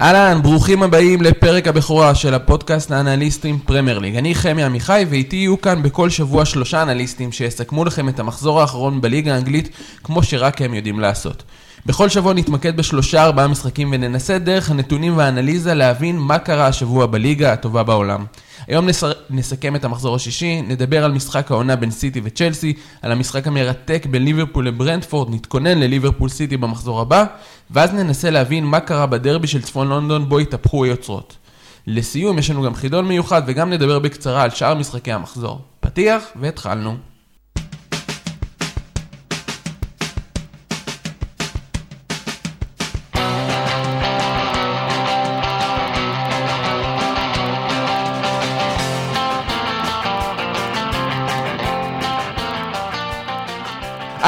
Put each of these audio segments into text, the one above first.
אהלן, ברוכים הבאים לפרק הבכורה של הפודקאסט האנליסטים פרמייר ליג. אני חמי עמיחי ואיתי יהיו כאן בכל שבוע שלושה אנליסטים שיסכמו לכם את המחזור האחרון בליגה האנגלית כמו שרק הם יודעים לעשות. בכל שבוע נתמקד בשלושה ארבעה משחקים וננסה דרך הנתונים והאנליזה להבין מה קרה השבוע בליגה הטובה בעולם. היום נס... נסכם את המחזור השישי, נדבר על משחק העונה בין סיטי וצ'לסי, על המשחק המרתק בין ליברפול לברנדפורד, נתכונן לליברפול סיטי במחזור הבא, ואז ננסה להבין מה קרה בדרבי של צפון לונדון בו התהפכו היוצרות. לסיום יש לנו גם חידון מיוחד וגם נדבר בקצרה על שאר משחקי המחזור. פתיח והתחלנו.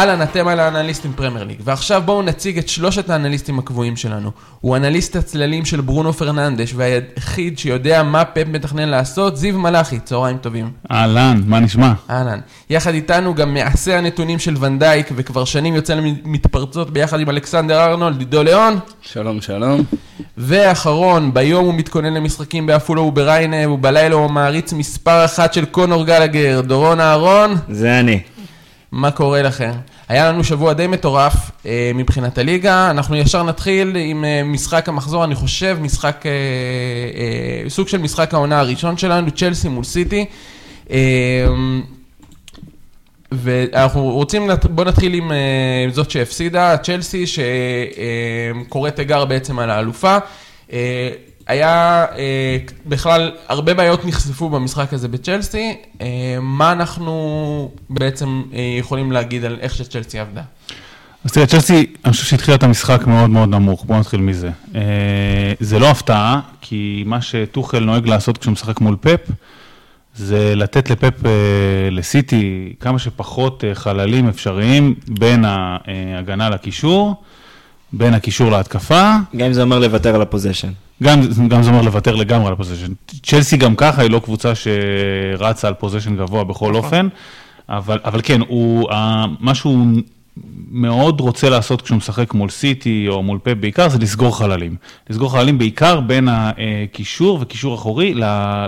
אהלן, אתם על האנליסטים פרמייר ליג, ועכשיו בואו נציג את שלושת האנליסטים הקבועים שלנו. הוא אנליסט הצללים של ברונו פרננדש, והיחיד שיודע מה פפ מתכנן לעשות, זיו מלאכי, צהריים טובים. אהלן, מה נשמע? אהלן. יחד איתנו גם מנתח הנתונים של ונדייק, וכבר שנים יוצא למתפרצות ביחד עם אלכסנדר ארנולד, עידו ליאון. שלום, שלום. ואחרון, ביום הוא מתכונן למשחקים בעפולה ובריינה, ובלילה הוא מעריץ מספר אחת של קונור גלגר, דורון אהרון. זה אני. מה קורה לכם? היה לנו שבוע די מטורף אה, מבחינת הליגה, אנחנו ישר נתחיל עם אה, משחק המחזור, אני חושב, משחק, אה, אה, סוג של משחק העונה הראשון שלנו, צ'לסי מול סיטי. אה, ואנחנו רוצים, בואו נתחיל עם אה, זאת שהפסידה, צ'לסי, שקורא תיגר בעצם על האלופה. אה, היה אה, בכלל, הרבה בעיות נחשפו במשחק הזה בצ'לסי, אה, מה אנחנו בעצם אה, יכולים להגיד על איך שצ'לסי עבדה? אז תראה, צ'לסי, אני חושב שהתחילה את המשחק מאוד מאוד נמוך, בואו נתחיל מזה. אה, זה לא הפתעה, כי מה שטוחל נוהג לעשות כשהוא משחק מול פפ, זה לתת לפפ, אה, לסיטי, כמה שפחות אה, חללים אפשריים בין ההגנה לקישור, בין הקישור להתקפה. גם אם זה אומר לוותר על הפוזיישן. גם, גם זה אומר לוותר לגמרי על ה possession. צ'לסי גם ככה היא לא קבוצה שרצה על possession גבוה בכל אופן, אבל, אבל כן, הוא, מה שהוא מאוד רוצה לעשות כשהוא משחק מול סיטי או מול פפ בעיקר, זה לסגור חללים. לסגור חללים בעיקר בין הקישור וקישור אחורי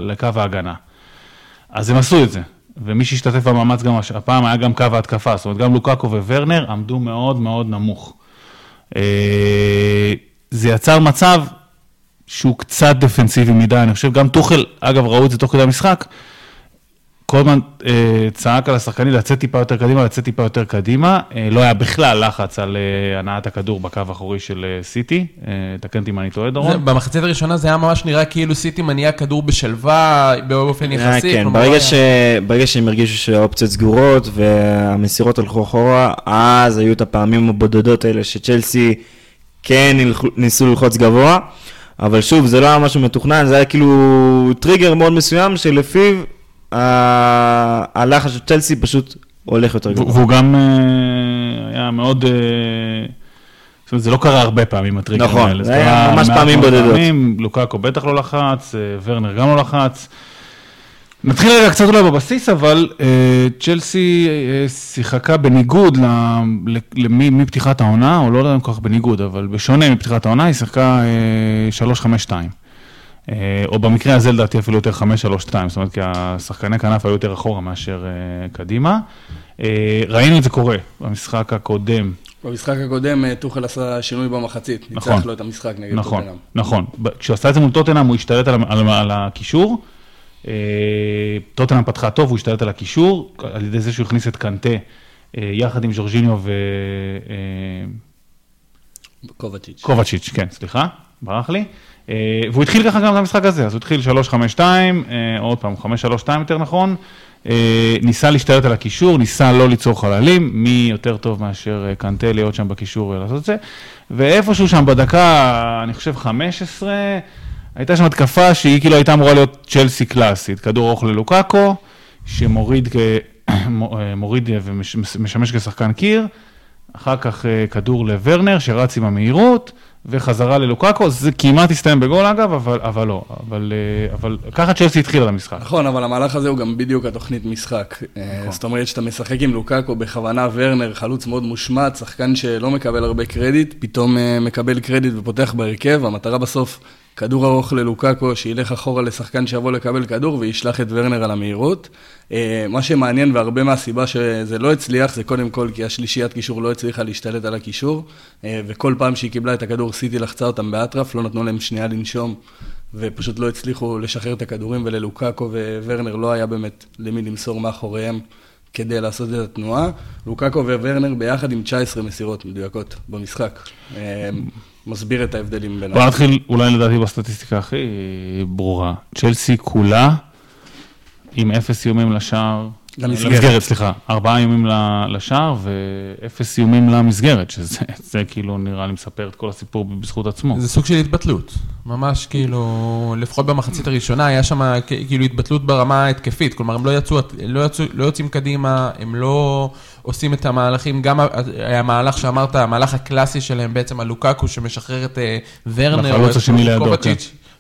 לקו ההגנה. אז הם עשו את זה. ומי שהשתתף במאמץ גם הפעם היה גם קו ההתקפה, זאת אומרת גם לוקאקו וורנר עמדו מאוד מאוד נמוך. זה יצר מצב שהוא קצת דפנסיבי מדי, אני חושב, גם טוחל, אגב, ראו את זה תוך כדי המשחק, כל הזמן אה, צעק על השחקנים לצאת טיפה יותר קדימה, לצאת טיפה יותר קדימה, אה, לא היה בכלל לחץ על אה, הנעת הכדור בקו האחורי של אה, סיטי, אה, תקן אותי אם אני טועה, דורון. במחצית הראשונה זה היה ממש נראה כאילו סיטי מניעה כדור בשלווה, באופן אה, יחסי. כן, ברגע, היה- ש... ברגע שהם הרגישו שהאופציות סגורות והמסירות הלכו אחורה, אז היו את הפעמים הבודדות האלה שצ'לסי כן ניסו ללחוץ גבוה, אבל שוב, זה לא היה משהו מתוכנן, זה היה כאילו טריגר מאוד מסוים שלפיו הלחץ של צ'לסי פשוט הולך יותר גבוה. והוא גם אה, היה מאוד... אה, זאת אומרת, זה לא קרה הרבה פעמים, הטריגרים נכון, האלה. זה היה ממש פעמים בודדות. פעמים, לוקאקו בטח לא לחץ, אה, ורנר גם לא לחץ. נתחיל רגע קצת אולי בבסיס, אבל אה, צ'לסי אה, שיחקה בניגוד מפתיחת העונה, או לא יודע אם כל כך בניגוד, אבל בשונה מפתיחת העונה, היא שיחקה אה, 3-5-2. אה, או במקרה הזה לדעתי אפילו יותר 5-3-2, זאת אומרת כי השחקני כנף היו יותר אחורה מאשר אה, קדימה. אה, ראינו את זה קורה במשחק הקודם, במשחק הקודם טוחל עשה שינוי במחצית, נכון. ניצח לו את המשחק נגד נכון, טוטנאם. נכון. עשה את זה מול טוטנאם הוא השתלט על, על, על הקישור. טוטנאם פתחה טוב, הוא השתלט על הקישור, על ידי זה שהוא הכניס את קנטה יחד עם ז'ורג'יניו קובצ'יץ'. וקובצ'יץ', כן, סליחה, ברח לי. אה, והוא התחיל ככה גם את המשחק הזה, אז הוא התחיל 3-5-2, אה, עוד פעם, 5-3-2 יותר נכון. אה, ניסה להשתלט על הקישור, ניסה לא ליצור חללים, מי יותר טוב מאשר קנטה להיות שם בקישור לעשות את זה. ואיפשהו שם בדקה, אני חושב 15, הייתה שם התקפה שהיא כאילו הייתה אמורה להיות צ'לסי קלאסית, כדור ארוך ללוקאקו, שמוריד. מוריד ומשמש כשחקן קיר, אחר כך כדור לוורנר שרץ עם המהירות, וחזרה ללוקאקו, זה כמעט הסתיים בגול אגב, אבל, אבל לא, אבל, אה, אבל ככה צ'לסי התחילה למשחק. נכון, אבל המהלך הזה הוא גם בדיוק התוכנית משחק. נכון. זאת אומרת שאתה משחק עם לוקאקו בכוונה, ורנר, חלוץ מאוד מושמץ, שחקן שלא מקבל הרבה קרדיט, פתאום אה, מקבל קרדיט ופותח בהרכב, המטרה בסוף, כדור ארוך ללוקאקו, שילך אחורה לשחקן שיבוא לקבל כדור וישלח את ורנר על המהירות. אה, מה שמעניין והרבה מהסיבה שזה לא הצליח, זה קודם כל כי השלישיית קישור לא הצליחה להשתלט על הקישור, וכל פעם שהיא קיבלה את הכדור, סיטי לחצה אותם באטרף, לא נתנו להם שנייה לנשום. ופשוט לא הצליחו לשחרר את הכדורים, וללוקאקו וורנר לא היה באמת למי למסור מאחוריהם כדי לעשות את התנועה. לוקאקו וורנר ביחד עם 19 מסירות מדויקות במשחק. מסביר את ההבדלים בין... בוא נתחיל אולי לדעתי בסטטיסטיקה הכי ברורה. צ'לסי כולה עם אפס איומים לשער. למסגרת. למסגרת, סליחה. ארבעה איומים לשער ואפס איומים למסגרת, שזה זה כאילו נראה לי מספר את כל הסיפור בזכות עצמו. זה סוג של התבטלות. ממש כאילו, לפחות במחצית הראשונה, היה שם כאילו התבטלות ברמה ההתקפית. כלומר, הם לא יצאו, לא, יצאו, לא יוצאים קדימה, הם לא עושים את המהלכים. גם המהלך שאמרת, המהלך הקלאסי שלהם בעצם, הלוקקו שמשחרר את אה, ורנר, לחלוץ השני לידו, כן.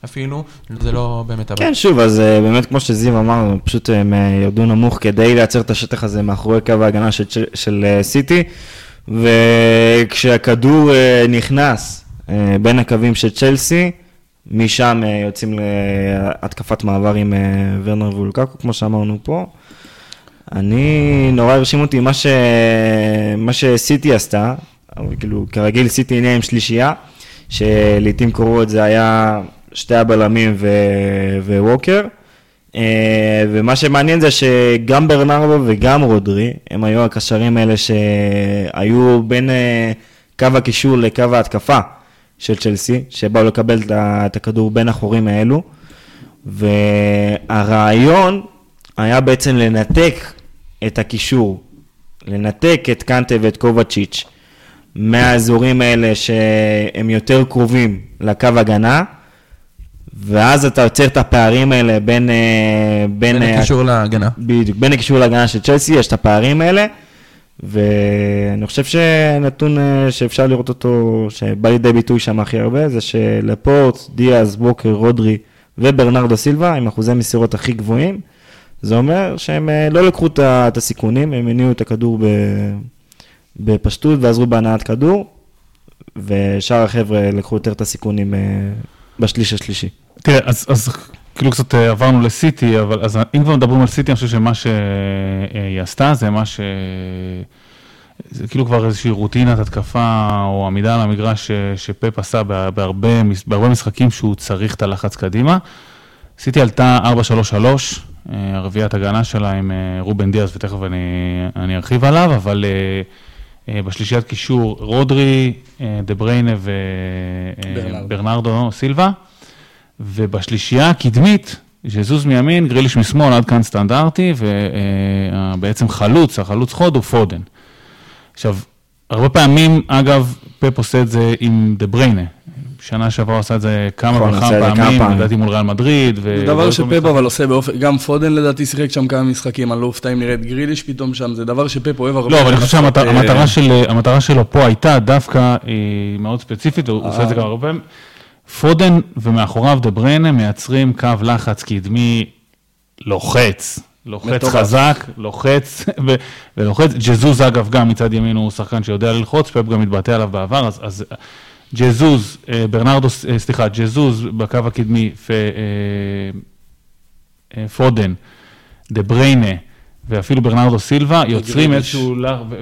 אפילו, זה לא באמת הבעיה. כן, שוב, אז אה, באמת כמו שזיו אמר, פשוט הם אה, ירדו נמוך כדי לייצר את השטח הזה מאחורי קו ההגנה של, אה, סיטי, וכשהכדור נכנס בין הקווים של צ'לסי, משם יוצאים להתקפת מעבר עם ורנר וולקקו, כמו שאמרנו פה. אני, נורא הרשים אותי מה, ש... מה שסיטי עשתה, אבל כאילו, כרגיל סיטי הנה עם שלישייה, שלעיתים קרובות זה היה שתי הבלמים ו- וווקר. אה, ומה שמעניין זה שגם ברנרדו וגם רודרי, הם היו הקשרים האלה שהיו בין אה, קו הקישור לקו ההתקפה של צ'לסי, שבאו לקבל את הכדור בין החורים האלו. והרעיון היה בעצם לנתק את הקישור, לנתק את קנטה ואת קובצ'יץ' מהאזורים האלה שהם יותר קרובים לקו הגנה. ואז אתה יוצר את הפערים האלה בין... אה, בין, בין אה, הקישור להגנה. בדיוק, בין הקישור להגנה של צ'לסי, יש את הפערים האלה, ואני חושב שנתון אה, שאפשר לראות אותו, שבא לידי ביטוי שם הכי הרבה, זה שלפורט, דיאז, בוקר, רודרי וברנרדו סילבה, עם אחוזי מסירות הכי גבוהים, זה אומר שהם לא לקחו את הסיכונים, הם הניעו את הכדור בפשטות ועזרו בהנעת כדור, ושאר החבר'ה לקחו יותר את הסיכונים בשליש השלישי. תראה, אז, אז כאילו קצת אה, עברנו לסיטי, אבל אז אם כבר מדברים על סיטי, אני חושב שמה שהיא עשתה זה מה ש... זה כאילו כבר איזושהי רוטינת התקפה או עמידה על המגרש שפפ עשה בהרבה, בהרבה משחקים שהוא צריך את הלחץ קדימה. סיטי עלתה 4-3-3, אה, הרביעיית הגנה שלה עם אה, רובן דיאז, ותכף אני, אני ארחיב עליו, אבל בשלישיית קישור רודרי, דה בריינה וברנרדו סילבה. ובשלישייה הקדמית, שזוז מימין, גריליש משמאל, עד כאן סטנדרטי, ובעצם חלוץ, החלוץ חוד הוא פודן. עכשיו, הרבה פעמים, אגב, פפ עושה את זה עם דה בריינה. שנה שעברה עשה את זה כמה נכון, וכמה פעמים, לדעתי מול ריאל מדריד. זה דבר שפפ אבל עושה באופן, גם פודן לדעתי שיחק שם כמה משחקים, אני לא אופתע אם נראה את גריליש פתאום שם, זה דבר שפפ אוהב הרבה. לא, אבל אני חושב שהמטרה שלו פה הייתה דווקא מאוד ספציפית, הוא עושה את זה גם הרבה פעמים. פודן ומאחוריו דה בריינה מייצרים קו לחץ קדמי לוחץ, לוחץ מטורף. חזק, לוחץ ולוחץ. ג'זוז אגב גם מצד ימין הוא שחקן שיודע ללחוץ, פפ גם התבטא עליו בעבר, אז, אז ג'זוז, אה, ברנרדו, אה, סליחה, ג'זוז בקו הקדמי, פ, אה, פודן, דה בריינה. ואפילו ברנרדו סילבה, יוצרים איזשהו,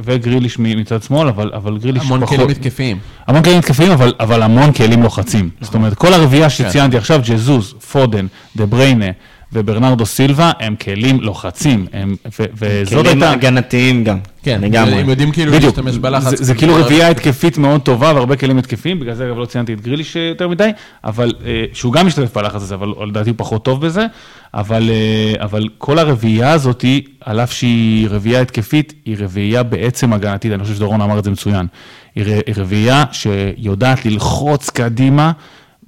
וגריליש מצד שמאל, אבל, אבל גריליש המון פחות... המון כלים התקפיים. המון כלים התקפיים, אבל, אבל המון כלים לוחצים. נכון. זאת אומרת, כל הרביעייה כן. שציינתי עכשיו, ג'זוז, פודן, דה בריינה וברנרדו סילבה, הם כלים לוחצים, הם, ו, וזאת הייתה... כלים הגנתיים גם. כן, לגמרי. הם יודעים כאילו בדיוק, להשתמש בלחץ. זה, זה כאילו רביעייה התקפית מאוד טובה והרבה כלים התקפיים, בגלל זה אגב לא ציינתי את גריליש יותר מדי, אבל אה, שהוא גם משתתף בלחץ הזה, אבל לדעתי הוא פחות טוב בזה, אבל, אה, אבל כל הרביעייה הזאת, על אף שהיא רביעייה התקפית, היא רביעייה בעצם הגנתית, אני חושב שדורון אמר את זה מצוין. היא רביעייה שיודעת ללחוץ קדימה,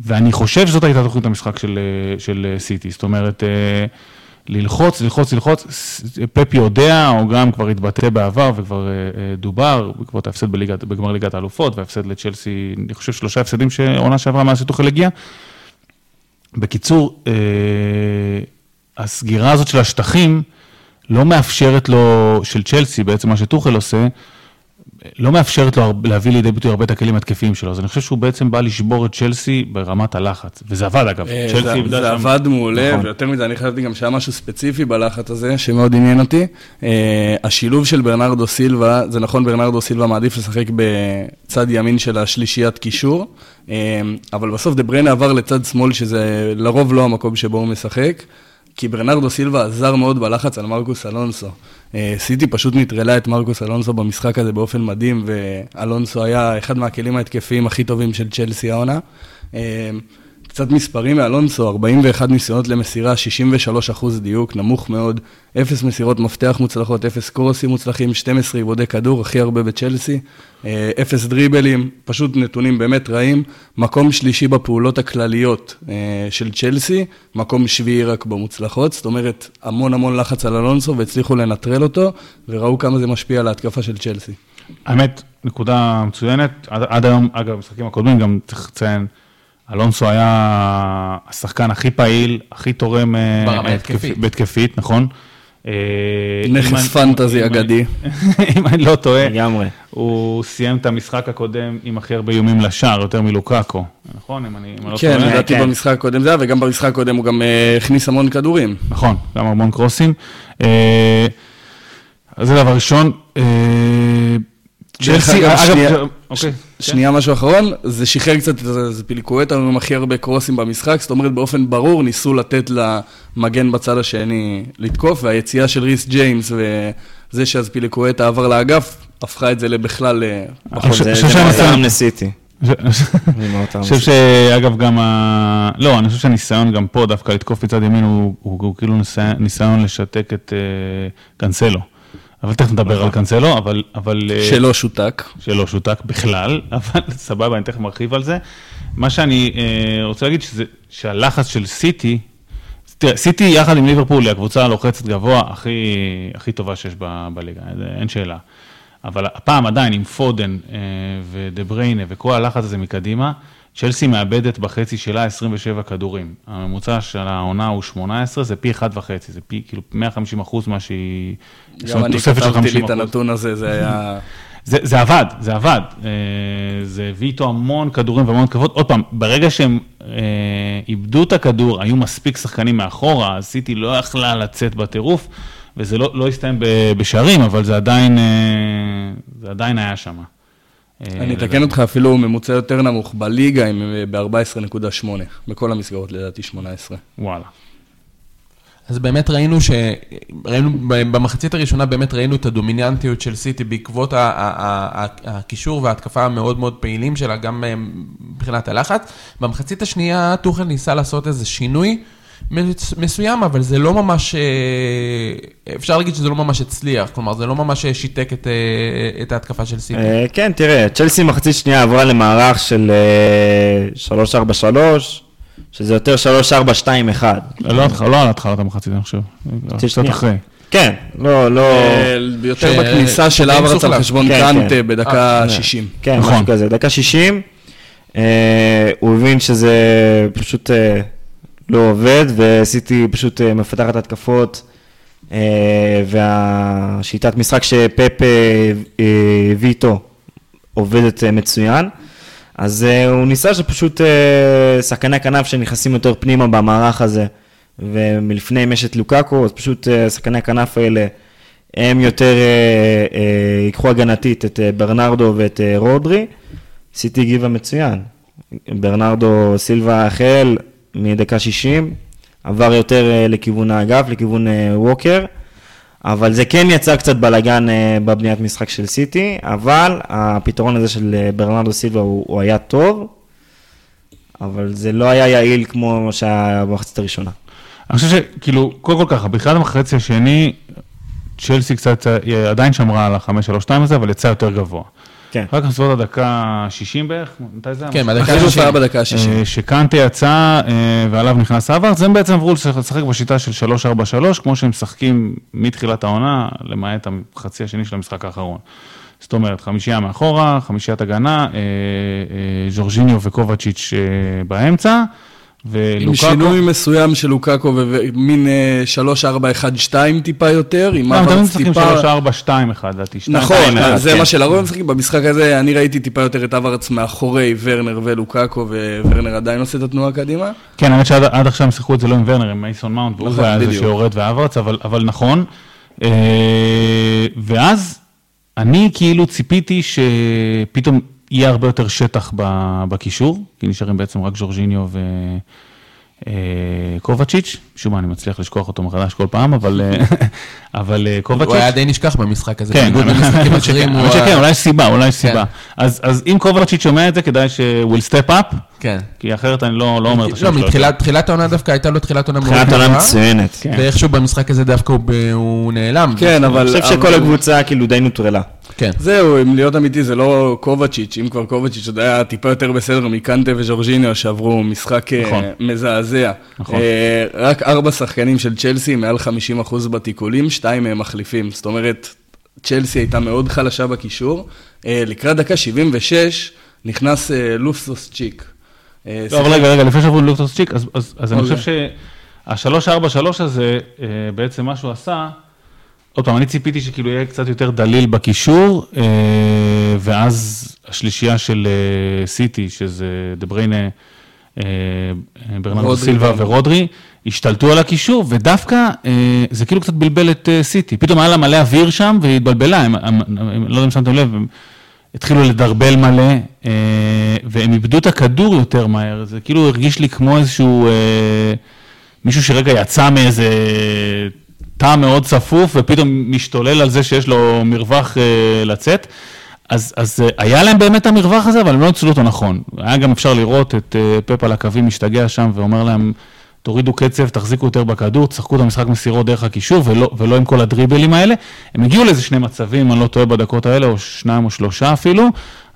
ואני חושב שזאת הייתה תוכנית המשחק של, של סיטי, זאת אומרת... ללחוץ, ללחוץ, ללחוץ. ס- פפי יודע, או גם כבר התבטא בעבר וכבר אה, אה, דובר, בעקבות ההפסד בליגת, בגמר ליגת האלופות, וההפסד לצ'לסי, אני חושב שלושה הפסדים שעונה שעברה מאז שטוחל הגיע. בקיצור, אה, הסגירה הזאת של השטחים לא מאפשרת לו, של צ'לסי, בעצם מה שטוחל עושה, לא מאפשרת לו להביא לידי ביטוי הרבה את הכלים התקפיים שלו. אז אני חושב שהוא בעצם בא לשבור את צ'לסי ברמת הלחץ. וזה עבד אגב. אה, צ'לסי זה- איבדה זה שם- עבד מעולה, נכון. ויותר מזה, אני חשבתי גם שהיה משהו ספציפי בלחץ הזה, שמאוד עניין אותי. אה, השילוב של ברנרדו סילבה, זה נכון, ברנרדו סילבה מעדיף לשחק בצד ימין של השלישיית קישור, אה, אבל בסוף דה בריינה עבר לצד שמאל, שזה לרוב לא המקום שבו הוא משחק. כי ברנרדו סילבה עזר מאוד בלחץ על מרקוס אלונסו. אה, סיטי פשוט נטרלה את מרקוס אלונסו במשחק הזה באופן מדהים, ואלונסו היה אחד מהכלים ההתקפיים הכי טובים של צ'לסי העונה. אה, קצת מספרים מאלונסו, 41 ניסיונות למסירה, 63 אחוז דיוק, נמוך מאוד, 0 מסירות מפתח מוצלחות, 0 קורסים מוצלחים, 12 עיבודי כדור, הכי הרבה בצ'לסי, אה, 0 דריבלים, פשוט נתונים באמת רעים. מקום שלישי בפעולות הכלליות אה, של צ'לסי, מקום שביעי רק במוצלחות, זאת אומרת, המון המון לחץ על אלונסו והצליחו לנטרל אותו, וראו כמה זה משפיע על ההתקפה של צ'לסי. האמת, נקודה מצוינת. עד, עד היום, אגב, במשחקים הקודמים, גם צריך לציין, אלונסו היה השחקן הכי פעיל, הכי תורם... אה, ברמה התקפ- ההתקפית. בהתקפית, נכון. אה, נכס פנטזי אגדי. אם אני לא טועה, לגמרי. הוא סיים את המשחק הקודם עם הכי הרבה איומים לשער, יותר מלוקאקו, נכון? אם אני לא כן, טועה. לדעתי כן. במשחק הקודם זה היה, וגם במשחק הקודם הוא גם אה, הכניס המון כדורים. נכון, גם המון קרוסים. אה, אז זה דבר ראשון. אה, צ'לסי, אגב, אוקיי. שנייה, משהו אחרון, זה שחרר קצת את הזפיליקואטה עם הכי הרבה קרוסים במשחק, זאת אומרת באופן ברור ניסו לתת למגן בצד השני לתקוף, והיציאה של ריס ג'יימס וזה שהזפיליקואטה עבר לאגף, הפכה את זה לבכלל... אה, נכון, חושב- זה זה. זה מאוד אני חושב שאגב גם ה... לא, אני חושב שהניסיון גם פה דווקא לתקוף מצד ימין הוא, כאילו ניסיון, לשתק את uh, קאנסלו. אבל תכף נדבר על קאנסלו, אבל... אבל אה, שלא שותק. שלא שותק בכלל, אבל סבבה, אני תכף מרחיב על זה. מה שאני אה, רוצה להגיד, שזה, שהלחץ של סיטי, תראה, סיטי יחד עם ליברפול היא הקבוצה הלוחצת גבוה הכי, הכי טובה שיש ב, בליגה, אין שאלה. אבל הפעם עדיין עם פודן אה, ודה בריינה וכל הלחץ הזה מקדימה, צ'לסי מאבדת בחצי שלה 27 כדורים. הממוצע של העונה הוא 18, זה פי 1.5, זה פי כאילו 150 אחוז מה שהיא... גם אני כתבתי לי 50 את הנתון הזה, זה היה... זה, זה עבד, זה עבד. אה, זה הביא איתו המון כדורים והמון כבוד. עוד פעם, ברגע שהם אה, איבדו את הכדור, היו מספיק שחקנים מאחורה, אז סיטי לא יכלה לצאת בטירוף, וזה לא, לא הסתיים בשערים, אבל זה עדיין, אה, זה עדיין היה שם. אה, אני אתקן אותך, אפילו ממוצע יותר נמוך בליגה, עם ב-14.8, בכל המסגרות לדעתי 18. וואלה. אז באמת ראינו ש... ראינו, במחצית הראשונה באמת ראינו את הדומיננטיות של סיטי בעקבות ה- ה- ה- ה- הקישור וההתקפה המאוד מאוד פעילים שלה, גם אה, מבחינת הלחץ. במחצית השנייה טוחל ניסה לעשות איזה שינוי מסוים, אבל זה לא ממש... אה, אפשר להגיד שזה לא ממש הצליח, כלומר זה לא ממש שיתק את, אה, את ההתקפה של סיטי. אה, כן, תראה, צ'לסי מחצית שנייה עברה למערך של אה, 3-4-3, שזה יותר 3-4-2-1. לא, לא על התחלת המחצית, אני חושב. קצת שנייה. אחרי. כן, לא, לא... אה, יותר בכניסה של אברץ על. חשבון כן, קאנטה כן. בדקה אה, 60. כן, נכון. משהו כזה, דקה 60, אה, הוא הבין שזה פשוט אה, לא עובד, וסיטי פשוט אה, מפתחת התקפות, אה, והשיטת משחק שפפ אה, הביא איתו עובדת מצוין. אז אה, הוא ניסה שפשוט אה, שחקני הכנף שנכנסים יותר פנימה במערך הזה, ומלפני אם יש את לוקאקו, אז פשוט אה, שחקני הכנף האלה, הם יותר ייקחו הגנתית את אה, ברנרדו ואת אה, רודרי. סיטי הגיבה מצוין. ברנרדו סילבה החל מדקה 60, עבר יותר אה, לכיוון האגף, לכיוון אה, ווקר. אבל זה כן יצר קצת בלאגן אה, בבניית משחק של סיטי, אבל הפתרון הזה של ברנרדו סילבה הוא, הוא היה טוב, אבל זה לא היה יעיל כמו שהיה במחצית הראשונה. אני חושב שכאילו, קודם כל ככה, בתחילת המחצי השני, צ'לסי קצת, היא עדיין שמרה על ה-5-3-2 הזה, אבל יצא יותר גבוה. כן. אחר כך בסביבות הדקה 60 בערך, מתי זה היה? כן? בדקה החילוף ה-60. היה בדקה ה-60. אה, שקנטה יצא אה, ועליו נכנס אברץ, הם בעצם עברו לשחק בשיטה של 3-4-3, כמו שהם משחקים מתחילת העונה, למעט החצי השני של המשחק האחרון. זאת אומרת, חמישייה מאחורה, חמישיית הגנה, אה, אה, ז'ורג'יניו וקובצ'יץ' אה, באמצע, עם ולוקאקו... שינוי מסוים של לוקאקו ומין אה, 3-4-1-2 טיפה יותר, עם לא, הם תמיד אברץ משחקים טיפה... 3-4-2-1, לדעתי. נכון, אז זה כן. מה שלרוב משחקים. במשחק הזה אני ראיתי טיפה יותר את אברץ מאחורי ורנר ולוקאקו, וורנר עדיין עושה את התנועה קדימה. כן, האמת שעד עד עכשיו הם שיחקו את זה לא עם ורנר, עם מייסון מאונט, והוא נכון, היה זה. שיורד ואברץ, אבל, אבל נכון. אה, ואז אני כאילו ציפיתי שפתאום יהיה הרבה יותר שטח בקישור, כי נשארים בעצם רק ז'ורג'יניו וקובצ'יץ', משום מה אני מצליח לשכוח אותו מחדש כל פעם, אבל, אה, אבל אה, קובצ'יץ'. הוא היה די נשכח במשחק הזה, כן, בניגוד האמת למשחקים שכן, אחרים. הוא האמת שכן, ה- אולי יש סיבה, אולי יש כן. סיבה. אז אז אם קובצ'יץ' שומע את זה, כדאי שהוא step up, כן. כי אחרת אני לא לא אומר את השם לא, שלו. מתחילת תחילת העונה דווקא הייתה לו תחילת עונה מאוד תחילת עונה טובה, מצוינת. כן. ואיכשהו במשחק הזה דווקא הוא נעלם. כן, אבל... אני חושב שכל הקבוצה כאילו די נוטרלה. כן. זהו, אם להיות אמיתי, זה לא קובצ'יץ', אם כבר קובצ'יץ' עוד היה טיפה יותר בסדר מקנטה וז'ורג'יניו שעברו משחק אה, נכון. מזעזע. נכון. אה, רק ארבע שחקנים של צ'לסי, מעל 50% בתיקולים, שתיים מהם מחליפים. זאת אומרת, צ'לסי הייתה מאוד חלשה בקישור. אה, לקראת דקה 76 נכנס לופסוס צ'יק. לא, אבל רגע, רגע, לפני שעברו ללוקטוס צ'יק, אז, אז, אז אני אוקיי. חושב שה-343 הזה, בעצם מה שהוא עשה, עוד פעם, אני ציפיתי שכאילו יהיה קצת יותר דליל בקישור, אה, ואז השלישייה של אה, סיטי, שזה דה בריינה, אה, ברנרדו סילבה. ורודרי, השתלטו על הקישור, ודווקא זה כאילו קצת בלבל את סיטי. פתאום היה לה מלא אוויר שם, והיא התבלבלה, הם, הם, הם, לא יודע אם שמתם לב, הם התחילו לדרבל מלא, והם איבדו את הכדור יותר מהר. זה כאילו הרגיש לי כמו איזשהו... מישהו שרגע יצא מאיזה תא מאוד צפוף, ופתאום משתולל על זה שיש לו מרווח אה, לצאת. אז, אז אה, היה להם באמת את המרווח הזה, אבל הם לא ניצלו אותו נכון. היה גם אפשר לראות את אה, פפ על הקווים משתגע שם ואומר להם, תורידו קצב, תחזיקו יותר בכדור, תשחקו את המשחק מסירות דרך הקישור, ולא, ולא עם כל הדריבלים האלה. הם הגיעו לאיזה שני מצבים, אני לא טועה בדקות האלה, או שניים או שלושה אפילו,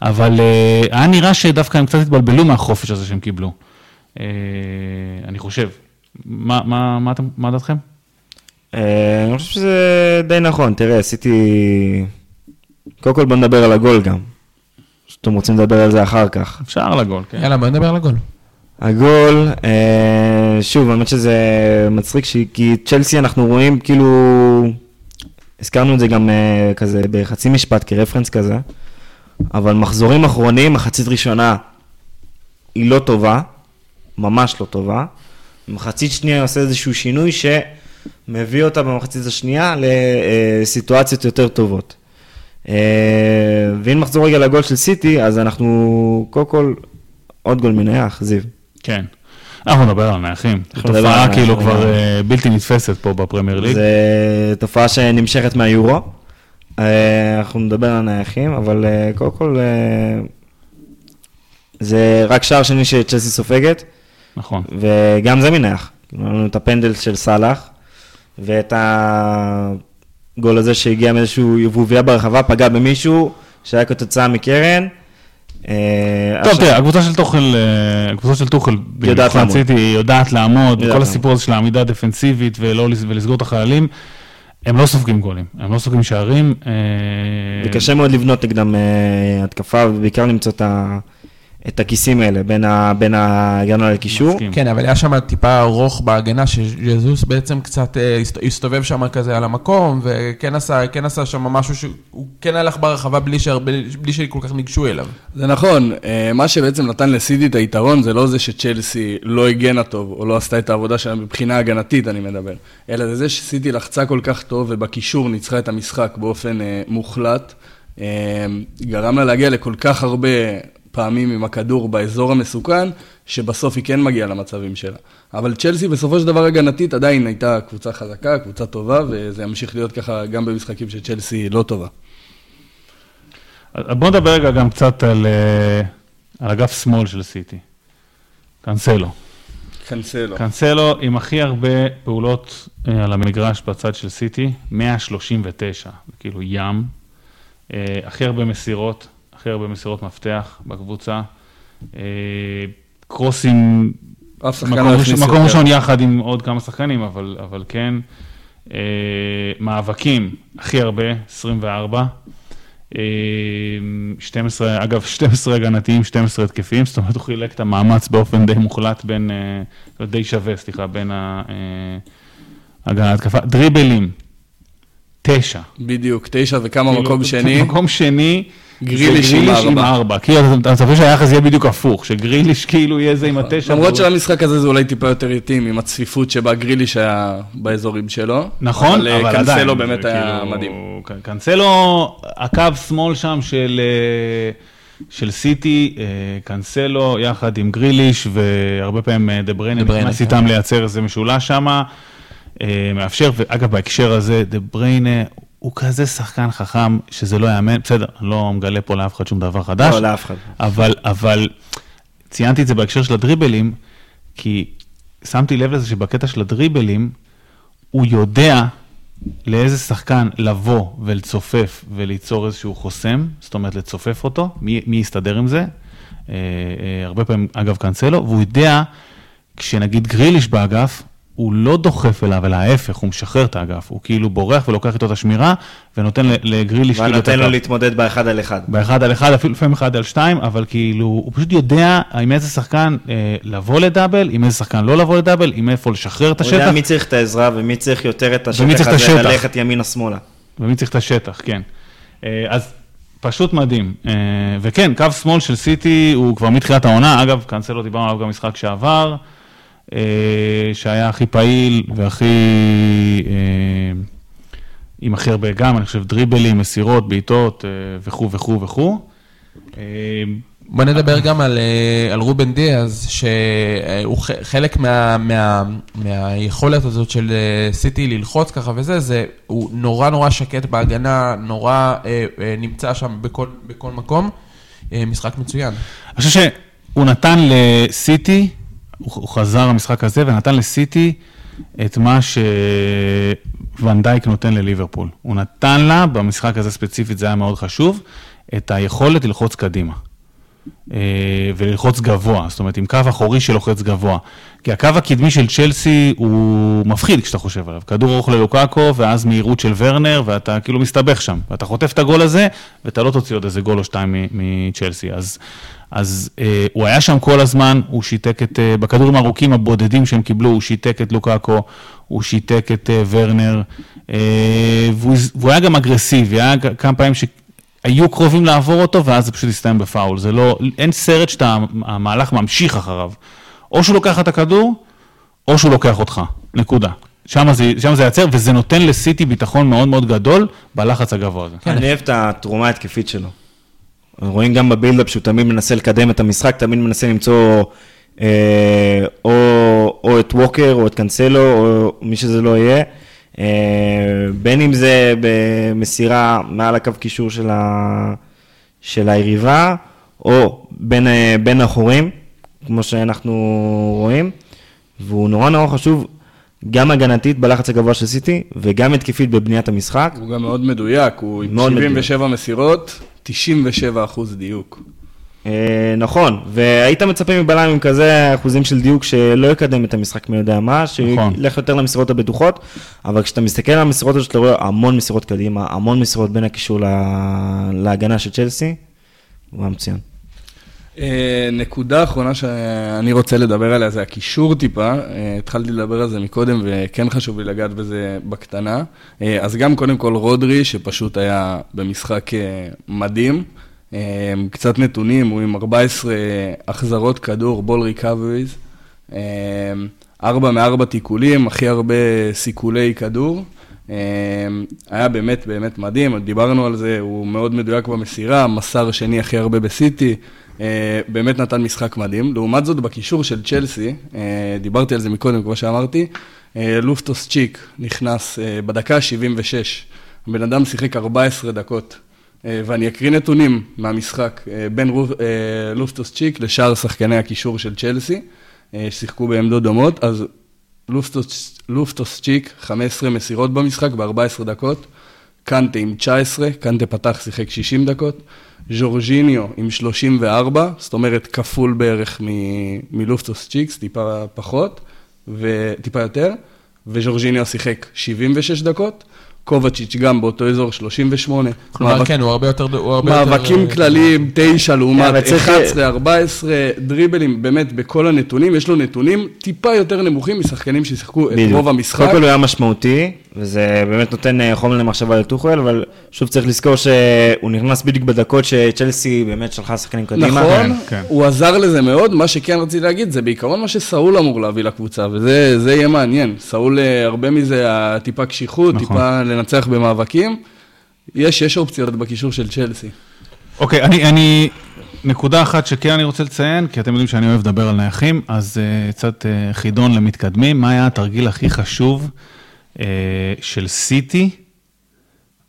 אבל אה, היה נראה שדווקא הם קצת התבלבלו מהחופש הזה שהם קיבלו. אה, אני חושב. מה, מה, מה, אתם, מה דעתכם? אה, אני חושב שזה די נכון, תראה, עשיתי... קודם כל בוא נדבר על הגול גם. שאתם רוצים לדבר על זה אחר כך. אפשר לגול, כן. יאללה, בוא נדבר על הגול. הגול, אה, שוב, האמת שזה מצחיק, ש- כי צ'לסי אנחנו רואים כאילו, הזכרנו את זה גם אה, כזה בחצי משפט כרפרנס כזה, אבל מחזורים אחרונים, מחצית ראשונה היא לא טובה, ממש לא טובה. מחצית שנייה עושה איזשהו שינוי שמביא אותה במחצית השנייה לסיטואציות יותר טובות. אה, ואם נחזור רגע לגול של סיטי, אז אנחנו, קודם כל, עוד גול מנייח, זיו. כן. אנחנו נדבר על נייחים. זו תופעה כאילו נייחים, כבר גם. אה, בלתי נתפסת פה בפרמייר ליג. זה תופעה שנמשכת מהיורו. אה, אנחנו נדבר על הנייחים, אבל קודם כל, זה רק שער שני שצ'לסי סופגת, נכון. וגם זה מנייח. היה לנו את הפנדל של סאלח, ואת הגול הזה שהגיע מאיזשהו יבוביה ברחבה, פגע במישהו שהיה כתוצאה מקרן. אה, טוב, תראה, הקבוצה של טוחל, אה, הקבוצה של טוחל, יודעת במיוחד לעמוד. סיטי, היא יודעת לעמוד, כל הסיפור הזה של העמידה הדפנסיבית ולסגור את החיילים, הם לא סופגים גולים, הם לא סופגים שערים. אה, וקשה מאוד לבנות נגדם התקפה, ובעיקר למצוא את ה- את הכיסים האלה בין ה- בין ההגנה לקישור. מסכים. כן, אבל היה שם טיפה ארוך בהגנה, שז'זוס בעצם קצת אה, הסת- הסתובב שם כזה על המקום, וכן עשה, כן עשה שם משהו שהוא כן הלך ברחבה בלי, שהרבה, בלי שכל כך ניגשו אליו. זה נכון, אה, מה שבעצם נתן לסיטי את היתרון זה לא זה שצ'לסי לא הגנה טוב, או לא עשתה את העבודה שלה מבחינה הגנתית, אני מדבר, אלא זה זה שסיטי לחצה כל כך טוב ובקישור ניצחה את המשחק באופן אה, מוחלט, גרם לה להגיע לכל כך הרבה פעמים עם הכדור באזור המסוכן, שבסוף היא כן מגיעה למצבים שלה. אבל צ'לסי בסופו של דבר הגנתית עדיין הייתה קבוצה חזקה, קבוצה טובה, וזה ימשיך להיות ככה גם במשחקים שצ'לסי לא טובה. אז בואו נדבר רגע גם קצת על, אה, על אגף שמאל של סיטי. קאנסלו. קנסלו. קאנסלו עם הכי הרבה פעולות אה, על המגרש בצד של סיטי, 139, זה כאילו ים. אה, הכי הרבה מסירות, הכי הרבה מסירות מפתח בקבוצה. אה, קרוסים, מקום לא ראשון- יחד עם עוד כמה שחקנים, אבל, אבל כן. אה, מאבקים, הכי הרבה, 24. אה, 12, אגב, 12 הגנתיים, 12 התקפיים, זאת אומרת, הוא חילק את המאמץ באופן די מוחלט בין, אה, די שווה, סליחה, בין ה- אה, הגנה להתקפה. דריבלים, 9. בדיוק, תשע וכמה כאילו, מקום שני. מקום שני, גריליש עם גריליש עם ארבע. ארבע. כאילו, אתה- מצפה שהיחס יהיה בדיוק הפוך, שגריליש כאילו יהיה זה עם התשע. למרות שלמשחק הזה זה אולי טיפה יותר התאים עם הצפיפות שבה גריליש היה באזורים שלו. נכון, אבל, אה, אבל עדיין. קנסלו באמת היה כאילו- מדהים. קנסלו, הקו שמאל שם של, אה, של סיטי, אה, קנסלו יחד עם גריליש, והרבה פעמים דה בריינה נכנס כן. איתם לייצר איזה משולש שם, מאפשר, ואגב, בהקשר הזה, דה בריינה... הוא כזה שחקן חכם, שזה לא יאמן, בסדר, אני לא מגלה פה לאף אחד שום דבר חדש. לא, לאף אחד. אבל, אבל ציינתי את זה בהקשר של הדריבלים, כי שמתי לב לזה שבקטע של הדריבלים, הוא יודע לאיזה שחקן לבוא ולצופף וליצור איזשהו חוסם, זאת אומרת לצופף אותו, מי, מי יסתדר עם זה, אה, אה, הרבה פעמים, אגב, קאנסלו, והוא יודע, כשנגיד גריליש באגף, הוא לא דוחף אליו, אלא ההפך, הוא משחרר את האגף, הוא כאילו בורח ולוקח איתו את השמירה, ונותן ל- לגריליש ואני כאילו את נותן לו. להתמודד באחד על אחד. באחד על אחד, אפילו לפעמים אחד על שתיים, אבל כאילו, הוא פשוט יודע עם איזה שחקן אה, לבוא לדאבל, עם איזה שחקן לא לבוא לדאבל, עם איפה לשחרר את הוא יודע השטח, מי צריך את העזרה ומי צריך יותר את השטח הזה, השטח. ללכת ימינה-שמאלה. ומי צריך את השטח, כן. אה, אז פשוט מדהים. אה, וכן, קו שמאל של סיטי הוא כבר מתחילת העונה, אגב, קאנסלו דיברנו עליו גם משחק שעבר, שהיה הכי פעיל והכי... אה, עם הכי הרבה גם, אני חושב, דריבלים, מסירות, בעיטות אה, וכו' וכו' וכו'. אה, בוא נדבר גם על, אה, על רובן דיאז, שהוא חלק מה, מה, מהיכולת הזאת של אה, סיטי ללחוץ ככה וזה, זה, הוא נורא נורא שקט בהגנה, נורא אה, אה, נמצא שם בכל, בכל מקום. אה, משחק מצוין. אני חושב שהוא נתן לסיטי, הוא חזר למשחק הזה ונתן לסיטי את מה שוונדייק נותן לליברפול. הוא נתן לה, במשחק הזה ספציפית זה היה מאוד חשוב, את היכולת ללחוץ קדימה. אה, וללחוץ גבוה, זאת אומרת עם קו אחורי שלוחץ גבוה. כי הקו הקדמי של צ'לסי הוא מפחיד כשאתה חושב עליו. כדור ארוך ללוקאקו, ואז מהירות של ורנר, ואתה כאילו מסתבך שם. ואתה חוטף את הגול הזה, ואתה לא תוציא עוד איזה גול או שתיים מצ'לסי. אז, אז אה, הוא היה שם כל הזמן, הוא שיתק את, אה, בכדורים הארוכים הבודדים שהם קיבלו, הוא שיתק את לוקאקו, הוא שיתק את אה, ורנר, אה, והוא, והוא היה גם אגרסיבי, היה כמה פעמים ש... היו קרובים לעבור אותו, ואז זה פשוט הסתיים בפאול. זה לא, אין סרט שהמהלך ממשיך אחריו. או שהוא לוקח את הכדור, או שהוא לוקח אותך. נקודה. שם זה, שם זה יעצר, וזה נותן לסיטי ביטחון מאוד מאוד גדול בלחץ הגבוה הזה. כן. אני אוהב את התרומה ההתקפית שלו. רואים גם בבילדאפ שהוא תמיד מנסה לקדם את המשחק, תמיד מנסה למצוא אה, או, או את ווקר או את קאנסלו, או מי שזה לא יהיה. אה, בין אם זה במסירה מעל הקו קישור של, ה, של היריבה, או בין, אה, בין החורים, כמו שאנחנו רואים, והוא נורא נורא חשוב, גם הגנתית בלחץ הגבוה של סיטי, וגם התקפית בבניית המשחק. הוא גם מאוד מדויק, הוא עם מאוד 77 מסירות, 97 אחוז דיוק. אה, נכון, והיית מצפה מבלם עם כזה אחוזים של דיוק שלא יקדם את המשחק מי יודע מה, נכון. שילך יותר למסירות הבטוחות, אבל כשאתה מסתכל על המסירות האלה, שאתה רואה המון מסירות קדימה, המון מסירות בין הקישור לה- להגנה של צ'לסי, הוא היה מצוין. אה, נקודה אחרונה שאני רוצה לדבר עליה זה הקישור טיפה, אה, התחלתי לדבר על זה מקודם וכן חשוב לי לגעת בזה בקטנה. אז גם קודם כל רודרי שפשוט היה במשחק מדהים, קצת נתונים, הוא עם 14 החזרות כדור, בול ריקאבריז, 4 מ-4 תיקולים, הכי הרבה סיכולי כדור. אה, היה באמת באמת מדהים, דיברנו על זה, הוא מאוד מדויק במסירה, מסר שני הכי הרבה בסיטי, אה, באמת נתן משחק מדהים. לעומת זאת, בקישור של צ'לסי, דיברתי על זה מקודם, כמו שאמרתי, לופטוס צ'יק נכנס בדקה ה-76, הבן אדם שיחק 14 דקות. אה, ואני אקריא נתונים מהמשחק אה, בין אה, לופטוס צ'יק לשאר שחקני הקישור של צ'לסי, ששיחקו בעמדות דומות, אז לופטוס, לופטוס צ'יק, 15 מסירות במשחק ב-14 דקות, קנטה עם 19, קנטה פתח, שיחק 60 דקות, ז'ורג'יניו עם 34, זאת אומרת כפול בערך מלופטוס צ'יקס, טיפה פחות, וטיפה יותר, וז'ורג'יניו שיחק 76 דקות. קובצ'יץ' גם באותו אזור 38. כלומר, מאבק- כן, הוא הרבה יותר... הוא הרבה יותר, מאבקים אה, כלליים, 9 לעומת אבל צריך- 11, 14, דריבלים, באמת, בכל הנתונים, יש לו נתונים טיפה יותר נמוכים משחקנים ששיחקו את. רוב המשחק. קודם כל הוא היה משמעותי, וזה באמת נותן אה, חומר למחשבה לטוחל, אבל שוב צריך לזכור שהוא נכנס בדיוק בדקות שצ'לסי באמת שלחה שחקנים קדימה. נכון, כן, כן. הוא עזר לזה מאוד, מה שכן רציתי להגיד, זה בעיקרון מה שסאול אמור להביא לקבוצה, וזה זה יהיה מעניין. סאול, אה, הרבה מזה הטיפה קשיחות, נכון. טיפה לנצח במאבקים. יש, יש אופציות בקישור של צ'לסי. אוקיי, אני, אני, נקודה אחת שכן אני רוצה לציין, כי אתם יודעים שאני אוהב לדבר על נייחים, אז uh, קצת uh, חידון למתקדמים, מה היה התרגיל הכי חשוב של סיטי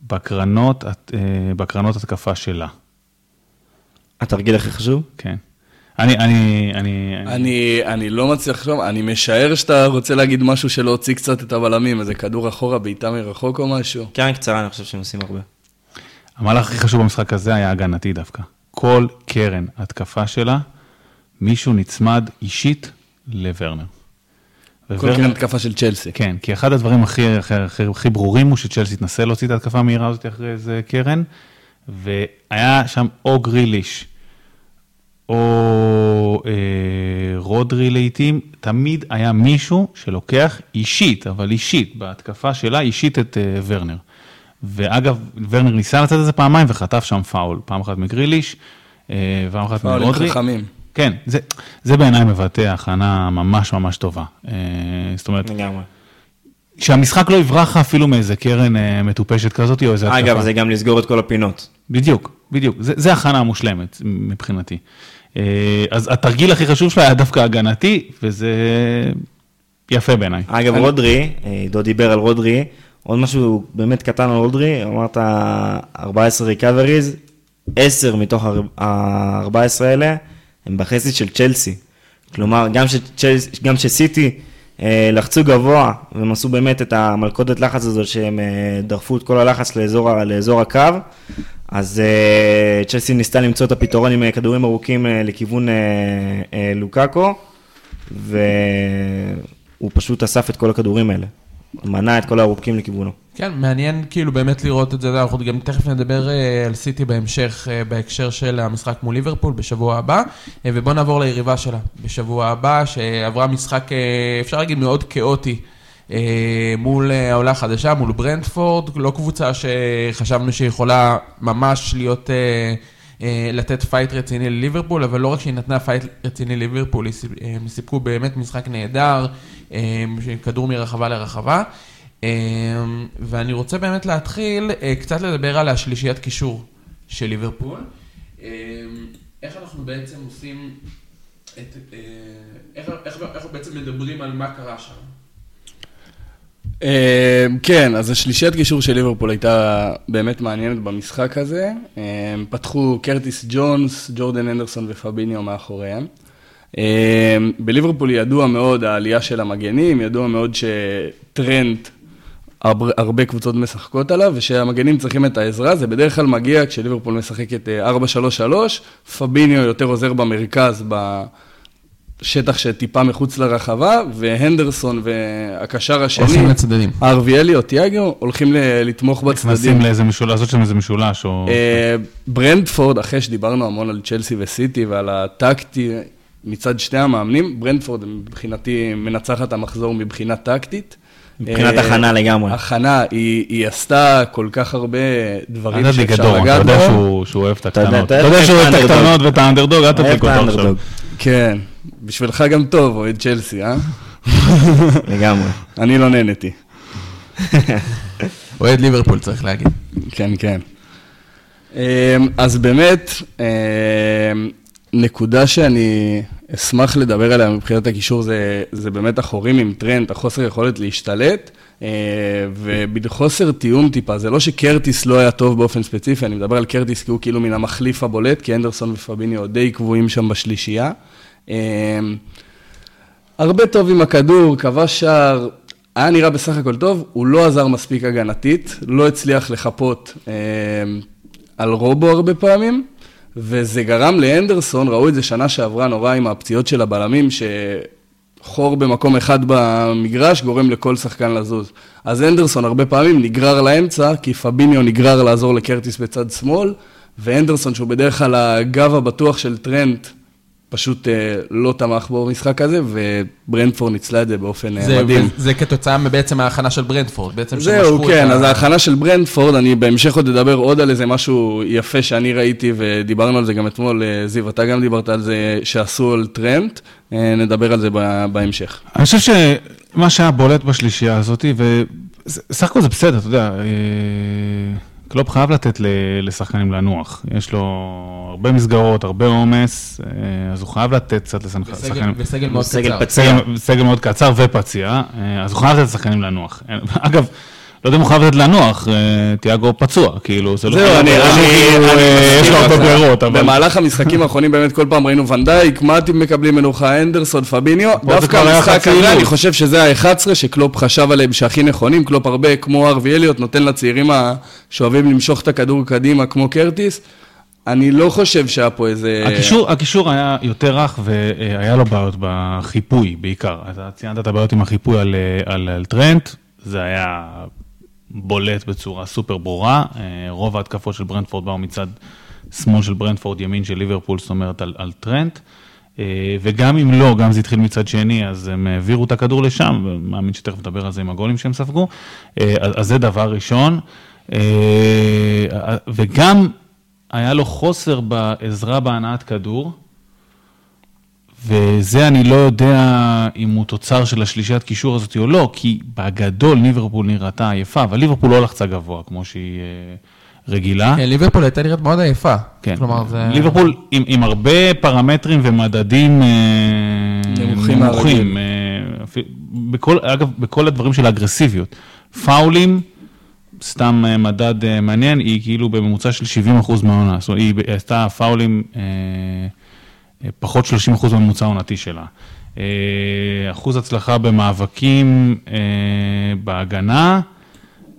בקרנות, uh, בקרנות התקפה שלה? התרגיל הכי חשוב? כן. אני, אני, אני... אני, אני לא מצליח לחשוב, אני משער שאתה רוצה להגיד משהו שלהוציא קצת את הבלמים, איזה כדור אחורה, בעיטה מרחוק או משהו. קרן קצרה, אני חושב שהם עושים הרבה. המהלך הכי חשוב במשחק הזה היה הגנתי דווקא. כל קרן התקפה שלה, מישהו נצמד אישית לוורנר. כל כן התקפה של צ'לסי. כן, כי אחד הדברים הכי, הכי, הכי, הכי ברורים הוא שצ'לסי התנסה להוציא את ההתקפה המהירה הזאת אחרי איזה קרן, והיה שם או גריליש, או אה, רודרי לעיתים, תמיד היה מישהו שלוקח אישית, אבל אישית, בהתקפה שלה אישית את אה, ורנר. ואגב, ורנר ניסה לצאת את זה פעמיים וחטף שם פאול, פעם אחת מגריליש, אה, פעם אחת פאולים מרודרי. חכמים. כן, זה, זה בעיניי מבטא הכנה ממש ממש טובה. אה, זאת אומרת, לגמרי. שהמשחק לא יברח לך אפילו מאיזה קרן אה, מטופשת כזאת או איזה התקפה. אגב, זה גם לסגור את כל הפינות. בדיוק, בדיוק. זה, זה הכנה מושלמת מבחינתי. אה, אז התרגיל הכי חשוב שלה היה דווקא הגנתי, וזה יפה בעיניי. אגב, רודרי, אה, עידו דיבר על רודרי, עוד משהו באמת קטן על רודרי, אמרת 14 ריקאבריז, 10 מתוך ה-14 האלה הם בחסד של צ'לסי. כלומר, גם שצ'לסי, גם שסיטי אה, לחצו גבוה, והם עשו באמת את המלכודת לחץ הזאת, שהם אה, דחפו את כל הלחץ לאזור, לאזור הקו, אז אה, צ'לסי ניסתה למצוא את הפתרון עם אה, כדורים ארוכים אה, לכיוון אה, אה, לוקאקו, והוא פשוט אסף את כל הכדורים האלה. מנע את כל הארוכים לכיוונו. כן, מעניין כאילו באמת לראות את זה, אנחנו גם תכף נדבר אה, על סיטי בהמשך, אה, בהקשר של המשחק מול ליברפול בשבוע הבא, אה, ובואו נעבור ליריבה שלה בשבוע הבא, שעברה משחק, אפשר להגיד, מאוד כאוטי. מול העולה החדשה, מול ברנדפורד, לא קבוצה שחשבנו שיכולה ממש להיות, לתת fight רציני לליברפול, אבל לא רק שהיא נתנה fight רציני לליברפול, הם סיפקו באמת משחק נהדר, כדור מרחבה לרחבה. אה, ואני רוצה באמת להתחיל אה, קצת לדבר על השלישיית קישור של ליברפול. אה, איך אנחנו בעצם עושים את... אה, איך, איך, איך בעצם מדברים על מה קרה שם? כן, אז השלישיית קישור של ליברפול הייתה באמת מעניינת במשחק הזה. פתחו קרטיס ג'ונס, ג'ורדן אנדרסון ופביניו מאחוריהם. אה, בליברפול ידוע מאוד העלייה של המגנים, ידוע מאוד שטרנד, הר- הרבה קבוצות משחקות עליו, ושהמגנים צריכים את העזרה, זה בדרך כלל מגיע כשליברפול משחקת אה, 4-3-3, פביניו יותר עוזר במרכז, בשטח שטיפה מחוץ לרחבה, והנדרסון והקשר השני, הולכים לצדדים. ארביאלי או תיאגו, הולכים ל- לתמוך בצדדים. נכנסים לאיזה משולש, לעשות שם איזה משולש, או... אה, ברנדפורד, אחרי שדיברנו המון על צ'לסי וסיטי ועל הטקטי מצד שני המאמנים, ברנדפורד מבחינתי מנצחת המחזור מבחינה טקטית. מבחינת אה, הכנה לגמרי. הכנה, היא, היא עשתה כל כך הרבה דברים שאפשר דורון, אתה לגעת יודע. שהוא שהוא אוהב את אתה הקטנות. אתה אתה יודע שהוא את אוהב את. הקטנות ואת האנדרדוג, אל תדליק אותו עכשיו. כן, בשבילך גם טוב, אוהד צ'לסי, אה? לגמרי. אני לא נהניתי. אוהד ליברפול צריך להגיד. כן, כן. אמ, אז באמת, אמ, נקודה שאני אשמח לדבר עליה מבחינת הקישור זה, זה באמת החורים עם טרנט, החוסר יכולת להשתלט, אה, ובחוסר תיאום טיפה, זה לא שקרטיס לא היה טוב באופן ספציפי, אני מדבר על קרטיס כי הוא כאילו מן המחליף הבולט, כי אנדרסון ופביניו די קבועים שם בשלישייה. אמ, הרבה טוב עם הכדור, כבש שער, היה נראה בסך הכל טוב, הוא לא עזר מספיק הגנתית, לא הצליח לחפות אה, על רובו הרבה פעמים, וזה גרם לאנדרסון, ראו את זה שנה שעברה נורא עם הפציעות של הבלמים, שחור במקום אחד במגרש גורם לכל שחקן לזוז. אז אנדרסון הרבה פעמים נגרר לאמצע, כי פביניו נגרר לעזור לקרטיס בצד שמאל, ואנדרסון, שהוא בדרך כלל הגב הבטוח של טרנט, פשוט אה, לא תמך בו במשחק הזה, וברנטפורד ניצלה את זה באופן אה, זה, מדהים. זה כתוצאה מבעצם ההכנה של ברנטפורד, בעצם זהו, כן, ה- אז ההכנה של ברנטפורד, אני בהמשך עוד אדבר עוד על איזה משהו יפה שאני ראיתי, ודיברנו על זה גם אתמול, אה, זיו, אתה גם דיברת על זה שעשו על טרנט, נדבר על זה בהמשך. אני חושב שמה שהיה בולט בשלישייה הזאת, וסך הכל זה בסדר, אתה יודע, קלופ חייב לתת ל- לשחקנים לנוח. יש לו הרבה מסגרות, הרבה עומס, אה, אז הוא חייב לתת קצת וסגל, לשחקנים. וסגל מאוד סגל קצר. סגל מאוד קצר ופצוע, אה, אז הוא חייב לתת לשחקנים לנוח. אה, אגב, לא יודע אם הוא חייב לתת לנוח, אה, תיאגו פצוע, כאילו, זה לא... זהו, אני, יש לו הרבה. ברירות, אבל... במהלך המשחקים האחרונים באמת כל פעם ראינו ונדייק, מאטיפ מקבלים מנוחה, הנדרסון, פביניו, דווקא המשחק הזה. אני חושב שזה ה-11 שקלופ חשב עליהם שהכי נכונים, קלופ הרבה כמו הארווי אליוט, נותן לצעירים ה- שאוהבים למשוך את הכדור קדימה כמו קרטיס. אני לא חושב שהיה פה איזה... הקישור, הקישור היה יותר רך והיה לו בעיות בחיפוי בעיקר. אתה ציינת את הבעיות עם החיפוי על, אה, על, על טרנט, זה היה בולט בצורה סופר ברורה. אה, רוב ההתקפות של ברנדפורד באו מצד שמאל של ברנדפורד, ימין של ליברפול, זאת אומרת על, על טרנט. אה, וגם אם לא, גם זה התחיל מצד שני, אז הם העבירו את הכדור לשם, ומאמין שתכף נדבר על זה עם הגולים שהם ספגו. אה, אז זה דבר ראשון. וגם היה לו חוסר בעזרה בהנעת כדור, וזה אני לא יודע אם הוא תוצר של השלישיית קישור הזאת או לא, כי בגדול ליברפול נראתה עייפה, אבל ליברפול לא לחצה גבוה כמו שהיא אה, רגילה. כן, ליברפול הייתה נראית מאוד עייפה. כן, כלומר, זה... ליברפול עם, עם הרבה פרמטרים ומדדים אה, נמוכים נמוכים אה, בכל, אגב, בכל הדברים של האגרסיביות. פאולים, סתם מדד מעניין, היא כאילו בממוצע של 70% מהעונה, זאת אומרת, היא עשתה פאולים אה, פחות 30% מהממוצע העונתי שלה. אה, אחוז הצלחה במאבקים אה, בהגנה,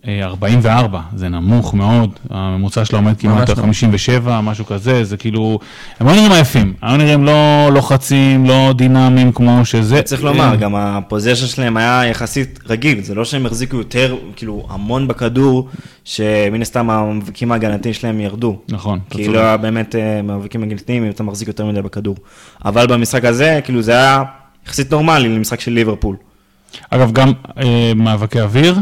44, זה נמוך מאוד, הממוצע שלה עומד כמעט על נמוך. 57, משהו כזה, זה כאילו, הם לא נראים עייפים, הם לא נראים לא לוחצים, לא דינמיים כמו שזה. צריך לומר, גם הפוזיישן שלהם היה יחסית רגיל, זה לא שהם החזיקו יותר, כאילו, המון בכדור, שמן הסתם המאבקים ההגנתיים שלהם ירדו. נכון, אתה כי צודק. לא היה באמת אה, מאבקים הגנתיים אם אתה מחזיק יותר מדי בכדור. אבל במשחק הזה, כאילו, זה היה יחסית נורמלי למשחק של ליברפול. אגב, גם אה, מאבקי אוויר,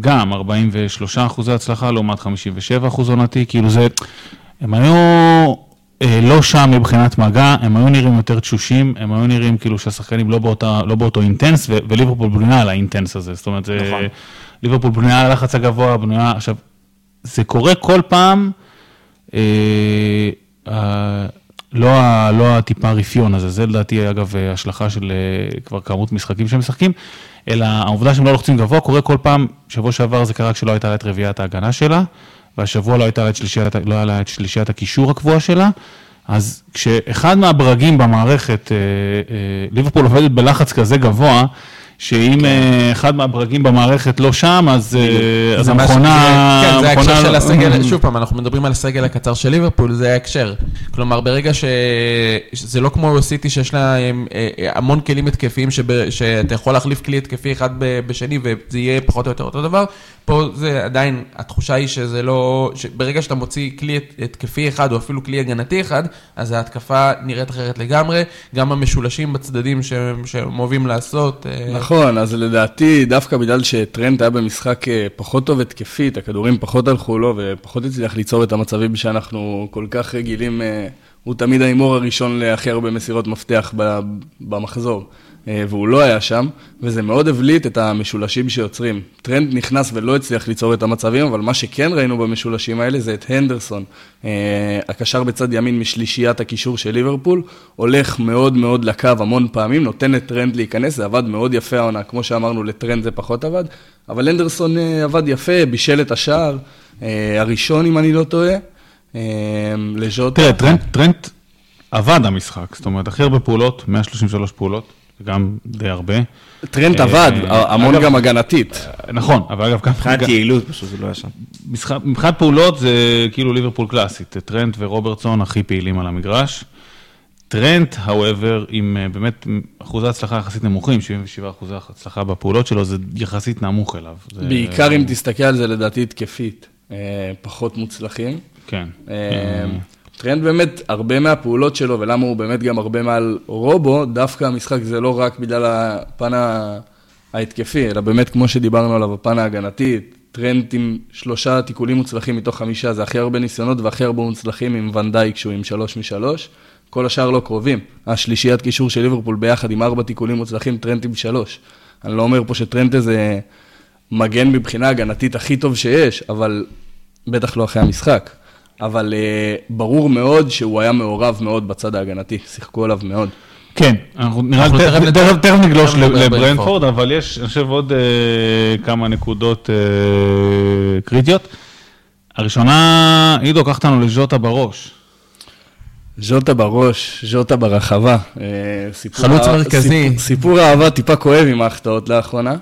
גם 43 אחוזי הצלחה לעומת 57 אחוז עונתי, כאילו זה, הם היו אה, לא שם מבחינת מגע, הם היו נראים יותר תשושים, הם היו נראים כאילו שהשחקנים לא, באותה, לא באותו אינטנס, ו- וליברפול בנויה על האינטנס הזה, זאת אומרת, זה, נכון. ליברפול בנויה על הלחץ הגבוה, בנויה, עכשיו, זה קורה כל פעם, אה, אה, לא, ה- לא הטיפה רפיון הזה, זה לדעתי אגב השלכה של אה, כבר כמות משחקים שהם משחקים, אלא העובדה שהם לא לוחצים גבוה קורה כל פעם, שבוע שעבר זה קרה כשלא הייתה לה את רביעיית ההגנה שלה, והשבוע לא הייתה לה את שלישיית, לא היה לה את שלישיית הקישור הקבועה שלה, אז כשאחד מהברגים במערכת, אה, אה, ליברפול עובדת בלחץ כזה גבוה, שאם אה, אחד מהברגים במערכת לא שם, אז, אה, המכונה... כן, זה ההקשר המכונה- של הסגל, שוב פעם, אנחנו מדברים על הסגל הקצר של ליברפול, זה ההקשר. כלומר, ברגע ש... זה לא כמו סיטי שיש לה אה, המון כלים התקפיים, שאתה יכול להחליף כלי התקפי אחד בשני וזה יהיה פחות או יותר אותו דבר, פה זה עדיין, התחושה היא שזה לא... ברגע שאתה מוציא כלי הת- התקפי אחד, או אפילו כלי הגנתי אחד, אז ההתקפה נראית אחרת לגמרי, גם המשולשים בצדדים שהם שהם אוהבים לעשות. אה, נכון, אז לדעתי, דווקא בגלל שטרנט היה במשחק אה, פחות טוב התקפית, הכדורים פחות הלכו לו ופחות הצליח ליצור את המצבים שאנחנו כל כך רגילים, אה, הוא תמיד ההימור הראשון להכי הרבה מסירות מפתח במחזור, והוא לא היה שם, וזה מאוד הבליט את המשולשים שיוצרים. טרנט נכנס ולא הצליח ליצור את המצבים, אבל מה שכן ראינו במשולשים האלה זה את הנדרסון, אה, הקשר בצד ימין משלישיית הקישור של ליברפול, הולך מאוד מאוד לקו המון פעמים, נותן לטרנט להיכנס, זה עבד מאוד יפה העונה, כמו שאמרנו, לטרנט זה פחות עבד, אבל הנדרסון אה, עבד יפה, בישל את השער, אה, הראשון אם אני לא טועה, אה, לז'וטה. תראה, טרנט עבד המשחק, זאת אומרת, הכי הרבה פעולות, 133 פעולות, גם די הרבה. טרנט אה, עבד, המון אגב- גם הגנתית. נכון, אבל אגב, גם... מבחינת יעילות פשוט זה לא היה שם. מבחינת פעולות זה כאילו ליברפול קלאסית, טרנט ורוברטסון הכי פעילים על המגרש. טרנט, however, עם אה, באמת אחוזי הצלחה יחסית נמוכים, 77 אחוזי הצלחה בפעולות שלו, זה יחסית נמוך אליו. זה- בעיקר אם תסתכל על זה לדעתי התקפית, אה, פחות מוצלחים. כן. טרנט באמת, הרבה מהפעולות שלו, ולמה הוא באמת גם הרבה מעל רובו, דווקא המשחק זה לא רק בגלל הפן ההתקפי, אלא באמת, כמו שדיברנו עליו, הפן ההגנתי, טרנט עם שלושה תיקולים מוצלחים מתוך חמישה, זה הכי הרבה ניסיונות והכי הרבה מוצלחים עם ונדייק, שהוא עם שלוש משלוש. כל השאר לא קרובים. השלישיית קישור של ליברפול ביחד עם ארבע תיקולים מוצלחים, טרנט עם שלוש. אני לא אומר פה שטרנט איזה מגן מבחינה הגנתית הכי טוב שיש, אבל בטח לא אחרי המשחק. אבל uh, ברור מאוד שהוא היה מעורב מאוד בצד ההגנתי, שיחקו עליו מאוד. כן, אנחנו נראה לי תכף נגלוש. לברנפורד, אבל יש, אני חושב, עוד אה, כמה נקודות אה, קריטיות. הראשונה, עידו, קח אותנו לז'וטה בראש. ז'וטה בראש, ז'וטה ברחבה. סיפור חלוץ מרכזי. סיפור, סיפור אהבה טיפה כואב עם ההחטאות לאחרונה.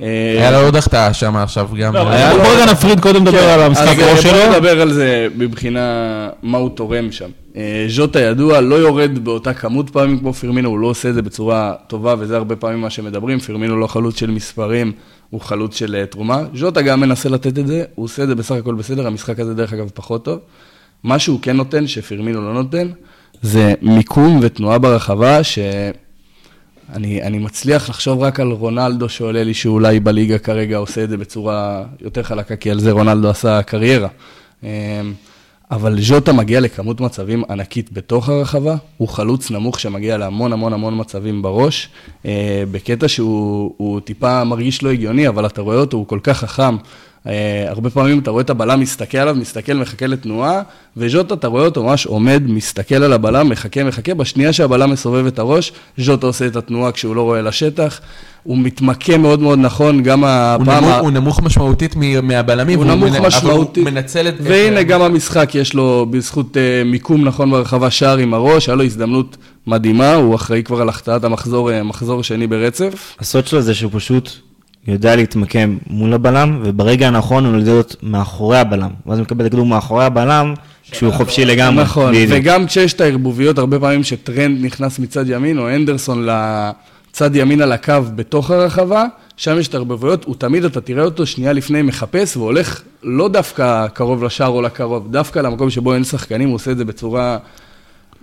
אה, היה לו עוד החטאה שם עכשיו גם. לא, בוא בוא רגע נפריד קודם לדבר על המשחק אה, ראש בוא שלו. נדבר על זה מבחינה מה הוא תורם שם. אה, ז'וטה ידוע, לא יורד באותה כמות פעמים כמו פרמינו, הוא לא עושה את זה בצורה טובה, וזה הרבה פעמים מה שמדברים. פרמינו לא חלוץ של מספרים, הוא חלוץ של תרומה. ז'וטה גם מנסה לתת את זה, הוא עושה את זה בסך הכל בסדר, המשחק הזה דרך אגב פחות טוב. מה שהוא כן נותן, שפרמינו לא נותן, זה מיקום ותנועה ברחבה, ש... אני, אני מצליח לחשוב רק על רונלדו שעולה לי שאולי בליגה כרגע עושה את זה בצורה יותר חלקה, כי על זה רונלדו עשה קריירה. אמ, אבל ז'וטה מגיע לכמות מצבים ענקית בתוך הרחבה, הוא חלוץ נמוך שמגיע להמון המון המון מצבים בראש, אה, בקטע שהוא הוא טיפה מרגיש לא הגיוני, אבל אתה רואה אותו, הוא כל כך חכם. אה, הרבה פעמים אתה רואה את הבלם מסתכל עליו, מסתכל, מחכה לתנועה, וז'וטה, אתה רואה אותו ממש עומד, מסתכל על הבלם, מחכה, מחכה, בשנייה שהבלם מסובב את הראש, ז'וטה עושה את התנועה כשהוא לא רואה לשטח, הוא מתמקם מאוד מאוד נכון, גם הוא הפעם... נמוך- ה- הוא נמוך משמעותית מ- מהבלמים. הוא נמוך מנ- אבל משמעותית. הוא מנצל את... והנה גם המשחק, יש לו בזכות אה, מיקום נכון ברחבה שער עם הראש, היה לו הזדמנות מדהימה, הוא אחראי כבר על החטאת המחזור, אה, מחזור שני ברצף. הסוד שלו זה שהוא פשוט יודע להתמקם מול הבלם, וברגע הנכון הוא יודע להיות מאחורי הבלם. ואז הוא מקבל את הכדור מאחורי הבלם, כשהוא חופשי לגמרי. נכון, בדיוק. וגם כשיש את הערבוביות, הרבה פעמים שטרנד נכנס מצד ימין, או אנדרסון לצד ימין על הקו בתוך הרחבה, שם יש את הערבוביות, הוא תמיד, אתה תראה אותו שנייה לפני מחפש, והולך לא דווקא קרוב לשער או לקרוב, דווקא למקום שבו אין שחקנים, הוא עושה את זה בצורה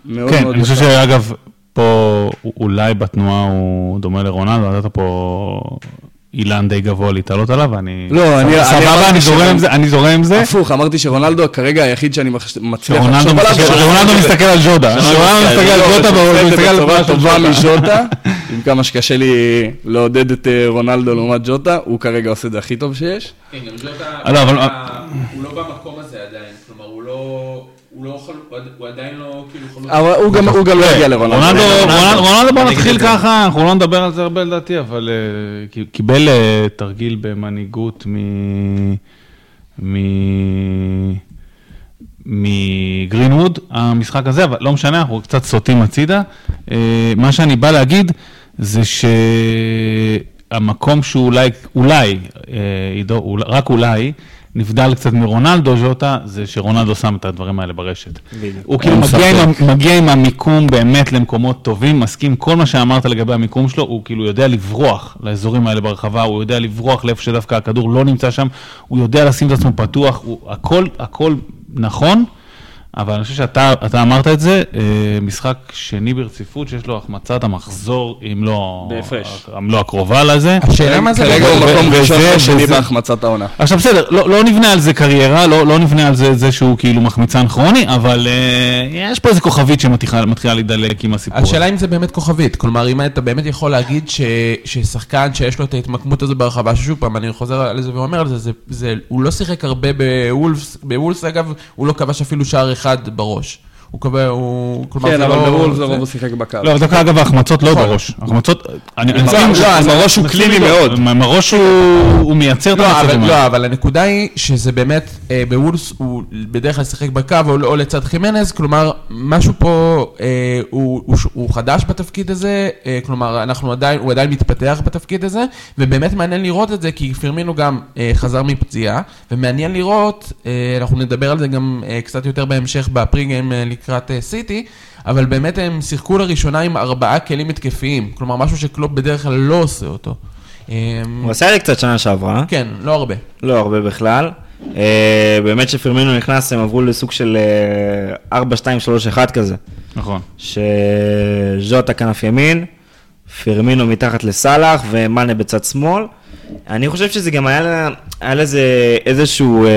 מאוד כן, מאוד אני חושב. שאגב, פה אולי בתנועה הוא דומה לרונלדו, נתת פה אילן די גבוה להתעלות עליו, ואני... לא, אני- אני סבבה, אני זורם עם זה, אני זורם עם זה. הפוך, אמרתי שרונלדו כרגע היחיד שאני מצליח שרונלדו לחשוב עליו. מסתכל- רונלדו מסתכל על ג'ודה. רונלדו מסתכל על לא, ג'וטה, והוא מסתכל על בצורה של טובה. מז'וטה, עם כמה שקשה לי לעודד את אה, רונלדו לעומת ג'וטה, הוא כרגע עושה את זה הכי טוב שיש. כן, גם ז'וטה, לא, הוא לא במקום הזה עדיין, הוא לא, חל- הוא עדיין לא כאילו. אבל הוא גם- הוא גם לא יגיע לרונלדו. רונלדו, בוא נתחיל. ככה, אנחנו לא נדבר על זה הרבה לדעתי, אבל אה, קיבל אה, תרגיל במנהיגות מ... מ... מגרינווד, המשחק הזה, אבל לא משנה, אנחנו קצת סוטים הצידה. אה, מה שאני בא להגיד זה שהמקום שאולי, אולי, עידו, אולי- רק אולי, נבדל קצת מרונלדו ז'וטה, זה שרונלדו שם את הדברים האלה ברשת. הוא כאילו מגיע עם, מגיע עם המיקום באמת למקומות טובים, מסכים כל מה שאמרת לגבי המיקום שלו, הוא כאילו יודע לברוח לאזורים האלה ברחבה, הוא יודע לברוח לאיפה שדווקא הכדור לא נמצא שם, הוא יודע לשים את עצמו פתוח, הוא, הכל, הכל נכון, אבל אני חושב שאתה אתה אמרת את זה, אה, משחק שני ברציפות שיש לו החמצת המחזור, אם לא, בהפרש. אם לא הקרובה לזה. השאלה מה זה... כרגע הוא מקום ראשון ושני בהחמצת העונה. עכשיו בסדר, לא, לא נבנה על זה קריירה, לא, לא נבנה על זה, זה שהוא כאילו מחמיצן כרוני, אבל אה, יש פה איזה כוכבית שמתחילה מתחילה להידלק עם הסיפור. השאלה אם זה באמת כוכבית, כלומר אם אתה באמת יכול להגיד ש, ששחקן שיש לו את ההתמקמות הזו ברחבה, ששוב פעם אני חוזר על זה ואומר על זה, זה, זה, הוא לא שיחק הרבה בוולפס, בוולפס אגב, הוא לא כבש אפילו שער אחד בראש. הוא קובע, הוא... כן, זה אבל לא- בוולפס זה- לרוב הוא שיחק בקו. לא, אבל דווקא אגב, ההחמצות לא נכון. בראש. ההחמצות, אני לא, מסכים לא, הראש הוא קליני. מאוד. עם הראש הוא מייצר את לא, אבל, המצבים האלה. לא, אבל הנקודה היא שזה באמת, אה, בוולס הוא בדרך כלל שיחק בקו או, לצד חימנז, כלומר, משהו פה, אה, הוא, חדש בתפקיד הזה, אה, כלומר, אנחנו עדיין, הוא עדיין מתפתח בתפקיד הזה, ובאמת מעניין לראות את זה, כי פירמינו גם חזר מפציעה, ומעניין לראות, אנחנו נדבר על זה גם קצת יותר בהמשך בפרי-גיים לקראת אה, סיטי, אבל באמת הם שיחקו לראשונה עם ארבעה כלים התקפיים, כלומר, משהו שקלופ בדרך כלל לא עושה אותו. אה, הוא עשה את זה קצת שנה שעברה, כן, לא הרבה. לא הרבה בכלל. אה, באמת שפרמינו נכנס, הם עברו לסוג של אה, 4-2-3-1 כזה. נכון. שז'וטה כנף ימין, פרמינו מתחת לסאלח ומאנה בצד שמאל. אני חושב שזה גם היה, היה לזה איזשהו אה,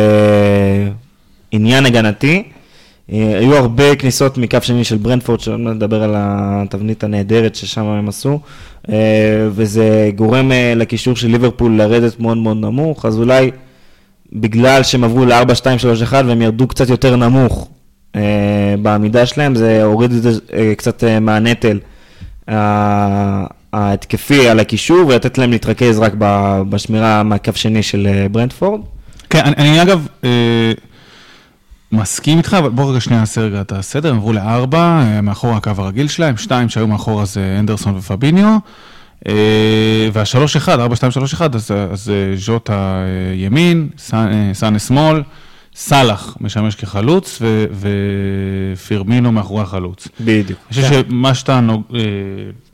עניין הגנתי. אה, היו הרבה כניסות מקו שני של ברנדפורד, שלא נדבר על התבנית הנהדרת ששם הם עשו, אה, וזה גורם אה, לקישור של ליברפול לרדת מאוד מאוד נמוך, אז אולי בגלל שהם עברו ל-4-2-3-1 והם ירדו קצת יותר נמוך בעמידה שלהם, זה הוריד קצת מהנטל ההתקפי על הקישור, ולתת להם להתרכז רק בשמירה מהקו שני של ברנדפורד. כן, אני, אני אגב מסכים איתך, אבל בוא רגע שנייה נעשה רגע את הסדר, הם עברו לארבע, אה, מאחור הקו הרגיל שלהם, שתיים שהיו מאחורה זה אנדרסון ופביניו, אה, והשלוש אחד, ארבע, שתיים, שלוש אחד, אז, אז אה, ז'וטה אה, ימין, אה, סאנה שמאל, סאלח משמש כחלוץ, ו, ופירמינו מאחורי החלוץ. בדיוק. אני חושב שמה שאתה נוג- אה,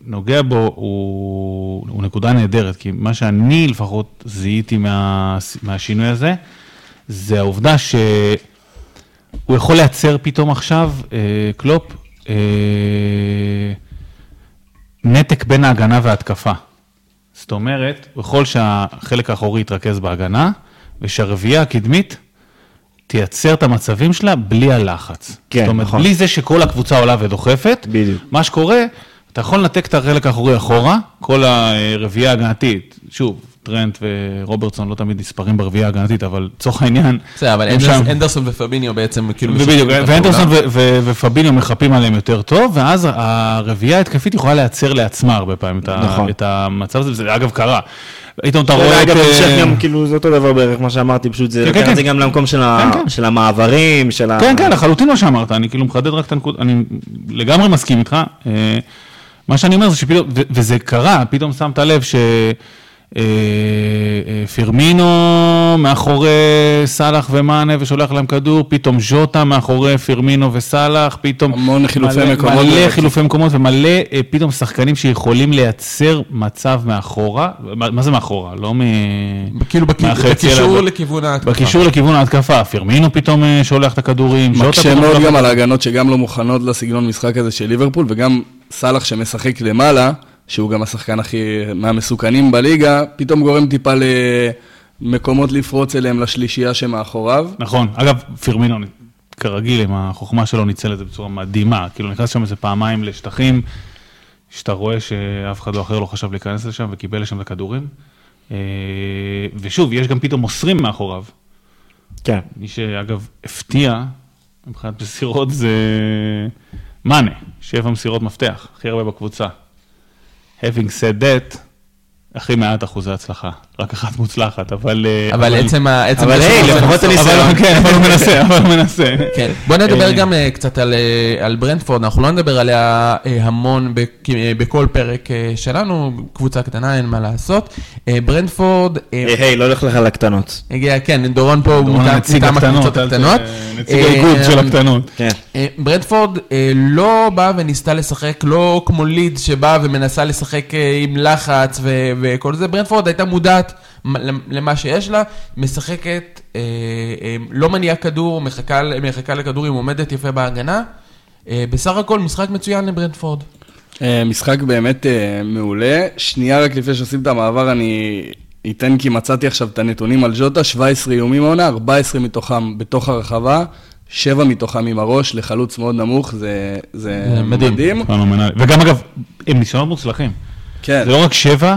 נוגע בו הוא, הוא נקודה נהדרת, כי מה שאני לפחות זיהיתי מה, מהשינוי הזה, זה העובדה שהוא יכול לייצר פתאום עכשיו, אה, קלופ, אה, נתק בין ההגנה וההתקפה. זאת אומרת, ככל שהחלק האחורי יתרכז בהגנה, ושהרביעייה הקדמית תייצר את המצבים שלה בלי הלחץ. כן, זאת אומרת, נכון. בלי זה שכל הקבוצה עולה ודוחפת, בדיוק. מה שקורה, אתה יכול לנתק את החלק האחורי אחורה, כל הרביעייה ההגנתית, שוב, טרנט ורוברטסון לא תמיד נספרים ברביעייה ההגנתית, אבל לצורך העניין, בסדר, אבל. אנדרסון ופביניו בעצם כאילו... את ואנדרסון הפעולה. ו- ו- ופביניו מחפים עליהם יותר טוב, ואז הרביעייה ההתקפית יכולה לייצר לעצמה הרבה פעמים את נכון. המצב הזה, וזה אגב קרה. פתאום אתה רואה את... אגב, אה, המשך גם, כאילו, זה אותו דבר בערך מה שאמרתי, פשוט זה כן, כן, את זה כן. גם למקום של כן, כן. של המעברים, של ה... כן, כן, לחלוטין מה שאמרת, אני כאילו מחדד רק את הנקודה, אני לגמרי מסכים איתך. אה, מה שאני אומר זה שפתאום, וזה קרה, פתאום שמת לב ש... אה, אה, פירמינו מאחורי סאלח ומאנה ושולח להם כדור, פתאום ז'וטה מאחורי פירמינו וסאלח, פתאום... המון חילופי מלא- מקומות. מלא חילופי מקומות ומלא אה, פתאום שחקנים שיכולים לייצר מצב מאחורה, מה זה מאחורה? לא מ... כאילו בקישור. לכיוון ההתקפה. בקישור לכיוון ההתקפה, פירמינו פתאום שולח את הכדורים, ז'וטה מקשה מאוד גם על ההגנות שגם לא מוכנות לסגנון משחק הזה של ליברפול, וגם סאלח שמשחק למעלה, שהוא גם השחקן הכי מהמסוכנים בליגה, פתאום גורם טיפה למקומות לפרוץ אליהם לשלישייה שמאחוריו. נכון, אגב, פירמינו, כרגיל, עם החוכמה שלו, ניצל את זה בצורה מדהימה. כאילו, נכנס שם איזה פעמיים לשטחים, שאתה רואה שאף אחד לא אחר לא חשב להיכנס לשם וקיבל לשם את הכדורים. אה, ושוב, יש גם פתאום מוסרים מאחוריו. כן. מי שאגב הפתיע, מבחינת מסירות, זה מאנה, שבע מסירות מפתח, הכי הרבה בקבוצה. Having said that, הכי מעט אחוזי הצלחה, רק אחת מוצלחת, אבל... אה, אבל עצם ה... עצם אבל היי, לפחות אני ניסיון. אבל כן, אבל הוא מנסה, אבל הוא מנסה. כן, בוא נדבר אה, גם אה, קצת על, על ברנדפורד, אנחנו לא נדבר עליה המון בכ- בכל פרק שלנו, קבוצה קטנה, אין מה לעשות. ברנדפורד היי, היי, לא הולך לך על הקטנות. הגיע, כן, דורון פה הוא מטעם הקבוצות הקטנות. נציג האיגוד של הקטנות. כן. ברנדפורד לא באה וניסתה לשחק, לא כמו ליד שבאה ומנסה לשחק עם לחץ ו- וכל זה, ברנדפורד הייתה מודעת למה שיש לה, משחקת, אה, אה, לא מניעה כדור, מחכה, מחכה לכדורים, עומדת יפה בהגנה. אה, בסך הכל משחק מצוין לברנדפורד. אה, משחק באמת מעולה. שנייה רק לפני שעושים את המעבר, אני אתן כי מצאתי עכשיו את הנתונים על ז'וטה, 17 איומים העונה, 14 מתוכם בתוך הרחבה, 7 מתוכם עם הראש, לחלוץ מאוד נמוך, זה, זה זה מדהים. מדהים. וגם אגב, הם ניסיונות מוצלחים. כן. זה לא רק שבע,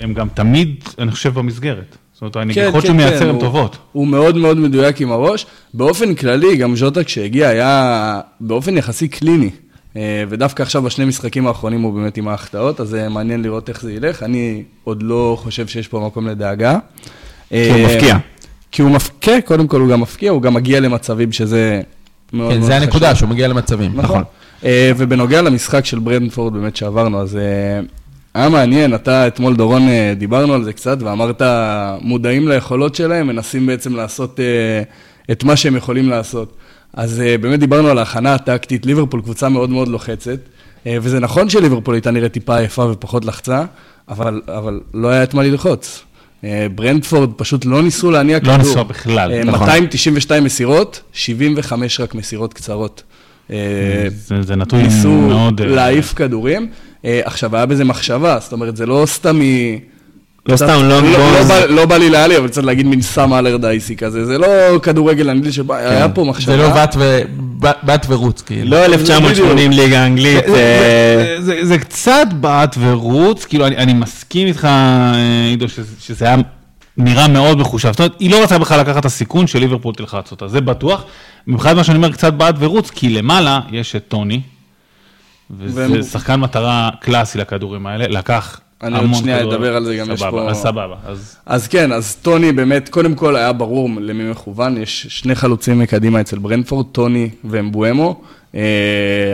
הם גם תמיד, אני חושב, במסגרת. זאת אומרת, הנגיחות שהוא מייצר הן הוא- טובות. הוא מאוד מאוד מדויק עם הראש. באופן כללי, גם ז'וטה כשהגיע היה באופן יחסי קליני. אה, ודווקא עכשיו בשני משחקים האחרונים הוא באמת עם ההחטאות, אז זה מעניין לראות איך זה ילך. אני עוד לא חושב שיש פה מקום לדאגה. כי הוא אה, מפקיע. כי הוא מפקיע, קודם כל הוא גם מפקיע, הוא גם מגיע למצבים שזה מאוד כן, מאוד זה הנקודה, חשוב. שהוא מגיע למצבים. נכון. אה, ובנוגע למשחק של ברנדפורד באמת שעברנו, אז אה, היה מעניין, אתה אתמול דורון אה, דיברנו על זה קצת, ואמרת מודעים ליכולות שלהם, מנסים בעצם לעשות אה, את מה שהם יכולים לעשות. אז אה, באמת דיברנו על ההכנה הטקטית, ליברפול קבוצה מאוד מאוד לוחצת, וזה נכון שליברפול הייתה נראית טיפה עייפה ופחות לחצה, אבל, אבל לא היה את מה ללחוץ. ברנדפורד פשוט לא ניסו להניע לא כדור. ניסו בכלל, נכון. 292 מסירות, 75 רק מסירות קצרות. זה זה נתון ניסו מאוד... אה, להעיף כדורים. אה, עכשיו, היה בזה מחשבה, זאת אומרת, זה לא סתם מ... לא קצת- סתם לונג לא- לא בולס. בא- לא בא לי להעליב, אבל צריך להגיד מין סם אלרדייסי כזה, זה לא כדורגל אנגלי שבא, היה פה מחשבה. זה לא בת ו- בת- בת ורוץ, כאילו. לא 1980 ליגה אנגלית. זה- אה, זה- זה- זה קצת בעט ורוץ, כאילו אני אני מסכים איתך, אה, עידו, שזה- שזה היה נראה מאוד מחושב. זאת אומרת, היא לא רצתה בכלל לקחת את הסיכון שליברפול תלחץ אותה, זה בטוח. מבחינת מה שאני אומר, קצת בעט ורוץ, כי למעלה יש את טוני, וזה והם- שחקן מטרה קלאסי לכדורים האלה, לקח אני עוד המון שנייה כדורים. אדבר על זה, גם יש סבבה, פה- אז סבבה, אז... אז כן, אז טוני באמת, קודם כל היה ברור למי מכוון, יש שני חלוצים מקדימה אצל ברנפורד, טוני ואמבואמו. אה,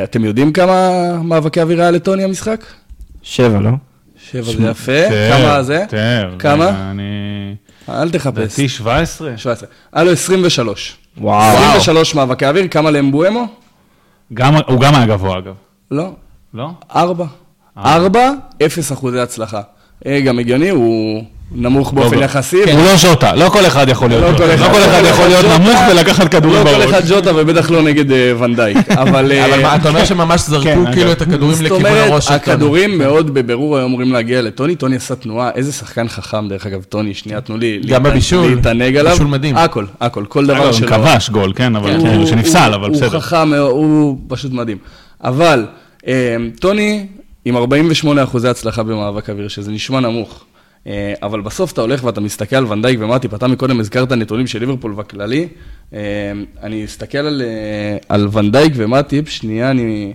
אתם יודעים כמה מאבקי אוויר היה לטוני המשחק? שבע, לא? שבע זה יפה. כמה זה? תאר, כמה? אני... אל תחפש. לדעתי 17? 17. היה לו 23. וואו. 23 מאבקי אוויר, כמה לאמבואמו? גם- הוא גם היה גבוה אגב, לא, לא? ארבע. ארבע, אפס אחוזי הצלחה. אה, גם הגיוני, הוא נמוך באופן לא, יחסי. הוא לא ז'וטה, לא כל אחד יכול להיות לא ז'וטה. כל אחד- לא כל אחד לא יכול להיות אחד נמוך ז'וטה. ולקחת כדורים לא כל בראש. אחד ג'וטה ובטח לא נגד אה, ונדייק, אבל... אה, אתה אומר שממש זרקו כן, כאילו. את הכדורים לכיוון הראש של טוני. הכדורים מאוד בבירור היו אמורים להגיע לטוני, טוני עשה תנועה, איזה שחקן חכם, דרך אגב, טוני, שנייה, תנו לי גם להת- בבישול. להתענג עליו. בישול מדהים. הכל, הכל, כל דבר שלו. הוא כבש גול, כן, אבל כן, כאילו שנפסל, אבל בסדר. הוא חכם, הוא פשוט מדהים. אבל אה, טוני עם 48 אחוזי הצלחה במאבק אוויר, שזה נשמע נמוך. אה, אבל בסוף אתה הולך ואתה מסתכל על ונדייק ומטיפ, אתה מקודם הזכרת נתונים של ליברפול בכללי. אה, אני אסתכל על, אה, על ונדייק ומטיפ, שנייה, אני...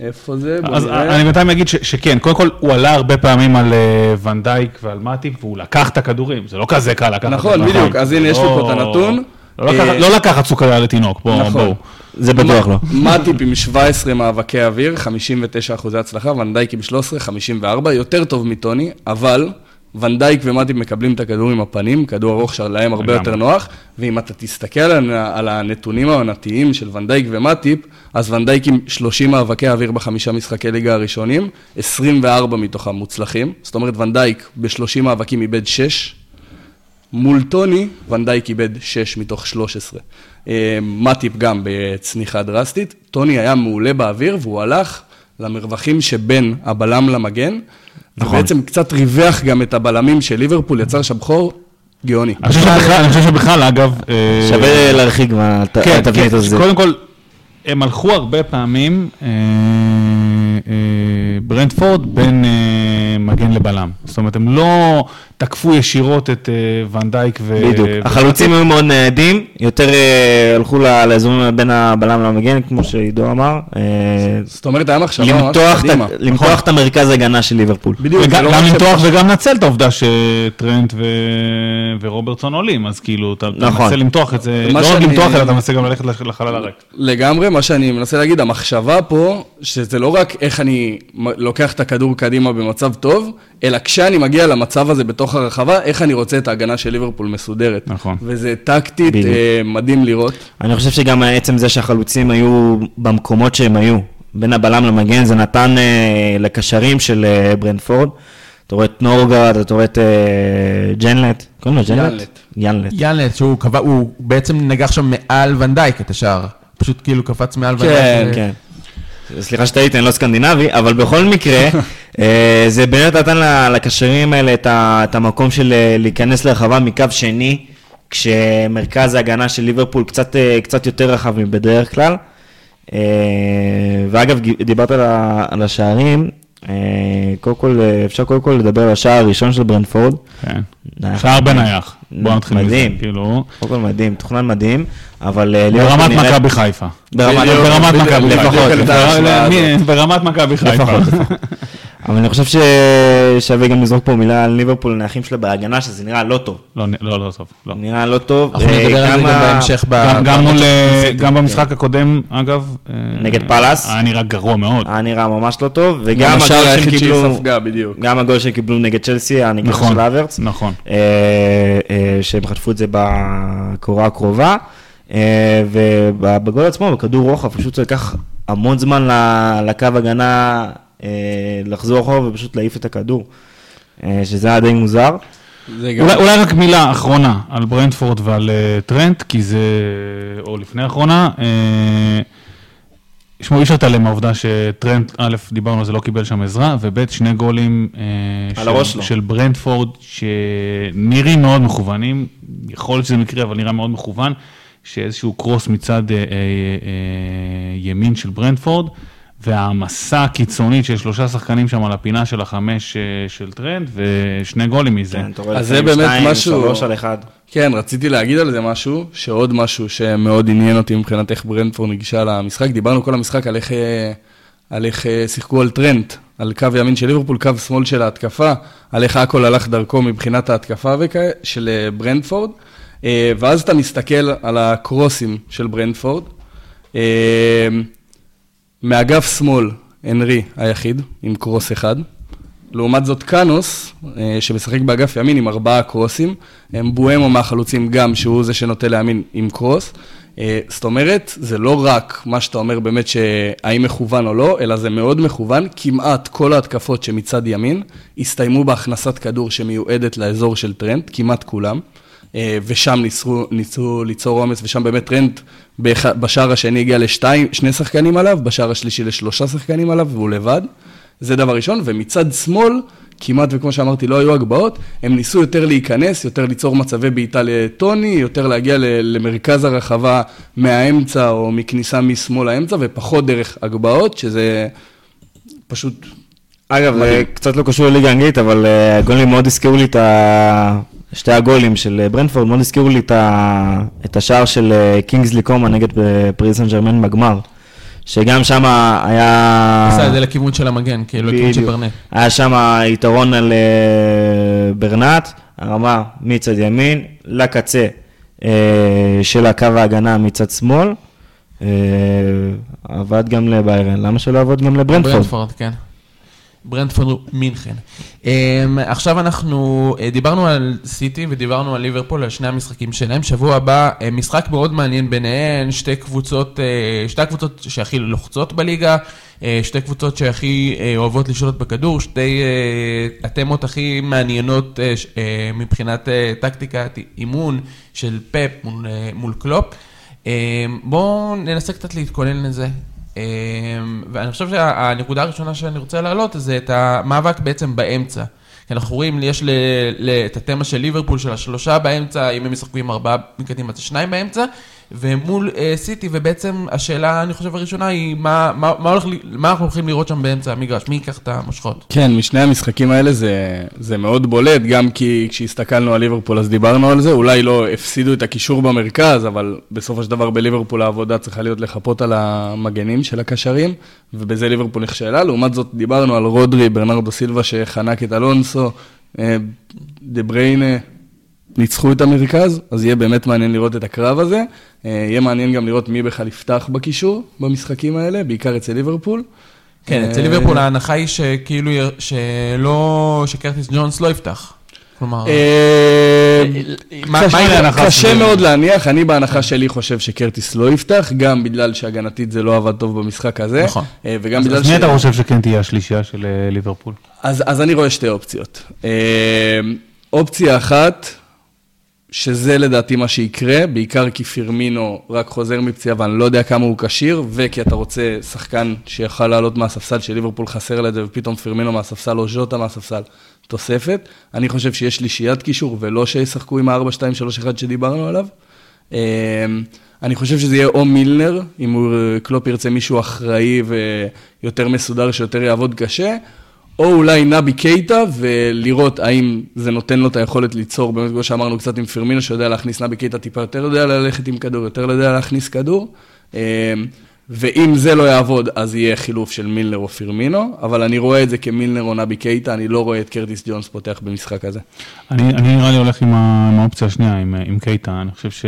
איפה זה? אז נראה. אני בינתיים אגיד ש- שכן, קודם כל הוא עלה הרבה פעמים על אה, ונדייק ועל מאטיפ, והוא לקח את הכדורים, זה לא כזה קל לקחת. נכון, אותם. בדיוק, אז הנה, יש לי פה את לא- הנתון. לא לקחת- לא לקחת סוכריה לתינוק, בואו, נכון. זה בטוח לא. מאטיפ עם 17 מאבקי אוויר, 59 אחוזי הצלחה, ונדייק עם 13, 54, יותר טוב מטוני, אבל ונדייק ומטיפ מקבלים את הכדור עם הפנים, כדור ארוך שלהם הרבה. יותר נוח, ואם אתה תסתכל על, על הנתונים העונתיים של ונדייק ומטיפ, אז ונדייק עם 30 מאבקי אוויר בחמישה משחקי ליגה הראשונים, 24 מתוכם מוצלחים, זאת אומרת ונדייק ב-30 מאבקים איבד 6, מול טוני, ונדייק איבד 6 מתוך 13. אה, מטיפ גם בצניחה דרסטית. טוני היה מעולה באוויר והוא הלך למרווחים שבין הבלם למגן. נכון. ובעצם קצת ריווח גם את הבלמים של ליברפול, יצר שם חור גאוני. אני חושב שבכלל- אני חושב שבכלל, אגב... אה, שווה להרחיק כן, מהתבנית כן, הזאת. קודם כל, הם הלכו הרבה פעמים, אה, ברנדפורד, בין מגן לבלם. זאת אומרת, הם לא תקפו ישירות את אה, ונדייק ו... בדיוק. ו- החלוצים היו מאוד ניידים, יותר אה, הלכו לאזורים בין הבלם למגן, כמו שעידו אמר. אה, זאת אומרת, היה מחשבה ממש קדימה. למתוח את המרכז הגנה של ליברפול. בדיוק, לא גם למתוח וגם לנצל את העובדה שטרנט ו... ורוברטסון עולים, אז כאילו, אתה נכון. מנסה למתוח את זה, לא רק שאני- למתוח, אלא אתה מנסה גם ללכת לח- לחלל הריק. לגמרי, מה שאני מנסה להגיד, המחשבה פה, שזה לא רק איך אני לוקח את הכדור קדימה במצב טוב, אלא כשאני מגיע למצב הזה בתוך הרחבה, איך אני רוצה את ההגנה של ליברפול מסודרת. נכון. וזה טקטית, בדיוק. אה, מדהים לראות. אני חושב שגם עצם זה שהחלוצים היו במקומות שהם היו, בין הבלם למגן, זה נתן אה, לקשרים של אה, ברנפורד. אתה רואה את נורגרד, אתה רואה את אה, ג'נלט, קוראים לו ג'נלט? ינלט. ינלט. שהוא קבע, הוא בעצם נגח שם מעל ונדייק את השער. פשוט כאילו קפץ מעל ונדייק. כן, כן. סליחה שטעיתי, אני לא סקנדינבי, אבל בכל מקרה, אה, זה באמת נתן לקשרים האלה את ה- את המקום של אה, להיכנס לרחבה מקו שני, כשמרכז ההגנה של ליברפול קצת, אה, קצת יותר רחב מבדרך כלל. ואגב, דיברת על השערים, קודם כל, אפשר קודם כל לדבר על השער הראשון של ברנפורד. כן. שער בנייח. בוא נתחיל מזה. מדהים. כאילו, קודם כל מדהים, תוכנן מדהים, אבל... אה, ברמת מכבי חיפה. ברמת- מכבי לפחות, חיפה. הזאת. ברמת מכבי חיפה. אבל אני חושב ששווה גם לזרוק פה מילה על ליברפול, הנייחים שלה בהגנה, שזה נראה לא טוב. לא, לא, לא טוב. לא. נראה לא טוב. אנחנו אה, נדבר על זה גם בהמשך. ב- גם- ב- גם במשחק הקודם, אגב. אה, נגד פאלאס? היה נראה גרוע מאוד. היה נראה ממש לא טוב, גם וגם הגול שהם קיבלו, ספגה, בדיוק. גם הגול שהם קיבלו נגד צ'לסי, הנגיחה נכון, של אברץ, נכון. אה, אה, שהם חטפו את זה בקורה הקרובה, אה, ובגול עצמו, בכדור רוחב, פשוט זה לקח המון זמן לקו הגנה אה, לחזור אחורה ופשוט להעיף את הכדור, אה, שזה היה די מוזר. גם... אולי, אולי רק מילה אחרונה על ברנדפורד ועל uh, טרנט, כי זה, או לפני האחרונה, אה, שמעו, אי אפשר להתעלם מהעובדה שטרנט, א', דיברנו על זה, לא קיבל שם עזרה, וב', שני גולים אה, על של, הראש שלו. של ברנדפורד, שנראים מאוד מכוונים, יכול להיות שזה מקרי, אבל נראה מאוד מכוון, שאיזשהו קרוס מצד אה, אה, אה, ימין של ברנדפורד, והעמסה הקיצונית של שלושה שחקנים שם על הפינה של החמש אה, של טרנט, ושני גולים מזה. כן, אתה רואה לפעמים באמת שתיים, משהו- שלוש על אחד. כן, רציתי להגיד על זה משהו, שעוד משהו שמאוד עניין אותי מבחינת איך ברנדפורד ניגשה למשחק. דיברנו כל המשחק על איך, אה, על איך אה, שיחקו על טרנט, על קו ימין של ליברפול, קו שמאל של ההתקפה, על איך הכל הלך דרכו מבחינת ההתקפה וכא, של ברנדפורד. ואז אתה מסתכל על הקרוסים של ברנדפורד. מאגף שמאל, הנרי היחיד, עם קרוס אחד. לעומת זאת קאנוס, אה, שמשחק באגף ימין עם ארבעה קרוסים, אמבואמו מהחלוצים גם, שהוא זה שנוטה להאמין עם קרוס. אה, זאת אומרת, זה לא רק מה שאתה אומר באמת שהאם מכוון או לא, אלא זה מאוד מכוון. כמעט כל ההתקפות שמצד ימין הסתיימו בהכנסת כדור שמיועדת לאזור של טרנט, כמעט כולם. אה, ושם ניסו, ניסו ליצור עומס, ושם באמת טרנט בשער השני הגיע לשתיים, שני שחקנים עליו, בשער השלישי לשלושה שחקנים עליו, והוא לבד. זה דבר ראשון, ומצד שמאל, כמעט וכמו שאמרתי, לא היו הגבהות, הם ניסו יותר להיכנס, יותר ליצור מצבי בעיטה לטוני, יותר להגיע למרכז הרחבה מהאמצע או מכניסה משמאל לאמצע, ופחות דרך הגבהות, שזה פשוט... אגב, מדהים. קצת לא קשור לליגה האנגלית, אבל אה, הגולים מאוד הזכירו לי את ה... שתי הגולים של אה, ברנדפורד, מאוד הזכירו לי את, ה... את השער של אה, קינגסלי קומה נגד אה, פריס סן ג'רמן בגמר. שגם שם היה... עשה את זה לכיוון של המגן, כאילו לכיוון של. ברנט. היה שם יתרון על ברנט, הרמה מצד ימין לקצה של הקו ההגנה מצד שמאל. עבד גם לביירן, למה שלא יעבוד גם לברנדפורד? ברנדפורד, כן. ברנדפורד מינכן. Um, עכשיו אנחנו uh, דיברנו על סיטי ודיברנו על ליברפול, על שני המשחקים שלהם. שבוע הבא, uh, משחק מאוד מעניין ביניהן, שתי קבוצות, uh, שתי הקבוצות שהכי לוחצות בליגה, שתי קבוצות שהכי אוהבות לשלוט בכדור, שתי התמות הכי מעניינות מבחינת טקטיקת אימון של פפ מול, מול קלופ. Um, בואו ננסה קצת להתכונן לזה. אמ, ואני חושב שהנקודה הראשונה שאני רוצה להעלות זה את המאבק בעצם באמצע. כי אנחנו רואים, יש את התמה של ליברפול של השלושה באמצע, אם הם ישחקו עם ארבעה מקדימה זה שניים באמצע, ומול אה, סיטי, ובעצם השאלה, אני חושב, הראשונה היא, מה, מה, מה, הולך, מה אנחנו הולכים לראות שם באמצע המגרש? מי ייקח את המושכות? כן, משני המשחקים האלה זה, זה מאוד בולט, גם כי כשהסתכלנו על ליברפול אז דיברנו על זה, אולי לא הפסידו את הקישור במרכז, אבל בסופו של דבר בליברפול העבודה צריכה להיות לחפות על המגנים של הקשרים, ובזה ליברפול נכשלה. לעומת זאת, דיברנו על רודרי, ברנרדו סילבה שחנק את אלונסו, אה, דה בריינה, ניצחו את המרכז, אז יהיה באמת מעניין לראות את הקרב הזה. אה, יהיה מעניין גם לראות מי בכלל יפתח בקישור במשחקים האלה, בעיקר אצל ליברפול. כן, אצל אה, ליברפול ההנחה היא שכאילו, שלא, שקרטיס ג'ונס לא יפתח. כלומר, אה, מה- קשה- מה היא ההנחה קשה שזה- מאוד להניח, אני בהנחה שלי חושב שקרטיס לא יפתח, גם בגלל שהגנתית זה לא עבד טוב במשחק הזה. נכון. וגם אז בגלל אז מי אתה חושב שכן תהיה השלישייה של ליברפול? אז, אז אני רואה שתי אופציות. אופציה אחת, שזה לדעתי מה שיקרה, בעיקר כי פירמינו רק חוזר מפציעה ואני לא יודע כמה הוא כשיר, וכי אתה רוצה שחקן שיכל לעלות מהספסל של ליברפול חסר לה את זה, ופתאום פירמינו מהספסל או ז'וטה מהספסל, תוספת. אני חושב שיש שלישיית קישור, ולא שישחקו עם ה-4-2-3-1 שדיברנו עליו. אה, אני חושב שזה יהיה או מילנר, אם הוא, קלופ ירצה מישהו אחראי ויותר מסודר, שיותר יעבוד קשה, או אולי נבי קייטה, ולראות האם זה נותן לו את היכולת ליצור, באמת כמו שאמרנו קצת עם פרמינו, שיודע להכניס נבי קייטה טיפה יותר יודע ללכת עם כדור, יותר יודע להכניס כדור. אה, ואם זה לא יעבוד, אז יהיה חילוף של מילנר או פרמינו, אבל אני רואה את זה כמילנר או נבי קייטה, אני לא רואה את קרטיס ג'ונס פותח במשחק הזה. אני, נראה לי הולך עם האופציה השנייה, עם, עם קייטה, אני חושב ש...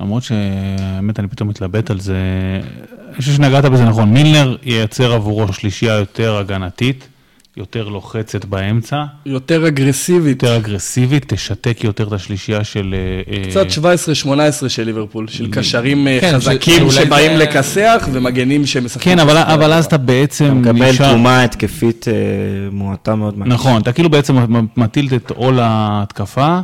למרות שהאמת אני פתאום מתלבט על זה, אני חושב שנגעת בזה נכון, מילנר ייצר עבורו שלישייה יותר הגנתית, יותר לוחצת באמצע, יותר אגרסיבית, יותר אגרסיבית, תשתק יותר את השלישייה של... אה, אה, קצת 17-18 של ליברפול, של קשרים אה, כן, חזקים שאולי שבאים זה- לכסח ומגנים שמשחקים. כן, אבל, אז. אתה בעצם אתה מקבל נשאר... תרומה התקפית מועטה מאוד. נכון, אתה כאילו בעצם מטיל את עול ההתקפה.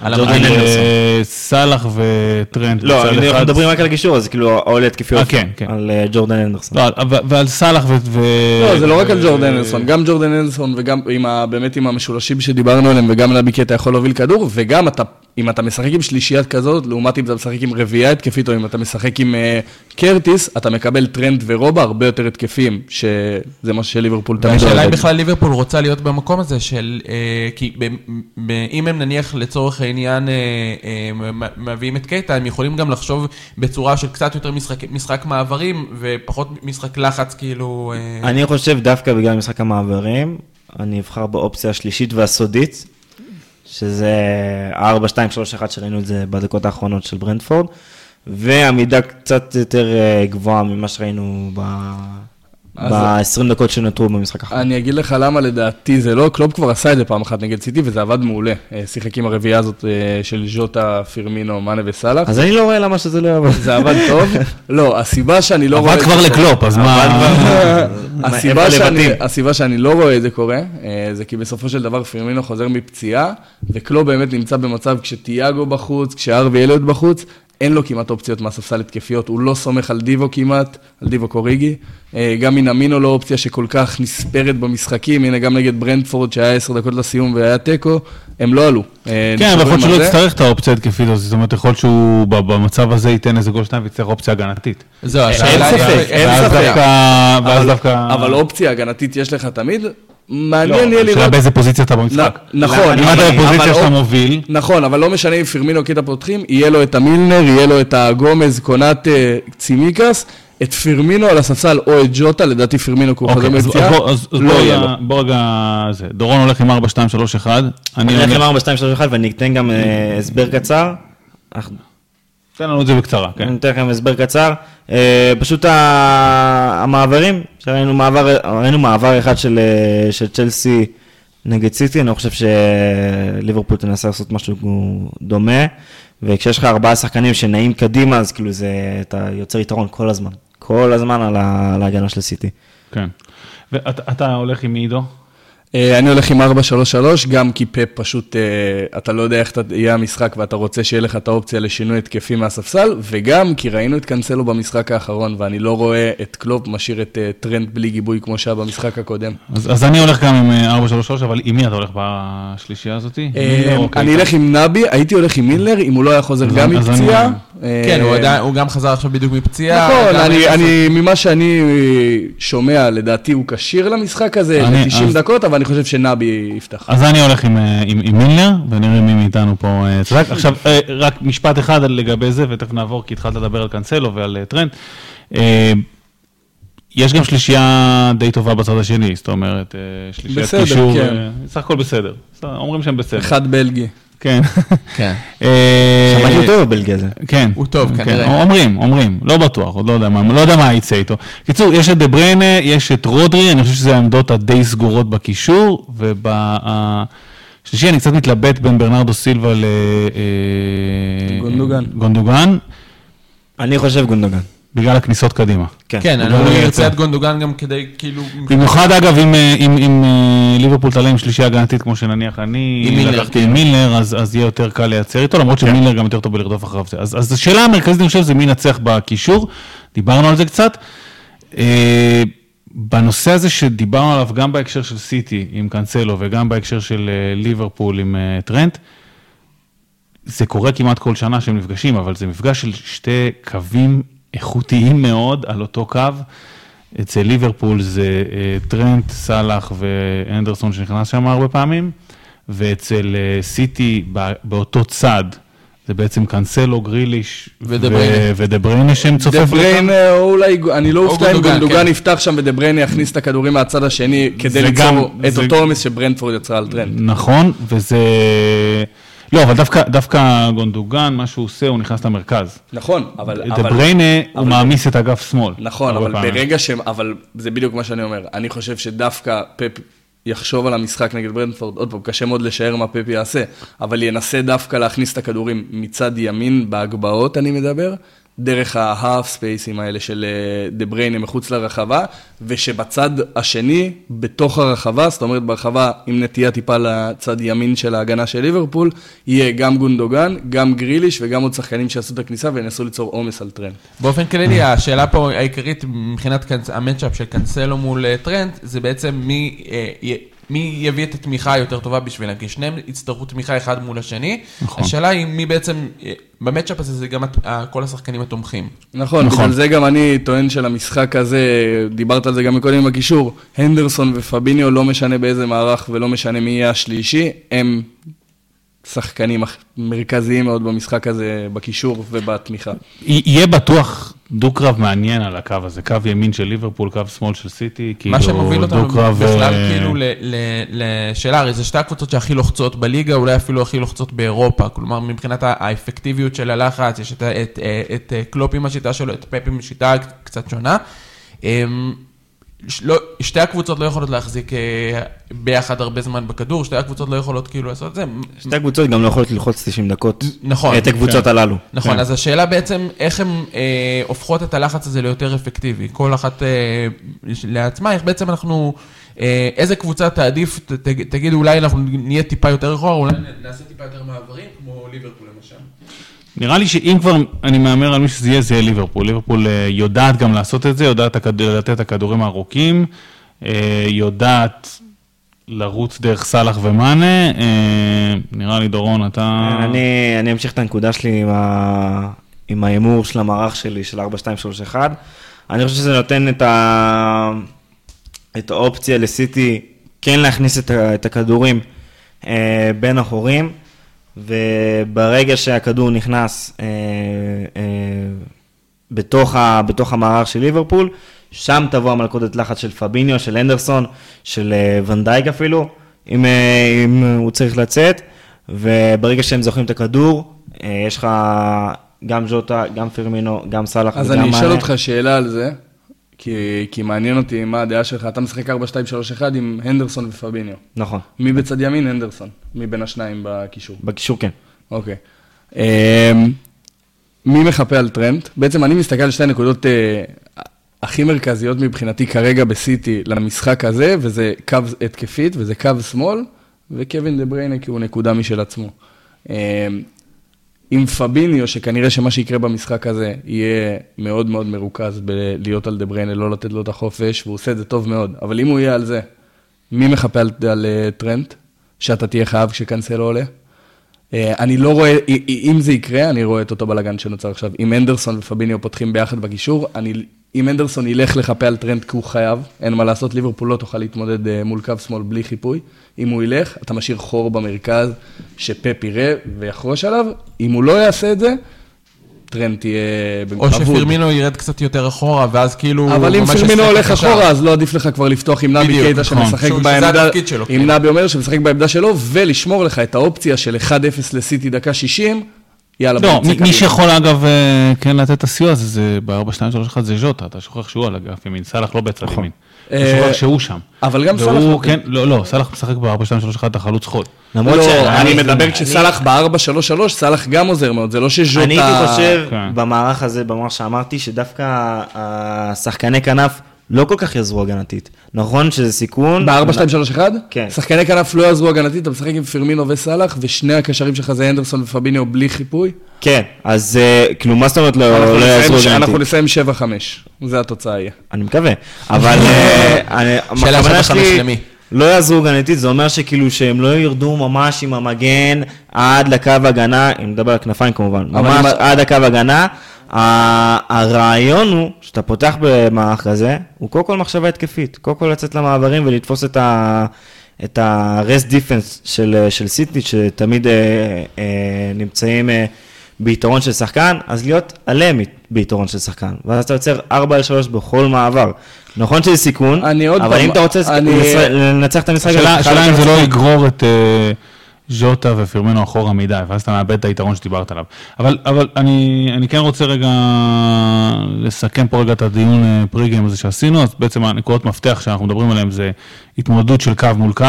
על על אה. סאלח וטרנד לא, אנחנו. מדברים רק על הקישור, אז כאילו העולה התקפי אה, אופי, כן, כן. על אה, ג'ורדן אנדרסון. לא, ועל סאלח ו... לא, זה לא רק על ג'ורדן הנדרסון, גם ג'ורדן הנדרסון וגם עם ה, באמת עם המשולשים שדיברנו עליהם וגם נבי קייטה יכול להוביל כדור, וגם אתה, אם אתה משחק עם שלישיית כזאת, לעומת אם אתה משחק עם רביעייה התקפית, או אם אתה משחק עם אה, קרטיס, אתה מקבל טרנד ורובה הרבה יותר התקפים, שזה מה שליברפול תמיד והשאלה אם אוהבת. בכלל ליברפול רוצה להיות במקום הזה של, אה, כי ב, ב, אם הם נניח לצורך העניין אה, אה, מ- מביאים את קייטה, הם יכולים גם לחשוב בצורה של קצת יותר משחק, משחק מעברים ופחות משחק לחץ כאילו... אה, אני חושב דווקא בגלל משחק המעברים, אני אבחר באופציה השלישית והסודית, שזה 4, 2, 3, 1 שראינו את זה בדקות האחרונות של ברנדפורד, ועמידה קצת יותר אה, גבוהה ממה שראינו אז- ב-20 דקות שנותרו במשחק האחרון. אני אגיד לך למה לדעתי זה לא, קלופ כבר עשה את זה פעם אחת נגד סיטי וזה עבד מעולה. אה, שיחק עם הרביעייה הזאת אה, של ז'וטה, פירמינו, מאנה וסאלח. אז אני לא רואה למה שזה לא יעבוד. זה עבד טוב. לא, הסיבה שאני לא רואה... עבד כבר לקלופ, אז מה... הסיבה שאני, לבתים? הסיבה שאני לא רואה את זה קורה, אה, זה כי בסופו של דבר פירמינו חוזר מפציעה, וקלו באמת נמצא במצב כשתיאגו בחוץ, כשארווי אליוט בחוץ, אין לו כמעט אופציות מהספסל התקפיות, הוא לא סומך על דיבו כמעט, על דיבו קוריגי. אה, גם מנמינו לא אופציה שכל כך נספרת במשחקים, הנה גם נגד ברנדפורד שהיה עשר דקות לסיום והיה תיקו, הם לא עלו. אה, כן, אבל יכול להיות לא הזה. יצטרך את האופציה ההתקפית הזאת, זאת אומרת, יכול שהוא במצב הזה ייתן איזה גול שניים ויצטרך אופציה הגנתית. זהו, אין ספק, אין ספק. ואז דווקא... אבל אופציה הגנתית יש לך תמיד, מעניין יהיה השאלה לראות. באיזה פוזיציה אתה במשחק. נ- נכון, אם אתה בפוזיציה אבל שאתה מוביל, נכון, אבל לא משנה אם פירמינו קיטה פותחים, יהיה לו את המילנר, יהיה לו את הגומז, קונאט אה, צימיקס, את פירמינו על הספסל או את ג'וטה, לדעתי פירמינו כי הוא חוזר אז- מפציעה, לא יהיה רגע- לו. בוא רגע... זה. דורון הולך עם 4, 2, 3, 1. אני הולך. עם 4, 2, 3, 1 ואני אתן גם אה, הסבר קצר. תן לנו את זה בקצרה, כן. אני אתן לכם הסבר קצר. אה, פשוט המעברים, שראינו מעבר, ראינו מעבר אחד של, אה, של צ'לסי נגד סיטי, אני לא חושב שליברפול תנסה לעשות משהו דומה, וכשיש לך ארבעה שחקנים שנעים קדימה, אז כאילו זה, אתה יוצר יתרון כל הזמן, כל הזמן על ההגנה של סיטי. כן. ואתה אתה הולך עם מי, עידו? אה, אני הולך עם 4-3-3, גם כי פפ פשוט, אה, אתה לא יודע איך יהיה המשחק ואתה רוצה שיהיה לך את האופציה לשינוי התקפי מהספסל, וגם כי ראינו את קאנסלו במשחק האחרון, ואני לא רואה את קלופ משאיר את אה, טרנט בלי גיבוי כמו שהיה במשחק הקודם. אז אז אני הולך גם עם 4, 3, 3, אבל עם מי אתה הולך בשלישייה הזאת? אני? אלך עם נבי, הייתי הולך עם מילנר, אם הוא לא היה חוזר גם מפציעה. כן, הוא גם חזר עכשיו בדיוק מפציעה. נכון, גם- אני, אני, ממה שאני שומע, לדעתי הוא כשיר למשחק הזה, אני- ל-90 אז- דקות, אבל אני חושב שנבי יפתח. אז אני הולך עם, אה, עם, עם מילנר, ונראה מי מאיתנו פה אה, צדק. עכשיו, אה, רק משפט אחד לגבי זה, ותכף נעבור, כי התחלת לדבר על קאנסלו ועל אה, טרנד. אה, יש גם שלישייה די טובה בצד השני, זאת אומרת, אה, שלישיית בסדר, קישור, כן. אה, סך הכל בסדר. בסדר, אומרים שהם בסדר. אחד בלגי. כן. כן. אה, שמעתי אותו בבלגיה זה. כן. הוא טוב, כן, כנראה. אומרים, אומרים, לא בטוח, עוד לא יודע מה, לא יודע מה יצא איתו. קיצור, יש את דה בריינה, יש את רודרי, אני חושב שזה העמדות הדי סגורות בקישור, ובשלישי אני קצת מתלבט בין ברנרדו סילבה ל... אה, גונדוגן. גונדוגן, אני חושב גונדוגן. בגלל הכניסות קדימה. כן. כן, אני. ירצה את גונדוגן גם כדי, כאילו... במיוחד אגב, אם, אה, אם, אם אה, ליברפול תעלה עם שלישייה הגנתית, כמו שנניח אני עם כן. עם מילנר, אז, אז יהיה יותר קל לייצר איתו, למרות שמילנר גם יותר טוב בלרדוף אחריו. אז, אז השאלה המרכזית, אני חושב, זה מי ינצח בקישור, דיברנו על זה קצת. אה, בנושא הזה שדיברנו עליו גם בהקשר של סיטי עם קאנסלו וגם בהקשר של ליברפול עם טרנט, זה קורה כמעט כל שנה שהם נפגשים, אבל זה מפגש של שתי קווים איכותיים מאוד על אותו קו. אצל ליברפול זה אה, טרנט, סאלח ואנדרסון שנכנס שם הרבה פעמים, ואצל אה, סיטי בא- באותו צד, זה בעצם קאנסלו, גריליש ודה בריינה. ודה בריינה שהם צופף דה לכאן. בריינה, או אולי, אני לא או אופתע אם גונדוגן, כן. יפתח שם ודה בריינה יכניס את הכדורים מהצד השני, כדי ליצור את אותו עומס שברנדפורד יצרה על טרנט. נכון, וזה... לא, אבל דווקא, דווקא גונדוגן, מה שהוא עושה, הוא נכנס למרכז. נכון, אבל... דה אבל- בריינה, הוא מעמיס את אגף שמאל. נכון, אבל פעמים. ברגע שהם, אבל זה בדיוק מה שאני אומר. אני חושב שדווקא פפ יחשוב על המשחק נגד ברנדפורד, עוד פעם, קשה מאוד לשער מה פפ יעשה, אבל ינסה דווקא להכניס את הכדורים מצד ימין, בהגבהות אני מדבר, דרך ה half ספייסים האלה של אה, דה בריינה מחוץ לרחבה, ושבצד השני, בתוך הרחבה, זאת אומרת ברחבה עם נטייה טיפה לצד ימין של ההגנה של ליברפול, יהיה גם גונדוגן, גם גריליש וגם עוד שחקנים שיעשו את הכניסה וינסו ליצור עומס על טרנט. באופן כללי, השאלה פה העיקרית מבחינת ה match-up של קאנסלו מול אה, טרנט, זה בעצם מי, אה, מי יביא את התמיכה היותר טובה בשבילם, כי שניהם יצטרכו תמיכה אחד מול השני. נכון. השאלה היא מי בעצם, במצ'אפ הזה זה גם ה- כל השחקנים התומכים. נכון, נכון. בגלל זה גם אני טוען שלמשחק הזה, דיברת על זה גם מקודם עם הקישור, הנדרסון ופביניו לא משנה באיזה מערך ולא משנה מי יהיה השלישי, הם שחקנים מרכזיים מאוד במשחק הזה, בקישור ובתמיכה. יהיה בטוח דו-קרב מעניין על הקו הזה, קו ימין של ליברפול, קו שמאל של סיטי, כאילו מה שמוביל אותנו דו-קרב, בכלל אה, כאילו לשאלה, הרי זה שתי הקבוצות שהכי לוחצות בליגה, אולי אפילו הכי לוחצות באירופה. כלומר, מבחינת האפקטיביות של הלחץ, יש את, את, אה, את אה, קלופ עם השיטה שלו, את פפ עם שיטה קצת שונה. אמ, לא, שתי הקבוצות לא יכולות להחזיק אה, ביחד הרבה זמן בכדור, שתי הקבוצות לא יכולות כאילו לעשות את זה. שתי הקבוצות גם לא יכולות ללחוץ 90 דקות. נכון. את הקבוצות כן. הללו. נכון, כן. אז השאלה בעצם, איך הן אה, הופכות את הלחץ הזה ליותר אפקטיבי. כל אחת אה, לעצמה, איך בעצם אנחנו, אה, איזה קבוצה תעדיף, ת, ת, תגיד, אולי אנחנו נהיה טיפה יותר אחורה, אולי נעשה טיפה יותר מעברים, כמו ליברפול למשל. נראה לי שאם כבר אני מהמר על מי שזה יהיה, זה יהיה ליברפול. ליברפול אה, יודעת גם לעשות את זה, יודעת לתת את הכדורים הארוכים, אה, יודעת לרוץ דרך סאלח ומאנה. אה, נראה לי, דורון, אתה... אני, אני אמשיך את הנקודה שלי עם, ה... עם ההימור של המערך שלי, של 4-2-3-1. אני חושב שזה נותן את, ה... את האופציה לסיטי כן להכניס את, ה... את הכדורים בין החורים, וברגע שהכדור נכנס אה, אה, בתוך, ה... בתוך המערך של ליברפול, שם תבוא המלכודת לחץ של פביניו, של אנדרסון, של אה, ונדייק אפילו, אם, אה, אם הוא צריך לצאת, וברגע שהם זוכרים את הכדור, אה, יש לך גם ז'וטה, גם פירמינו, גם סאלח אז וגם אני אשאל מאנה. אותך שאלה על זה, כי, כי מעניין אותי מה הדעה שלך. אתה משחק 4-2-3-1 עם הנדרסון ופביניו. נכון, מי בצד ימין? הנדרסון. מי בין השניים בקישור? בקישור כן. אוקיי. אמ, מי מחפה על טרנט? בעצם אני מסתכל על שתי הנקודות אה, הכי מרכזיות מבחינתי כרגע בסיטי למשחק הזה, וזה קו התקפית וזה קו שמאל, וקווין דה בריינה כי הוא נקודה משל עצמו. אמ, עם פביניו, שכנראה שמה שיקרה במשחק הזה יהיה מאוד מאוד מרוכז בלהיות על דה בריינה, לא לתת לו את החופש, והוא עושה את זה טוב מאוד. אבל אם הוא יהיה על זה, מי מחפה על, על אה, טרנט? שאתה תהיה חייב כשקנסלו עולה? אה, אני לא רואה, אם זה יקרה, אני רואה את אותו בלאגן שנוצר עכשיו. אם הנדרסון ופביניו פותחים ביחד בקישור, אני, אם הנדרסון ילך לחפה על טרנט כי הוא חייב, אין מה לעשות, ליברפול לא תוכל להתמודד אה, מול קו שמאל בלי חיפוי. אם הוא ילך, אתה משאיר חור במרכז, שפפ יראה ויחרוש עליו. אם הוא לא יעשה את זה, טרנט יהיה או אבוד. שפירמינו ירד קצת יותר אחורה, ואז כאילו... אבל אם ישחק הולך. אחורה, אז לא עדיף לך כבר לפתוח עם נבי קייטה נכון. שמשחק בעמדה, עם כן. נבי אומר שמשחק בעמדה שלו, ולשמור לך את האופציה של 1-0 לסיטי דקה 60, יאללה, לא, בוא נצא מי- מי. שיכול אגב אה, כן לתת את הסיוע הזה, זה ב-4, 2, 3, 1 זה ז'וטה, אתה שוכח שהוא על אגף ימין, סאלח לא בצד ימין. אתה אה, שוכח שהוא שם. אבל גם סאלח והוא, לא- כן, לא, לא, סאלח משחק ב-4, 2, 3, 1 אתה חלוץ חוד. למרות לא, שאני- אני מדבר כשסאלח ב-4-3-3, סאלח גם עוזר מאוד, זה לא שז'וטה... אני הייתי חושב כן. במערך הזה, במערך שאמרתי, שדווקא השחקני כנף לא כל כך יעזרו הגנתית. נכון שזה סיכון. ב-4-2-3-1? כן. שחקני כנף לא יעזרו הגנתית, אתה משחק עם פרמינו וסאלח, ושני הקשרים שלך זה הנדרסון ופביניו בלי חיפוי. כן, אז אה, כאילו, מה זאת אומרת לא אנחנו לא יעזרו נסיים- אנחנו הגנתית? נסיים 7-5, זה התוצאה יהיה. אני מקווה. אבל אה, אני- שאלה הכוונה שבע, חמש שלי, למי? לא יעזרו הגנתית, זה אומר שכאילו שהם לא ירדו ממש עם המגן עד לקו הגנה, אם נדבר על כנפיים כמובן, ממש עד הקו הגנה, הרעיון הוא, שאתה פותח במערך כזה, הוא קודם כל מחשבה התקפית. קודם כל לצאת למעברים ולתפוס את ה... את ה-rest defense של, של סיטי, שתמיד אה, אה, נמצאים אה, ביתרון של שחקן, אז להיות עליהם ביתרון של שחקן. ואז אתה יוצר 4 על 3 בכל מעבר. נכון שזה סיכון, אני עוד אבל פעם- אם אתה רוצה אני- לנצח- את המשחק, השאלה אם זה לא. יגרור את אה, ז'וטה ופירמנו אחורה מדי, ואז אתה מאבד את היתרון שדיברת עליו. אבל, אבל אני, אני כן רוצה רגע לסכם פה רגע את הדיון אה, פרי-גיים הזה שעשינו, אז בעצם הנקודות מפתח שאנחנו מדברים עליהן זה התמודדות של קו מול קו,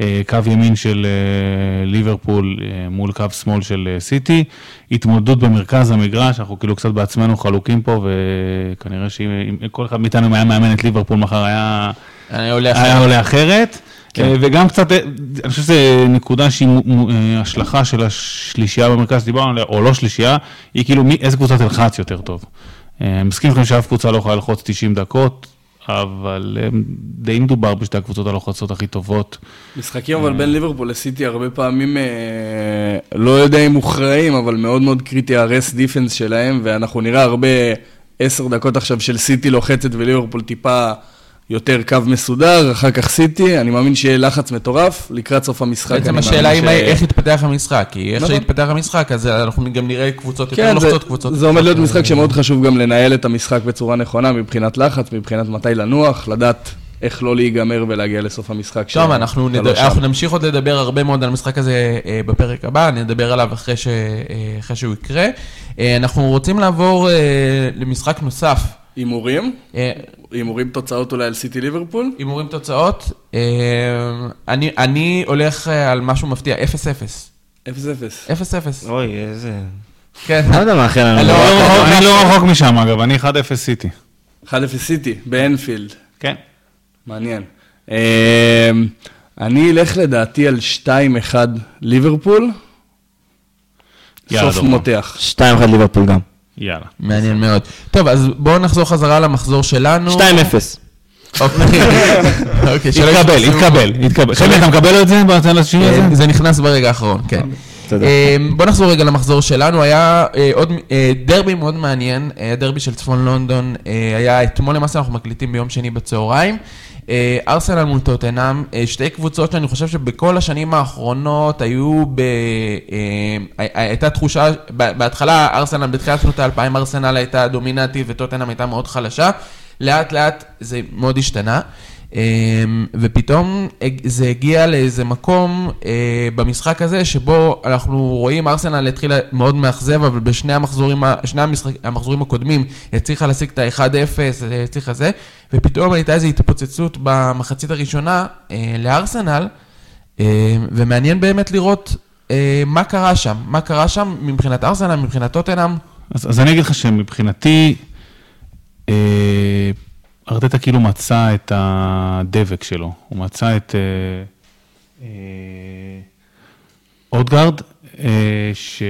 אה, קו ימין של אה, ליברפול מול קו שמאל של סיטי, התמודדות במרכז המגרש, אנחנו כאילו קצת בעצמנו חלוקים פה, וכנראה שאם אם כל אחד מאיתנו היה מאמן את ליברפול מחר היה... היה. עולה אחרת. כן. אה, וגם קצת, אה, אני חושב שזו נקודה שהיא אה, השלכה של השלישייה במרכז שדיברנו עליה, או לא שלישייה, היא כאילו מי, איזה קבוצה תלחץ יותר טוב. אני מסכים איתכם שאף קבוצה לא יכולה ללחוץ 90 דקות, אבל די מדובר בשתי הקבוצות הלוחצות הכי טובות. משחקים אבל בין ליברפול לסיטי הרבה פעמים, לא יודע אם מוכרעים, אבל מאוד מאוד קריטי הרס דיפנס שלהם, ואנחנו נראה הרבה עשר דקות עכשיו של סיטי לוחצת וליברפול טיפה יותר קו מסודר, אחר כך סיטי, אני מאמין שיהיה לחץ מטורף לקראת סוף המשחק. בעצם השאלה היא ש- איך יתפתח המשחק, כי איך נכון. שיתפתח המשחק, אז אנחנו גם נראה קבוצות יותר כן, זה, לוחצות, קבוצות... זה עומד להיות משחק שמאוד חשוב גם לנהל את המשחק בצורה נכונה מבחינת לחץ, מבחינת מתי לנוח, לדעת איך לא להיגמר ולהגיע לסוף המשחק. טוב, אנחנו, נד... אנחנו נמשיך עוד לדבר הרבה מאוד על המשחק הזה אה, בפרק הבא, נדבר עליו אחרי, ש... אה, אחרי שהוא יקרה. אה, אנחנו רוצים לעבור אה, למשחק נוסף. הימורים? אה, הימורים תוצאות אולי על סיטי ליברפול? הימורים תוצאות. אה, אני, אני הולך אה, על משהו מפתיע, 0-0. 0-0. 0-0. אוי, איזה... כן. לא יודע מה אחר לנו. אני לא לא, רחוק- לא רחוק משם אגב, אני 1-0 סיטי. 1-0 סיטי, באנפילד. כן. מעניין. אני אלך לדעתי על 2-1 ליברפול. סוף. מותח. 2-1 ליברפול גם. יאללה. מעניין מאוד. טוב, אז בואו נחזור חזרה למחזור שלנו. 2-0. אוקיי. אוקיי, התקבל. התקבל, התקבל. חמי, אתה מקבל את זה? אה, זה נכנס ברגע האחרון, כן. תודה. אה, בוא נחזור רגע למחזור שלנו, היה אה, עוד אה, דרבי מאוד מעניין, אה, הדרבי של צפון לונדון אה, היה אתמול למעשה, אנחנו מקליטים ביום שני בצהריים. אה, ארסנל מול טוטנאם, אה, שתי קבוצות שאני חושב שבכל השנים האחרונות היו ב... אה, הייתה תחושה, בהתחלה ארסנל, בתחילת שנות האלפיים ארסנל הייתה דומיננטית וטוטנאם הייתה מאוד חלשה, לאט לאט זה מאוד השתנה. אמ, ופתאום זה הגיע לאיזה מקום אה, במשחק הזה, שבו אנחנו רואים, ארסנל התחילה מאוד מאכזב, אבל בשני המחזורים, שני המשחק, המחזורים הקודמים הצליחה להשיג את ה-1-0, אה, הצליחה זה, ופתאום הייתה איזו התפוצצות במחצית הראשונה אה, לארסנל, אה, ומעניין באמת לראות מה קרה שם, מה קרה שם מבחינת ארסנל, מבחינת טוטנאם. אז, אז אני אגיד לך שמבחינתי, אה, ארטטה כאילו מצא את הדבק שלו, הוא מצא את אה, אה, אודגרד, אה, ש...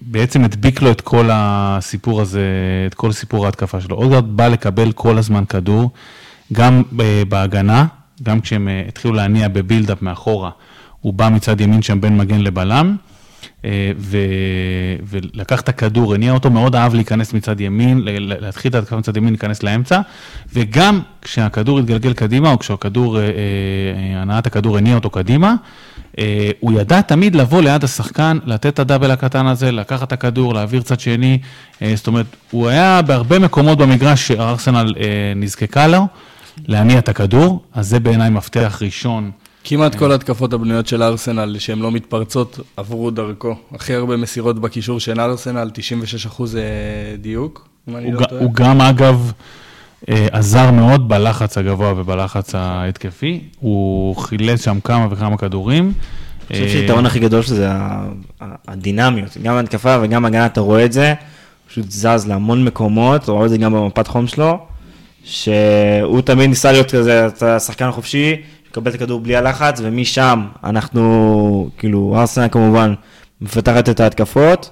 שבעצם הדביק לו את כל הסיפור הזה, את כל סיפור ההתקפה שלו. אודגרד בא לקבל כל הזמן כדור, גם אה, בהגנה, גם כשהם התחילו להניע בבילדאפ מאחורה, הוא בא מצד ימין שם בין מגן לבלם. אה, ו... ולקח את הכדור, הניע אותו, מאוד אהב להיכנס מצד ימין, להתחיל את ההתקפה מצד ימין, להיכנס לאמצע, וגם כשהכדור התגלגל קדימה, או כשהכדור, אה, אה, הנעת הכדור הניע אותו קדימה, הוא ידע תמיד לבוא ליד השחקן, לתת את הדאבל הקטן הזה, לקחת את הכדור, להעביר צד שני, זאת אומרת, הוא היה בהרבה מקומות במגרש שארסנל נזקקה לו, להניע את הכדור, אז זה בעיניי מפתח ראשון. כמעט כל התקפות הבנויות של ארסנל שהן לא מתפרצות עברו דרכו. הכי הרבה מסירות בקישור של ארסנל, 96% אה, דיוק, אם אני הוא, לא טועה. הוא גם אגב אה, עזר מאוד בלחץ הגבוה ובלחץ ההתקפי, הוא חילץ שם כמה וכמה כדורים. אני חושב אה, שהיתרון הכי גדול שלו זה הדינמיות, גם בהתקפה וגם בהגנה אתה רואה את זה, פשוט זז להמון מקומות, אתה רואה את זה גם במפת חום שלו, שהוא תמיד ניסה להיות כזה, אתה השחקן החופשי, לקבל את הכדור בלי הלחץ, ומשם אנחנו, כאילו, ארסנל כמובן, מפתחת את ההתקפות,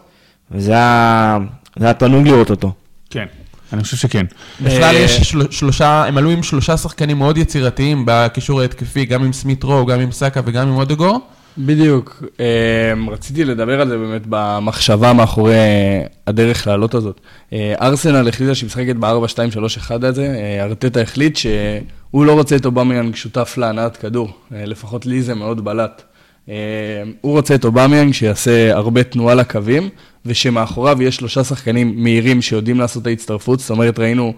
וזה היה, זה היה תענוג לראות אותו. כן, אני חושב שכן. בכלל אה, יש של- שלושה, הם עלו עם שלושה שחקנים מאוד יצירתיים בקישור ההתקפי, גם עם סמית רו, גם עם סאקה וגם עם אודגור. בדיוק. אמ, רציתי לדבר על זה באמת במחשבה מאחורי הדרך לעלות הזאת. אה, ארסנל החליטה שהיא משחקת ב-4-2-3-1 הזה, אה, ארטטה החליט שהוא לא רוצה את אובמיאנג שותף להנעת כדור, אה, לפחות לי זה מאוד בלט. הוא רוצה את אובמיאנג שיעשה הרבה תנועה לקווים, ושמאחוריו יש שלושה שחקנים מהירים שיודעים לעשות את ההצטרפות, זאת אומרת ראינו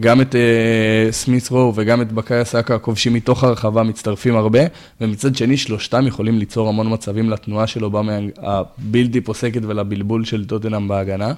גם את אה, סמית' רו וגם את בוקאיו סאקה כובשים מתוך הרחבה, מצטרפים הרבה, ומצד שני שלושתם יכולים ליצור המון מצבים לתנועה של אובמה הבלתי פוסקת ולבלבול של טוטנאם בהגנה.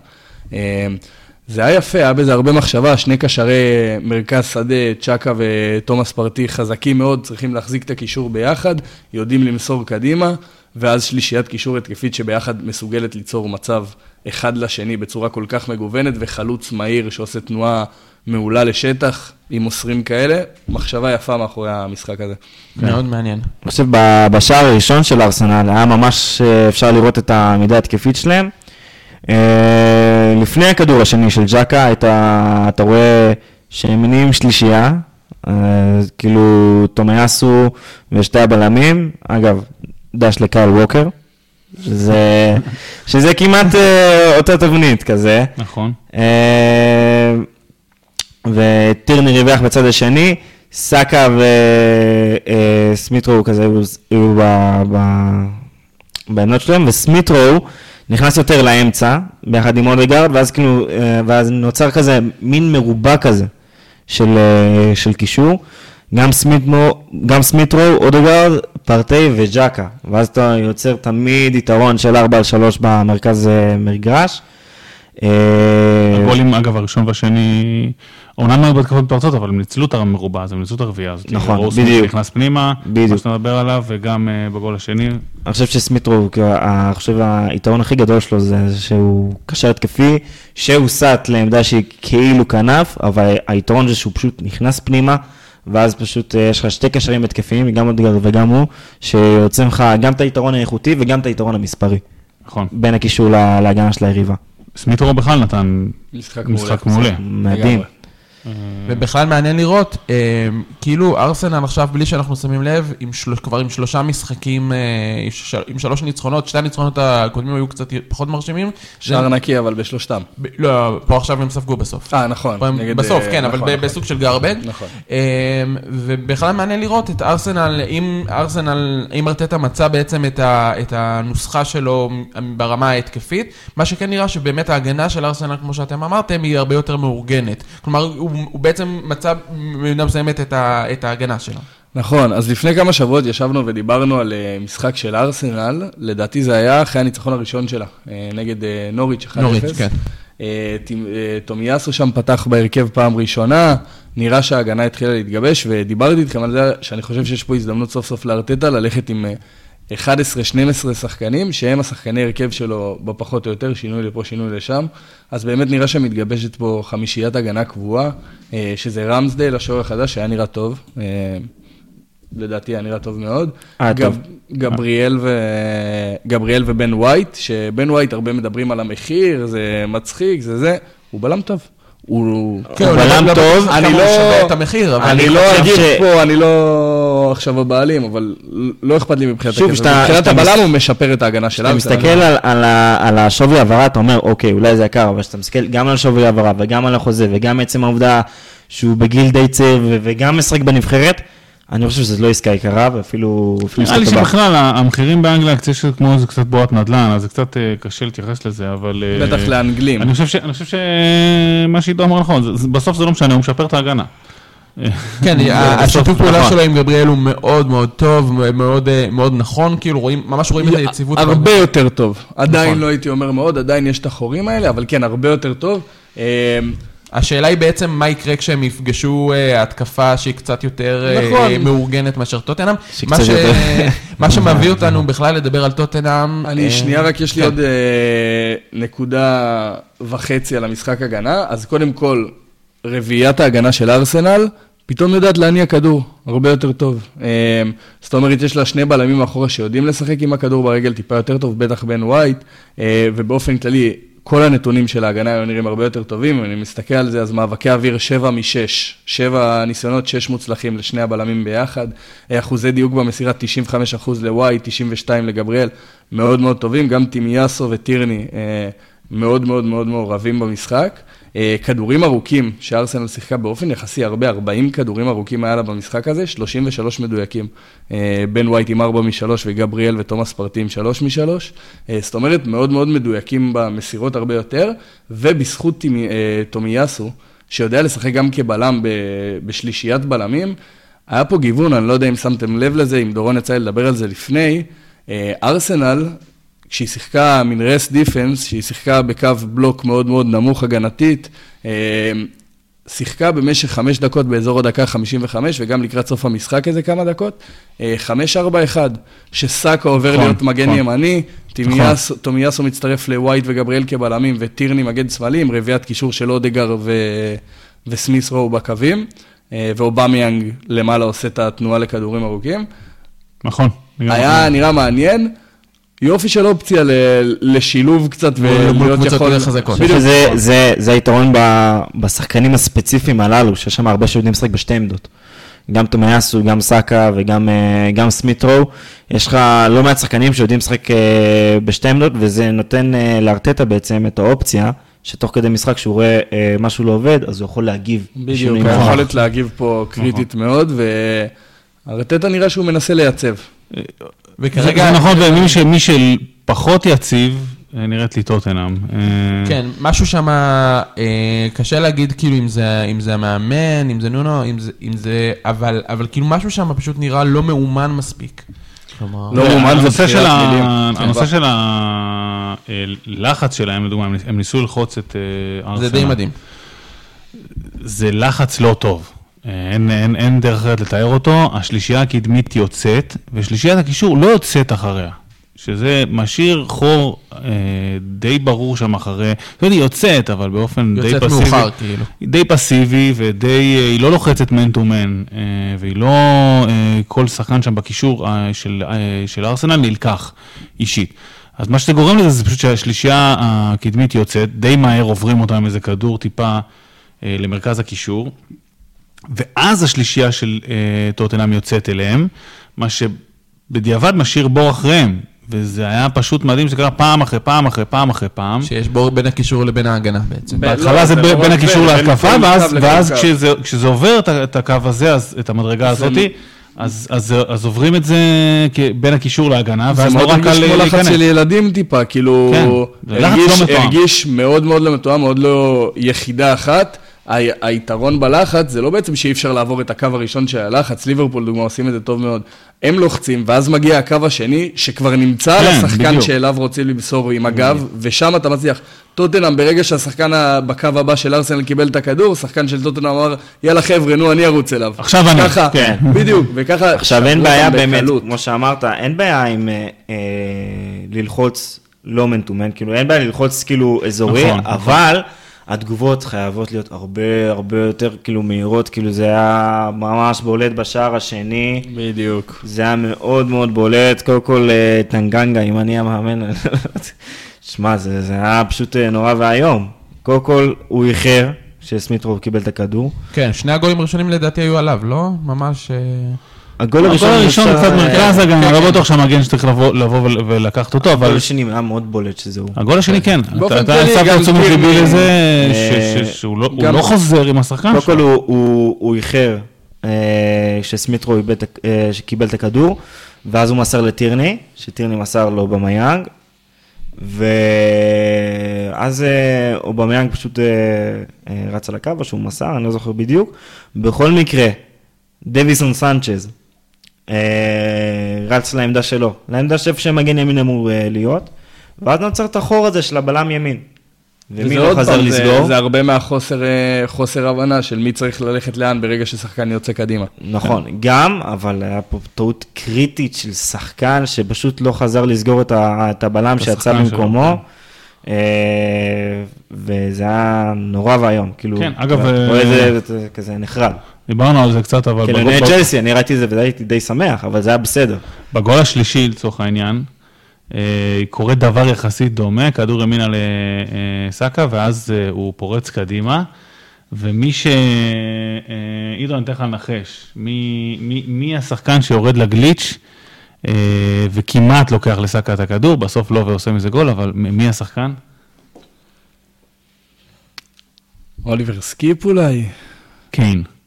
זה היה יפה, היה בזה הרבה מחשבה, שני קשרי מרכז שדה, צ'קה ותומאס פרטי חזקים מאוד, צריכים להחזיק את הקישור ביחד, יודעים למסור קדימה, ואז שלישיית קישור התקפית שביחד מסוגלת ליצור מצב אחד לשני בצורה כל כך מגוונת, וחלוץ מהיר שעושה תנועה מעולה לשטח, עם מוסרים כאלה, מחשבה יפה מאחורי המשחק הזה. מאוד מעניין. אני חושב בשער הראשון של ארסנל היה ממש אה, אפשר לראות את העמידה התקפית שלהם. אה, לפני הכדור השני של ג'קה, אתה, אתה רואה שהם מניעים שלישייה, אה, כאילו תומיאסו ושתי הבלמים, אגב, דש לקייל ווקר, שזה, שזה כמעט אותה תבנית כזה. נכון. וטירני ריווח בצד השני, סאקה וסמיטרו כזה היו בעמדות שלהם, וסמית' רו נכנס יותר לאמצע, ביחד עם אודגרד, ואז כאילו, אה, ואז נוצר כזה מין מרובע כזה של, אה, של קישור. גם סמית' רו, גם סמית' רו, אודגרד, פרטי וג'קה. ואז אתה יוצר תמיד יתרון של 4 על 3 במרכז אה, מגרש. הגולים, אגב, הראשון והשני, אומנם היו בהתקפות מתפרצות, אבל הם ניצלו את המרובע הזה, הם ניצלו את הרביעייה הזאת. נכון, בדיוק. נכנס פנימה, מה שאתה מדבר עליו, וגם אה, בגול השני. אני חושב שסמיטרו, אני חושב היתרון הכי גדול שלו זה שהוא קשר התקפי, שהוא סט לעמדה שהיא כאילו כנף, אבל היתרון זה שהוא פשוט נכנס פנימה. ואז פשוט אה, יש לך שתי קשרים התקפיים, גם אודגר וגם הוא, שיוצאים לך גם את היתרון האיכותי וגם את היתרון המספרי. נכון. בין הקישור להגנה של היריבה. סמיטרו בכלל נתן משחק, משחק מעולה. מדהים. ובכלל מעניין לראות, אה, כאילו ארסנל עכשיו, בלי שאנחנו שמים לב, עם של... כבר עם שלושה משחקים, אה, עם שלוש ניצחונות, שתי הניצחונות הקודמים היו קצת פחות מרשימים. שער נקי אבל בשלושתם. ב... לא, פה עכשיו הם ספגו בסוף. אה, נכון. הם... נגד... בסוף, כן, נכון, אבל נכון. בסוג של גרבג. נכון. אה, ובכלל מעניין לראות את ארסנל, אם ארסנל, אם ארטטה מצא בעצם את, ה... את הנוסחה שלו ברמה ההתקפית, מה שכן נראה שבאמת ההגנה של ארסנל, כמו שאתם אמרתם, היא הרבה יותר מאורגנת. כלומר, הוא הוא, הוא בעצם מצא במידה מסוימת את, את ההגנה שלו. נכון, אז לפני כמה שבועות ישבנו ודיברנו על אה, משחק של ארסנל, לדעתי זה היה אחרי הניצחון הראשון שלה, אה, נגד אה, נוריץ' 1-0. נוריץ', כן. תומיאסו שם פתח בהרכב פעם ראשונה, נראה שההגנה התחילה להתגבש, ודיברתי איתכם על זה שאני חושב שיש פה הזדמנות סוף סוף לארטטה ללכת עם 11-12 שחקנים, שהם השחקני הרכב שלו בפחות או יותר, שינוי לפה, שינוי לשם. אז באמת נראה שמתגבשת פה חמישיית הגנה קבועה, אה, שזה רמסדייל, השוער החדש, שהיה נראה טוב. אה, לדעתי היה נראה טוב מאוד. אה, טוב. גבריאל, ו... גבריאל ובן ווייט, שבן ווייט הרבה מדברים על המחיר, זה מצחיק, זה זה, הוא בלם טוב. הוא כן, בלם טוב, אני לא... את המחיר, אבל אני לא אגיד פה, אני לא עכשיו הבעלים, אבל לא אכפת לי מבחינת הכסף. מבחינת הבלם הוא משפר את ההגנה שלנו. כשאתה מסתכל על השווי העברה, אתה אומר, אוקיי, אולי זה יקר, אבל כשאתה מסתכל גם על שווי העברה וגם על החוזה וגם עצם העובדה שהוא בגיל די צעיר וגם משחק בנבחרת, אני חושב שזו לא עסקה יקרה, ואפילו נראה לי שבכלל המחירים באנגליה, יש כמו זה קצת בועת נדל"ן, אז זה קצת אה, קשה להתייחס לזה, אבל... אה, בטח לאנגלים. אני חושב שמה שעידו אמר נכון, בסוף זה לא משנה, הוא משפר את ההגנה. כן, השיתוף פעולה נכון. שלו עם גבריאל הוא מאוד מאוד טוב, מאוד מאוד נכון, כאילו רואים, ממש רואים את היציבות. הרבה יותר טוב. עדיין נכון. לא הייתי אומר מאוד, עדיין יש את החורים האלה, אבל כן, הרבה יותר טוב. אה, השאלה היא בעצם מה יקרה כשהם יפגשו uh, התקפה שהיא קצת יותר אה, נכון. uh, מאורגנת מאשר טוטנאם. מה, ש... מה שמביא אותנו בכלל לדבר על טוטנאם. אני uh, שנייה רק, יש לי כן. עוד uh, נקודה וחצי על המשחק הגנה. אז קודם כל, רביעיית ההגנה של ארסנל, פתאום יודעת להניע כדור, הרבה יותר טוב. זאת אומרת, יש לה שני בלמים מאחורה שיודעים לשחק עם הכדור ברגל טיפה יותר טוב, בטח בן ווייט, ובאופן כללי, כל הנתונים של ההגנה היו נראים הרבה יותר טובים, אני מסתכל על זה, אז מאבקי אוויר 7 מ-6, 7 ניסיונות, 6 מוצלחים לשני הבלמים ביחד, אחוזי דיוק במסירה 95% לוואי, 92 לגבריאל, מאוד מאוד טובים, גם טימיאסו וטירני מאוד מאוד מאוד מעורבים במשחק. אה, כדורים ארוכים, שארסנל שיחקה באופן יחסי הרבה, 40 כדורים ארוכים היה לה במשחק הזה, 33 מדויקים. אה, בן ווייט עם 4 מ-3 וגבריאל ותומאס פרטי עם 3 מ-3. אה, זאת אומרת, מאוד מאוד מדויקים במסירות הרבה יותר, ובזכות תומיאסו, שיודע לשחק גם כבלם בשלישיית בלמים, היה פה גיוון, אני לא יודע אם שמתם לב לזה, אם דורון יצא לדבר על זה לפני. ארסנל כשהיא שיחקה מין רס דיפנס, שהיא שיחקה בקו בלוק מאוד מאוד נמוך הגנתית, אה, שיחקה במשך חמש דקות באזור הדקה 55, וגם לקראת סוף המשחק איזה כמה דקות, אה, חמש, ארבע, אחד, שסאקה עובר נכון, להיות מגן נכון. ימני, נכון. תומיאסו מצטרף לווייט וגבריאל כבלמים, וטירני מגן שמאלי, עם רביעיית קישור של אודגרד ו... וסמית' רו בקווים, אה, ואובמיאנג למעלה עושה את התנועה לכדורים ארוכים. נכון. היה נראה מעניין. יופי של אופציה לשילוב קצת ולהיות יכול... חזקות. זה, זה, זה היתרון בשחקנים הספציפיים הללו, שיש שם הרבה שיודעים לשחק בשתי עמדות. גם תומיאסו, גם סאקה וגם גם סמיטרו. יש לך לא מעט שחקנים שיודעים לשחק אה, בשתי עמדות, וזה נותן אה, לארטטה בעצם את האופציה. שתוך כדי משחק, כשהוא רואה אה, משהו לא עובד, אז הוא יכול להגיב. בדיוק, היכולת להגיב פה קריטית נכון. מאוד, וארטטה נראה שהוא מנסה לייצב. וכרגע... זה נכון, ומי שפחות יציב, אה, נראית לי טוטנאם. אה, כן, משהו שם, אה, קשה להגיד כאילו אם זה, אם זה המאמן, אם זה נונו, אם זה, אם זה אבל, אבל כאילו משהו שם פשוט נראה לא מאומן מספיק. לא מאומן זה בחירת מילים. הנושא של הלחץ שלהם, לדוגמה, הם ניסו ללחוץ את ארסנל. זה די מדהים. זה לחץ לא טוב. אין, אין, אין דרך אחרת לתאר אותו, השלישייה הקדמית יוצאת, ושלישיית הקישור לא יוצאת אחריה. שזה משאיר חור אה, די ברור שם אחרי, זאת אומרת, היא יוצאת, אבל באופן די פסיבי. יוצאת מאוחר, כאילו. די פסיבי ודי, אה, היא לא לוחצת מן טו מן, אה, והיא לא, אה, כל שחקן שם בקישור אה, של, אה, של ארסנל נלקח אישית. אז מה שזה גורם לזה זה פשוט שהשלישייה הקדמית יוצאת, די מהר עוברים אותה עם איזה כדור טיפה אה, למרכז הקישור. ואז השלישייה של אה, טוטנאם יוצאת אליהם, מה שבדיעבד משאיר בור אחריהם. וזה היה פשוט מדהים שזה קרה פעם אחרי פעם אחרי פעם אחרי פעם. שיש בור בין הקישור לבין ההגנה בעצם. בהתחלה לא, זה בין הקישור להתקפה, ואז כשזה עובר את הקו הזה, את המדרגה הזאתי, אז, אז, אז עוברים את זה בין הקישור להגנה, ואז נורא קל להיכנס. זה מאוד הרגיש כמו לחץ של ילדים טיפה, כאילו, כן, הרגיש, לא הרגיש מאוד מאוד לא מתואם, מאוד לא יחידה אחת. היתרון בלחץ זה לא בעצם שאי אפשר לעבור את הקו הראשון של הלחץ, ליברפול דוגמה עושים את זה טוב מאוד. הם לוחצים, ואז מגיע הקו השני, שכבר נמצא על כן, השחקן. שאליו רוצים למסור עם הגב, ושם אתה מצליח. טוטנאם, ברגע שהשחקן בקו הבא של ארסנל קיבל את הכדור, שחקן של טוטנאם אמר, יאללה חבר'ה, נו, אני ארוץ אליו. עכשיו אני, ככה, כן. בדיוק, וככה... עכשיו אין בעיה באמת, כמו שאמרת, אין בעיה עם אה, אה, ללחוץ לא מנטומן, כאילו, אין בעיה ללחוץ כאילו אזורי, נכון, נכון. אבל... התגובות חייבות להיות הרבה הרבה יותר כאילו מהירות, כאילו זה היה ממש בולט בשער השני. בדיוק. זה היה מאוד מאוד בולט, קודם כל אה, טנגנגה, אם אני המאמן, שמע, זה, זה היה פשוט אה, נורא ואיום. קודם כל, הוא איחר, שסמיטרוב קיבל את הכדור. כן, שני הגולים הראשונים לדעתי היו עליו, לא? ממש... אה, הגול הראשון קצת מרכז הגנה, כן, לא כן. בטוח שהמגן שצריך לבוא ולקחת אותו, אבל... הגול השני היה מאוד בולט שזה הוא. הגול השני כן, אתה שמת תשומת ליבי לזה אה, שהוא לא, לא חוזר עם השחקן שלו. קודם כל הוא איחר שסמיטרו קיבל את הכדור, ואז הוא מסר לטירני, שטירני מסר לו במיאנג, ואז אובמיאנג פשוט רץ על הקו, או שהוא מסר, אני לא זוכר בדיוק. בכל מקרה, דוויסון סנצ'ז אה, רץ לעמדה שלו, לעמדה שאיפה שמגן ימין אמור אה, להיות, ואז נוצר את החור הזה של הבלם ימין. ומי לא חזר פעם, לסגור? זה, זה הרבה מהחוסר אה, חוסר הבנה של מי צריך ללכת לאן ברגע ששחקן יוצא קדימה. נכון, גם, אבל היה פה טעות קריטית של שחקן שפשוט לא חזר לסגור את, ה, את הבלם שיצא במקומו. כן. וזה היה נורא ואיום, כאילו, כן, אגב, זה כזה נחרד. דיברנו על זה קצת, אבל... כאילו, אני צ'לסי, אני ראיתי את זה והייתי די שמח, אבל זה היה בסדר. בגול השלישי, לצורך העניין, אה, קורה דבר יחסית דומה, כדור ימינה לסאקה, ואז אה, הוא פורץ קדימה. ומי ש... אה, עידו, אני אתן לך לנחש, מי, מי, מי השחקן שיורד לגליץ' אה, וכמעט לוקח לסאקה את הכדור, בסוף לא ועושה מזה גול, אבל מי השחקן? אוליבר סקיפ אולי? קיין. כן.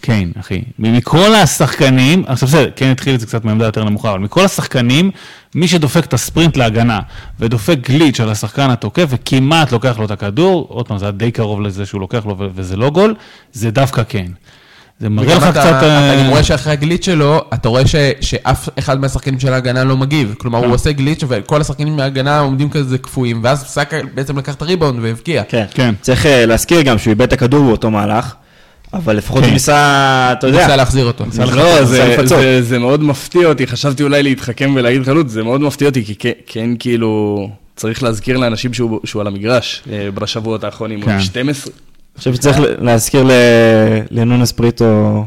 קיין, אחי. מכל השחקנים, עכשיו בסדר, קיין התחיל את זה קצת מעמדה יותר נמוכה, אבל מכל השחקנים, מי שדופק את הספרינט להגנה ודופק גליץ' על השחקן התוקף וכמעט לוקח לו את הכדור, עוד פעם, זה היה די קרוב לזה שהוא לוקח לו וזה לא גול, זה דווקא קיין. זה מראה לך אתה- קצת... אתה- אני אה, רואה שאחרי הגליץ' שלו, אתה רואה ש- שאף אחד מהשחקנים של ההגנה לא מגיב. כלומר, הוא כן. עושה גליץ' וכל השחקנים מההגנה עומדים כזה קפואים, ואז סאקה בעצם לקח את הריבאונד והבקיע. כן. כן. צריך אה, להזכיר גם שהוא איבד את הכדור באותו מהלך, אבל לפחות כן. הוא ניסה, אתה הוא יודע. ניסה להחזיר אותו. לא, זה, לפצות. זה, מאוד מפתיע אותי, חשבתי אולי להתחכם ולהגיד חלוץ, זה מאוד מפתיע אותי, כי כן, כן כאילו, צריך להזכיר לאנשים שהוא, על המגרש אה, בשבועות האחרונים, הוא כן. עם 12. אני חושב שצריך להזכיר לנונס פריטו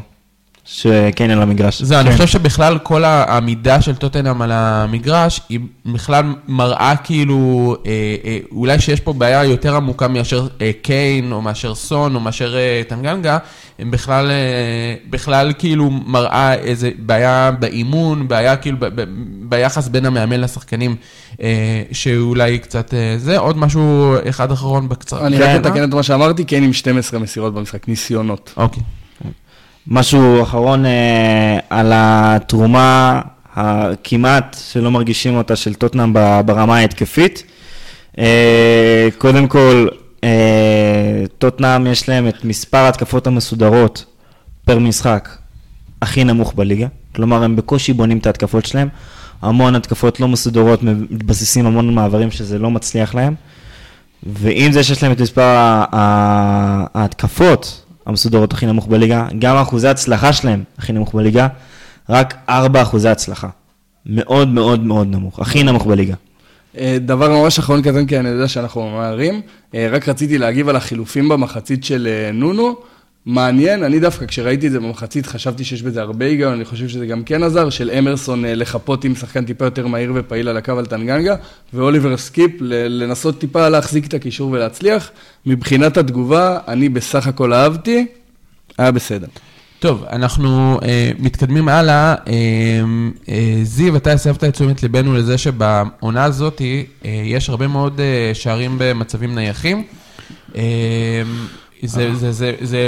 שקיין על המגרש. זהו, אני כן. חושב שבכלל כל העמידה של טוטנאם על המגרש, היא בכלל מראה כאילו, אה, אה, אולי שיש פה בעיה יותר עמוקה מאשר אה, קיין, או מאשר סון, או מאשר אה, טנגנגה, הם בכלל, אה, בכלל כאילו מראה איזה בעיה באימון, בעיה כאילו ב- ב- ביחס בין המאמן לשחקנים, אה, שאולי קצת אה, זה. עוד משהו אחד אחרון בקצרה. אני כן, רק אתקן את מה שאמרתי, כן עם 12 מסירות במשחק, ניסיונות. אוקיי. משהו אחרון אה, על התרומה הכמעט שלא מרגישים אותה של טוטנאם ברמה ההתקפית. אה, קודם כל, אה, טוטנאם יש להם את מספר ההתקפות המסודרות פר משחק הכי נמוך בליגה. כלומר, הם בקושי בונים את ההתקפות שלהם. המון התקפות לא מסודרות, מתבססים המון מעברים שזה לא מצליח להם. ועם זה שיש להם את מספר ההתקפות המסודרות הכי נמוך בליגה, גם אחוזי ההצלחה שלהם הכי נמוך בליגה, רק 4 אחוזי הצלחה. מאוד מאוד מאוד נמוך, הכי נמוך בליגה. אה, דבר ממש אחרון קטן, כי אני יודע שאנחנו ממהרים, אה, רק רציתי להגיב על החילופים במחצית של אה, נונו. מעניין, אני דווקא כשראיתי את זה במחצית חשבתי שיש בזה הרבה היגיון, אני חושב שזה גם כן עזר, של אמרסון אה, לחפות עם שחקן טיפה יותר מהיר ופעיל על הקו על טנגנגה, ואוליבר סקיפ לנסות טיפה להחזיק את הקישור ולהצליח. מבחינת התגובה, אני בסך הכל אהבתי, היה בסדר. טוב, אנחנו אה, מתקדמים הלאה. אה, אה, זיו, אתה הסבת את תשומת ליבנו לזה שבעונה הזאת אה, יש הרבה מאוד אה, שערים במצבים נייחים. אה, זה, זה, זה, זה,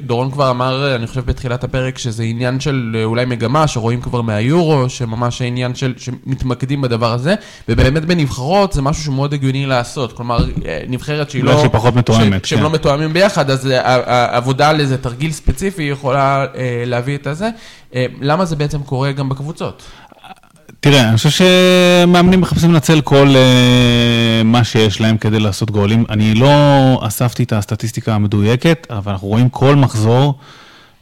דורון כבר אמר, אני חושב בתחילת הפרק, שזה עניין של אה, אולי מגמה שרואים כבר מהיורו, שממש העניין של, שמתמקדים בדבר הזה, ובאמת בנבחרות זה משהו שמאוד הגיוני לעשות. כלומר, אה, נבחרת שהיא לא... שהיא פחות מתואמת, ש- שהם כן. לא מתואמים ביחד, אז אה, העבודה על איזה תרגיל ספציפי יכולה אה, להביא את הזה. אה, למה זה בעצם קורה גם בקבוצות? תראה, אני חושב שמאמנים מחפשים לנצל כל uh, מה שיש להם כדי לעשות גולים. אני לא אספתי את הסטטיסטיקה המדויקת, אבל אנחנו רואים כל מחזור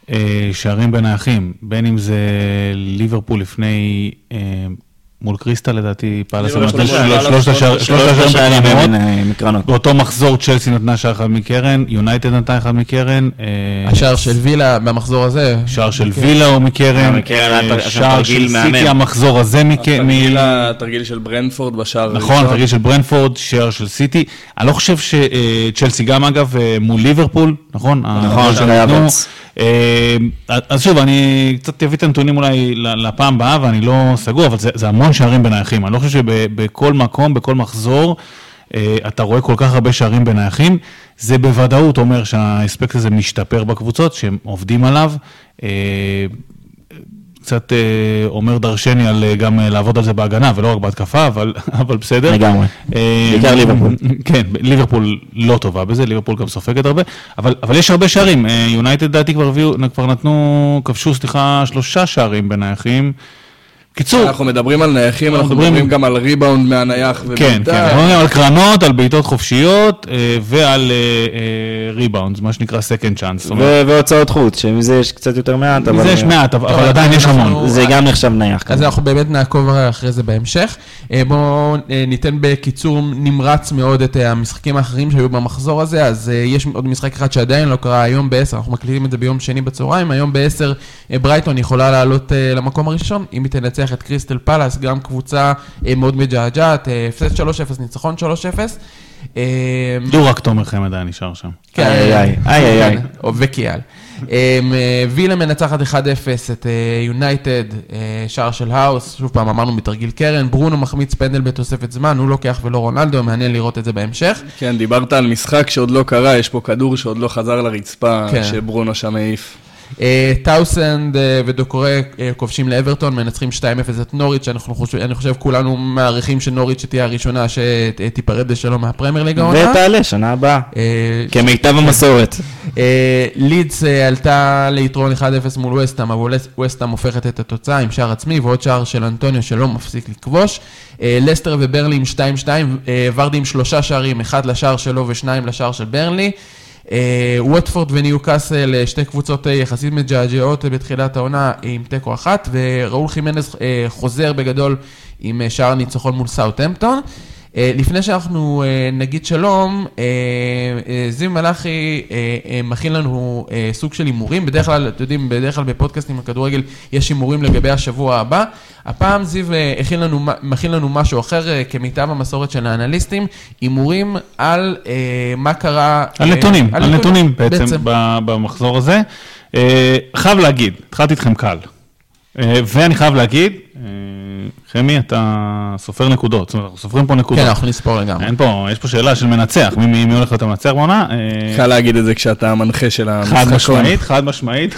uh, שערים בין האחים, בין אם זה ליברפול לפני, אה, מול קריסטל לדעתי, פאלאס שלוש- פאלאס, שלושת השער- שלושת שלושת שלוש השערים אה, מקרנות. באותו מחזור צ'לסי נתנה שער אחד מקרן, יונייטד נתנה אחד מקרן. אה, השער של וילה במחזור הזה. שער של כן. וילה הוא מקרן, אה, מקרן, שער של. סיטי המחזור הזה מכ- התרגיל התרגיל של ברנטפורד בשער נכון, תרגיל של ברנפורד, שער של סיטי. אני לא חושב שצ'לסי גם אגב מול ליברפול, נכון? נכון, של שנתנו. אה, אז שוב, אני קצת אביא את הנתונים אולי לפעם הבאה, ואני לא סגור, אבל זה, זה המון שערים בנייחים. אני לא חושב שבכל מקום, בכל מחזור, אה, אתה רואה כל כך הרבה שערים בנייחים. זה בוודאות אומר שהאספקט הזה משתפר בקבוצות, שהם עובדים עליו. קצת אה, אומר דרשני על אה, גם אה, לעבוד על זה בהגנה ולא רק בהתקפה, אבל, אבל בסדר. לגמרי. בעיקר ליברפול. כן, ליברפול לא טובה בזה, ליברפול גם סופגת הרבה, אבל, אבל יש הרבה שערים. יונייטד דעתי כבר, כבר נתנו, כבשו, סליחה, שלושה שערים בנייחים. קיצור, אנחנו מדברים על נייחים, אנחנו מדברים- גם על ריבאונד מהנייח כן, ובעיטה. כן, אנחנו מדברים על קרנות, על בעיטות חופשיות אה, ועל ריבאונד, מה שנקרא second chance. והוצאות חוץ, שמזה יש קצת יותר מעט, אבל... מזה יש מעט, אבל עדיין יש המון. זה גם נחשב נייח. אז. אנחנו באמת נעקוב אחרי זה בהמשך. אה, בואו אה, ניתן בקיצור נמרץ מאוד את אה, המשחקים האחרים שהיו במחזור הזה. אז אה, יש עוד משחק אחד שעדיין לא קרה היום ב-10, אנחנו מקליטים את זה ביום שני בצהריים. היום ב-10 ברייטון יכולה לעלות אה, למקום הראשון, אם היא תנצח לנצח את קריסטל פלאס, גם קבוצה אה, מאוד מג'עג'עת, אה, הפסד 3-0, ניצחון 3-0. אה, רק תומר חמד היה נשאר שם. כן, איי, איי, איי, איי. או- וכיאל. וילה מנצחת 1-0 את יונייטד, שער של האוס, שוב פעם אמרנו מתרגיל קרן, ברונו מחמיץ פנדל בתוספת זמן, הוא לוקח ולא רונלדו, מעניין לראות את זה בהמשך. כן, דיברת על משחק שעוד לא קרה, יש פה כדור שעוד לא חזר לרצפה, כן. שברונו שם העיף. אה, טאוסנד אה, ודוקורי אה, כובשים לאברטון, מנצחים 2-0 את נוריץ', אני חושב כולנו מעריכים שנוריץ' תהיה הראשונה שתיפרד בשלום מהפרמר ליג העונה. ותעלה שנה הבאה, אה, כמיטב המסורת. אה, לידס עלתה ליתרון 1-0 מול וסטאם, אבל וסטאם הופכת את התוצאה עם שער עצמי ועוד שער של אנטוניו שלא מפסיק לכבוש. לסטר וברנלי עם 2-2, אה, ורדי עם שלושה שערים, אחד לשער שלו ושניים לשער של ברנלי. אה, ווטפורד וניוקאסל, אה, שתי קבוצות אה, יחסית מג'עג'עות בתחילת העונה עם תיקו אחת, וראול חימנז חוזר בגדול עם שער ניצחון מול סאוטהמפטון. אה, לפני שאנחנו אה, נגיד שלום, אה, זיו מלאכי מכין לנו סוג של הימורים. בדרך כלל, אתם יודעים, בדרך כלל בפודקאסטים בכדורגל יש הימורים לגבי השבוע הבא. הפעם זיו הכין לנו, מכין לנו משהו אחר, כמיטב המסורת של האנליסטים, הימורים על מה קרה... על נתונים, על נתונים בעצם ב- במחזור הזה. חייב להגיד, התחלתי איתכם קל. ואני חייב להגיד, חמי, אתה סופר נקודות, זאת אומרת, אנחנו סופרים פה נקודות. כן, אנחנו נספור לגמרי. אין פה, יש פה שאלה של מנצח, מי, מי, מי הולך להיות המנצח בעונה? אה, קל להגיד את זה כשאתה המנחה של המשחק. חד משמעית, חד משמעית,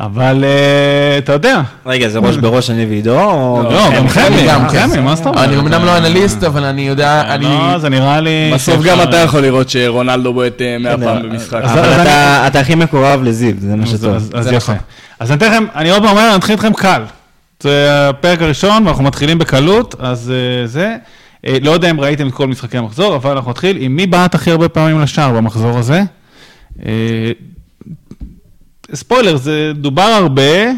אבל אה, אתה יודע, רגע, זה ראש בראש אני ועידו? או- לא, גם חמי, גם גם כן. חמי, מה זאת אומרת? אני אמנם לא אנליסט, אבל אני יודע, אני... לא, זה נראה לי... בסוף גם אתה יכול לראות שרונלדו בועט אה, מאה פעם במשחק. אבל אתה- אתה הכי מקורב לזיו, זה מה שטוב. אז- יפה. נכון. אז אני אתן לכם, אני עוד פעם אומר, אני אתחיל איתכם קל. זה הפרק הראשון, ואנחנו מתחילים בקלות, אז אה, זה. אה, לא יודע אם ראיתם את כל משחקי המחזור, אבל אנחנו נתחיל עם מי בעט הכי הרבה פעמים לשער במחזור הזה. אה, ספוילר, זה דובר הרבה,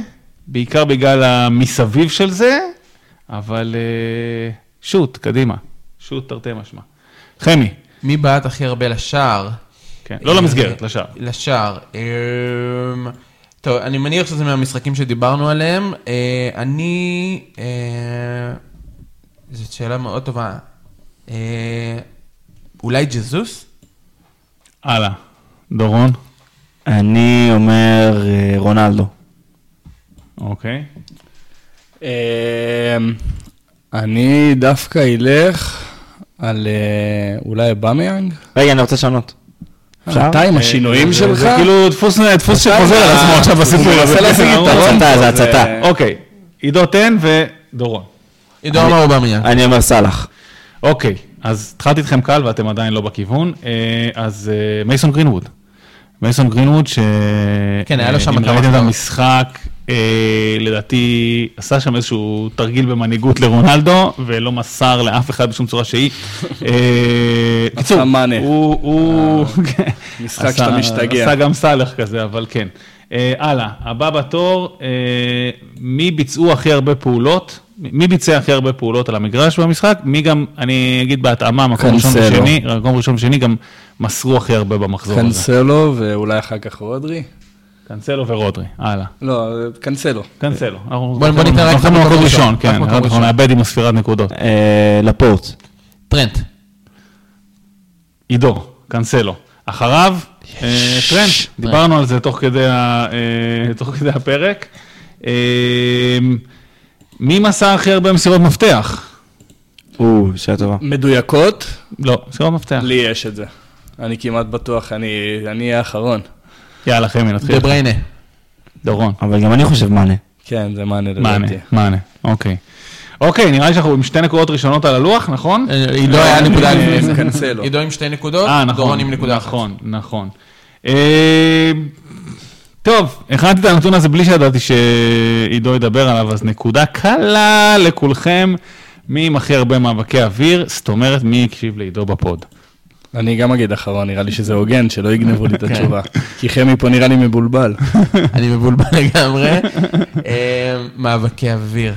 בעיקר בגלל המסביב של זה, אבל שוט, קדימה. שוט תרתי משמע. חמי, מי בעט הכי הרבה לשער? כן, לא למסגרת, לשער. לשער. טוב, אני מניח שזה מהמשחקים שדיברנו עליהם. אה, אני... אה, זאת שאלה מאוד טובה. אה, אולי ג'זוס? הלאה. דורון, אני אומר אה, רונלדו. אוקיי. אני דווקא אלך על אה, אובמיאנג. רגע, אני רוצה לשנות. אתה עם השינויים זה- שלך? זה כאילו דפוס דפוס שחוזר על עצמו עכשיו בסיפור הוא הזה. מנסה להשיג יתרון הצתה, זה הצתה. אוקיי, עידו תן ודורון. עידו אמר אובמיאנג. אני אומר סאלח. אוקיי, אז התחלתי איתכם קל ואתם עדיין לא בכיוון. אה, אז אה, מייסון גרינווד. מייסון גרינווד, ש... כן, היה לו שם אם ראיתם את. המשחק, אה, לדעתי עשה שם איזשהו תרגיל במנהיגות לרונלדו, ולא מסר לאף אחד בשום צורה שהיא. אה, קיצור. הוא... הוא- משחק שאתה משתגע. עשה גם סאלח כזה, אבל כן. אה, הלאה, הבא בתור, אה, מי ביצעו הכי הרבה פעולות? מי ביצע הכי הרבה פעולות על המגרש במשחק? מי גם, אני אגיד בהתאמה, מקום ראשון. ושני, מקום ראשון ושני גם מסרו הכי הרבה במחזור הזה. קנסלו ואולי אחר כך רודרי? קנסלו ורודרי, הלאה. לא, קנסלו. קנסלו. בוא- בוא ניתן רק אנחנו מקום ראשון. כן, אנחנו. נאבד עם הספירת נקודות. אה, לפורט. טרנט. עידו, קנסלו. אחריו, אה, טרנט, דיברנו על זה תוך כדי אה, הפרק. מי מסר הכי הרבה מסירות מפתח? או, שאלה טובה. מדויקות? לא, מסירות מפתח. לי יש את זה. אני כמעט בטוח, אני אני אהיה האחרון. יאללה, חמי, נתחיל. דה בריינה. דורון. אבל גם אני חושב מאנה. כן, זה מאנה לדעתי. מענה, אוקיי. אוקיי, נראה לי שאנחנו עם שתי נקודות ראשונות על הלוח, נכון? אה, עידו היה אני- נקודה אני- לפני. עידו עם שתי נקודות, אה, נכון. דורון עם נקודה אחת. נכון, נכון. אה, טוב, הכנתי את הנתון הזה בלי שידעתי שעידו ידבר עליו, אז נקודה קלה לכולכם. מי עם הכי הרבה מאבקי אוויר? זאת אומרת, מי הקשיב לעידו בפוד? אני גם אגיד אחרון, נראה לי שזה הוגן, שלא יגנבו לי את כן. התשובה. כי חמי פה נראה לי מבולבל. אני מבולבל לגמרי. אה, מאבקי אוויר.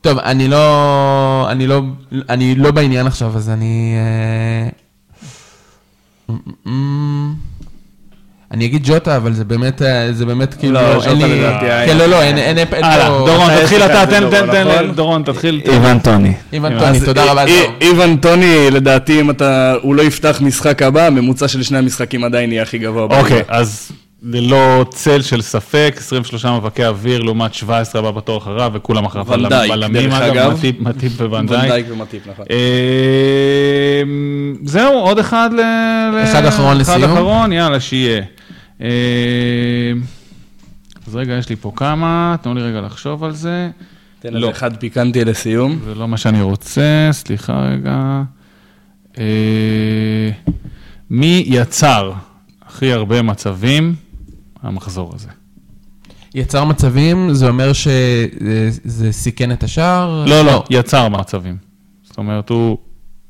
טוב, אני לא, אני לא, אני לא בעניין עכשיו, אז אני... אני אגיד ג'וטה, אבל זה באמת, אה, זה באמת כאילו, לא, אין ג'וטה לי... לדעתי היה- כן, לא, לא, אין אין הלאה, פה... דורון, תתחיל אתה, תן, תן, דורון, תן, נכון? דורון, תתחיל. איוון טוני. איוון טוני, תודה רבה, זהו. איוון טוני, לדעתי, אם אתה, הוא לא יפתח משחק הבא, הממוצע של שני המשחקים עדיין יהיה הכי גבוה. אוקיי, אז ללא צל של ספק, 23 מאבקי אוויר לעומת 17 הבא בתור אחריו, וכולם אחריו ונדייק, בלמים, דרך אגב. מטיפ- מטיפ וונדייק. ונדייק ומטיפ, נכון. אה, זהו, עוד אחד ל... אחד אחרון אחד לסיום. אחרון, יאללה, שיהיה. אה, אז רגע, יש לי פה כמה, תנו לי רגע לחשוב על זה. תן לא. איזה אחד פיקנטי לסיום. זה לא מה שאני רוצה, סליחה רגע. אה, מי יצר הכי הרבה מצבים המחזור הזה? יצר מצבים, זה אומר שזה סיכן את השער? לא, לא, יצר מצבים. זאת אומרת, הוא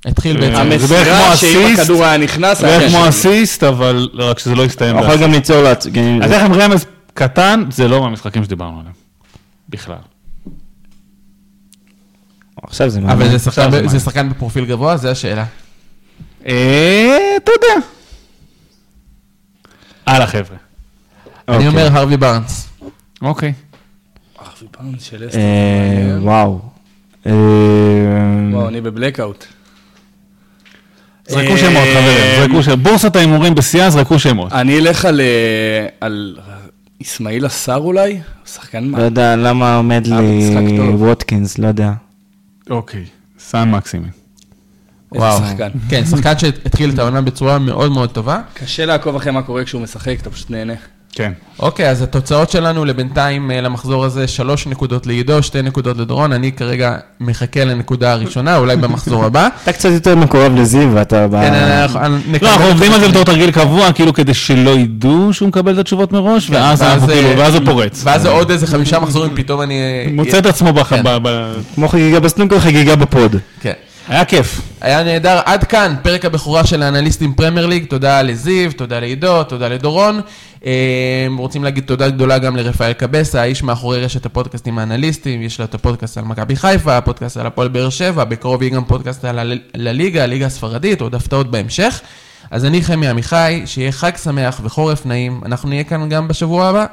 התחיל אה, בעצם. זה בערך כמו המסירה שאם אסיסט, הכדור היה נכנס, היה בערך כמו. אסיסט, אבל רק שזה לא יסתיים הוא יכול. גם ליצור לעצמו. אז איך עם רמז קטן, זה לא מהמשחקים שדיברנו עליהם. בכלל. עכשיו זה אבל מעניין. זה ב- זה זה. שחקן בפרופיל גבוה, זו השאלה. אה, אתה יודע. הלאה, חבר'ה. אני אוקיי. אומר הרווי בארנס. אוקיי. ארווי בארנס של אסטר. אה, מעניין. וואו. אה, וואו, אני בבלקאוט. זרקו אה, שמות, חברים, זרקו שמות. בורסת ההימורים בשיאה, זרקו שמות. אני אלך על, אה, על אסמאעיל עשר אולי? שחקן לא מה? יודע למה עומד אה, לי. ווטקינס, לא יודע. אוקיי. סאן מקסימין. איזה וואו. שחקן. כן, שחקן שהתחיל את העונה בצורה מאוד מאוד טובה. קשה לעקוב אחרי מה קורה כשהוא משחק, אתה פשוט נהנה. כן. אוקיי, אז התוצאות שלנו לבינתיים אה, למחזור הזה, שלוש נקודות לעידו, שתי נקודות לדורון. אני כרגע מחכה לנקודה הראשונה, אולי במחזור הבא. אתה קצת יותר מקורב לזיו, ואתה ב... כן, אנחנו נקבל- לא, אנחנו עובדים על זה בתור תרגיל קבוע, כאילו כדי שלא ידעו שהוא מקבל את התשובות מראש, ואז אנחנו ואז, כאילו, אה, הוא פורץ. ואז עוד איזה חמישה מחזורים, פתאום אני... מוצא את עצמו כן. ב- כמו חגיגה בסנוקר, חגיגה בפוד. כן. היה כיף. היה נהדר. עד כאן, פרק הבכורה של האנליסטים פרמייר ליג. תודה לזיו, תודה לעידו, תודה לדורון. אה, רוצים להגיד תודה גדולה גם לרפאל קבסה, האיש מאחורי רשת הפודקאסטים האנליסטים. יש לו את הפודקאסט על מכבי חיפה, הפודקאסט על הפועל באר שבע, בקרוב יהיה גם פודקאסט על הל- לליגה, הליגה הספרדית, עוד הפתעות בהמשך. אז אני חמי עמיחי, שיהיה חג שמח וחורף נעים. אנחנו נהיה כאן גם בשבוע הבא.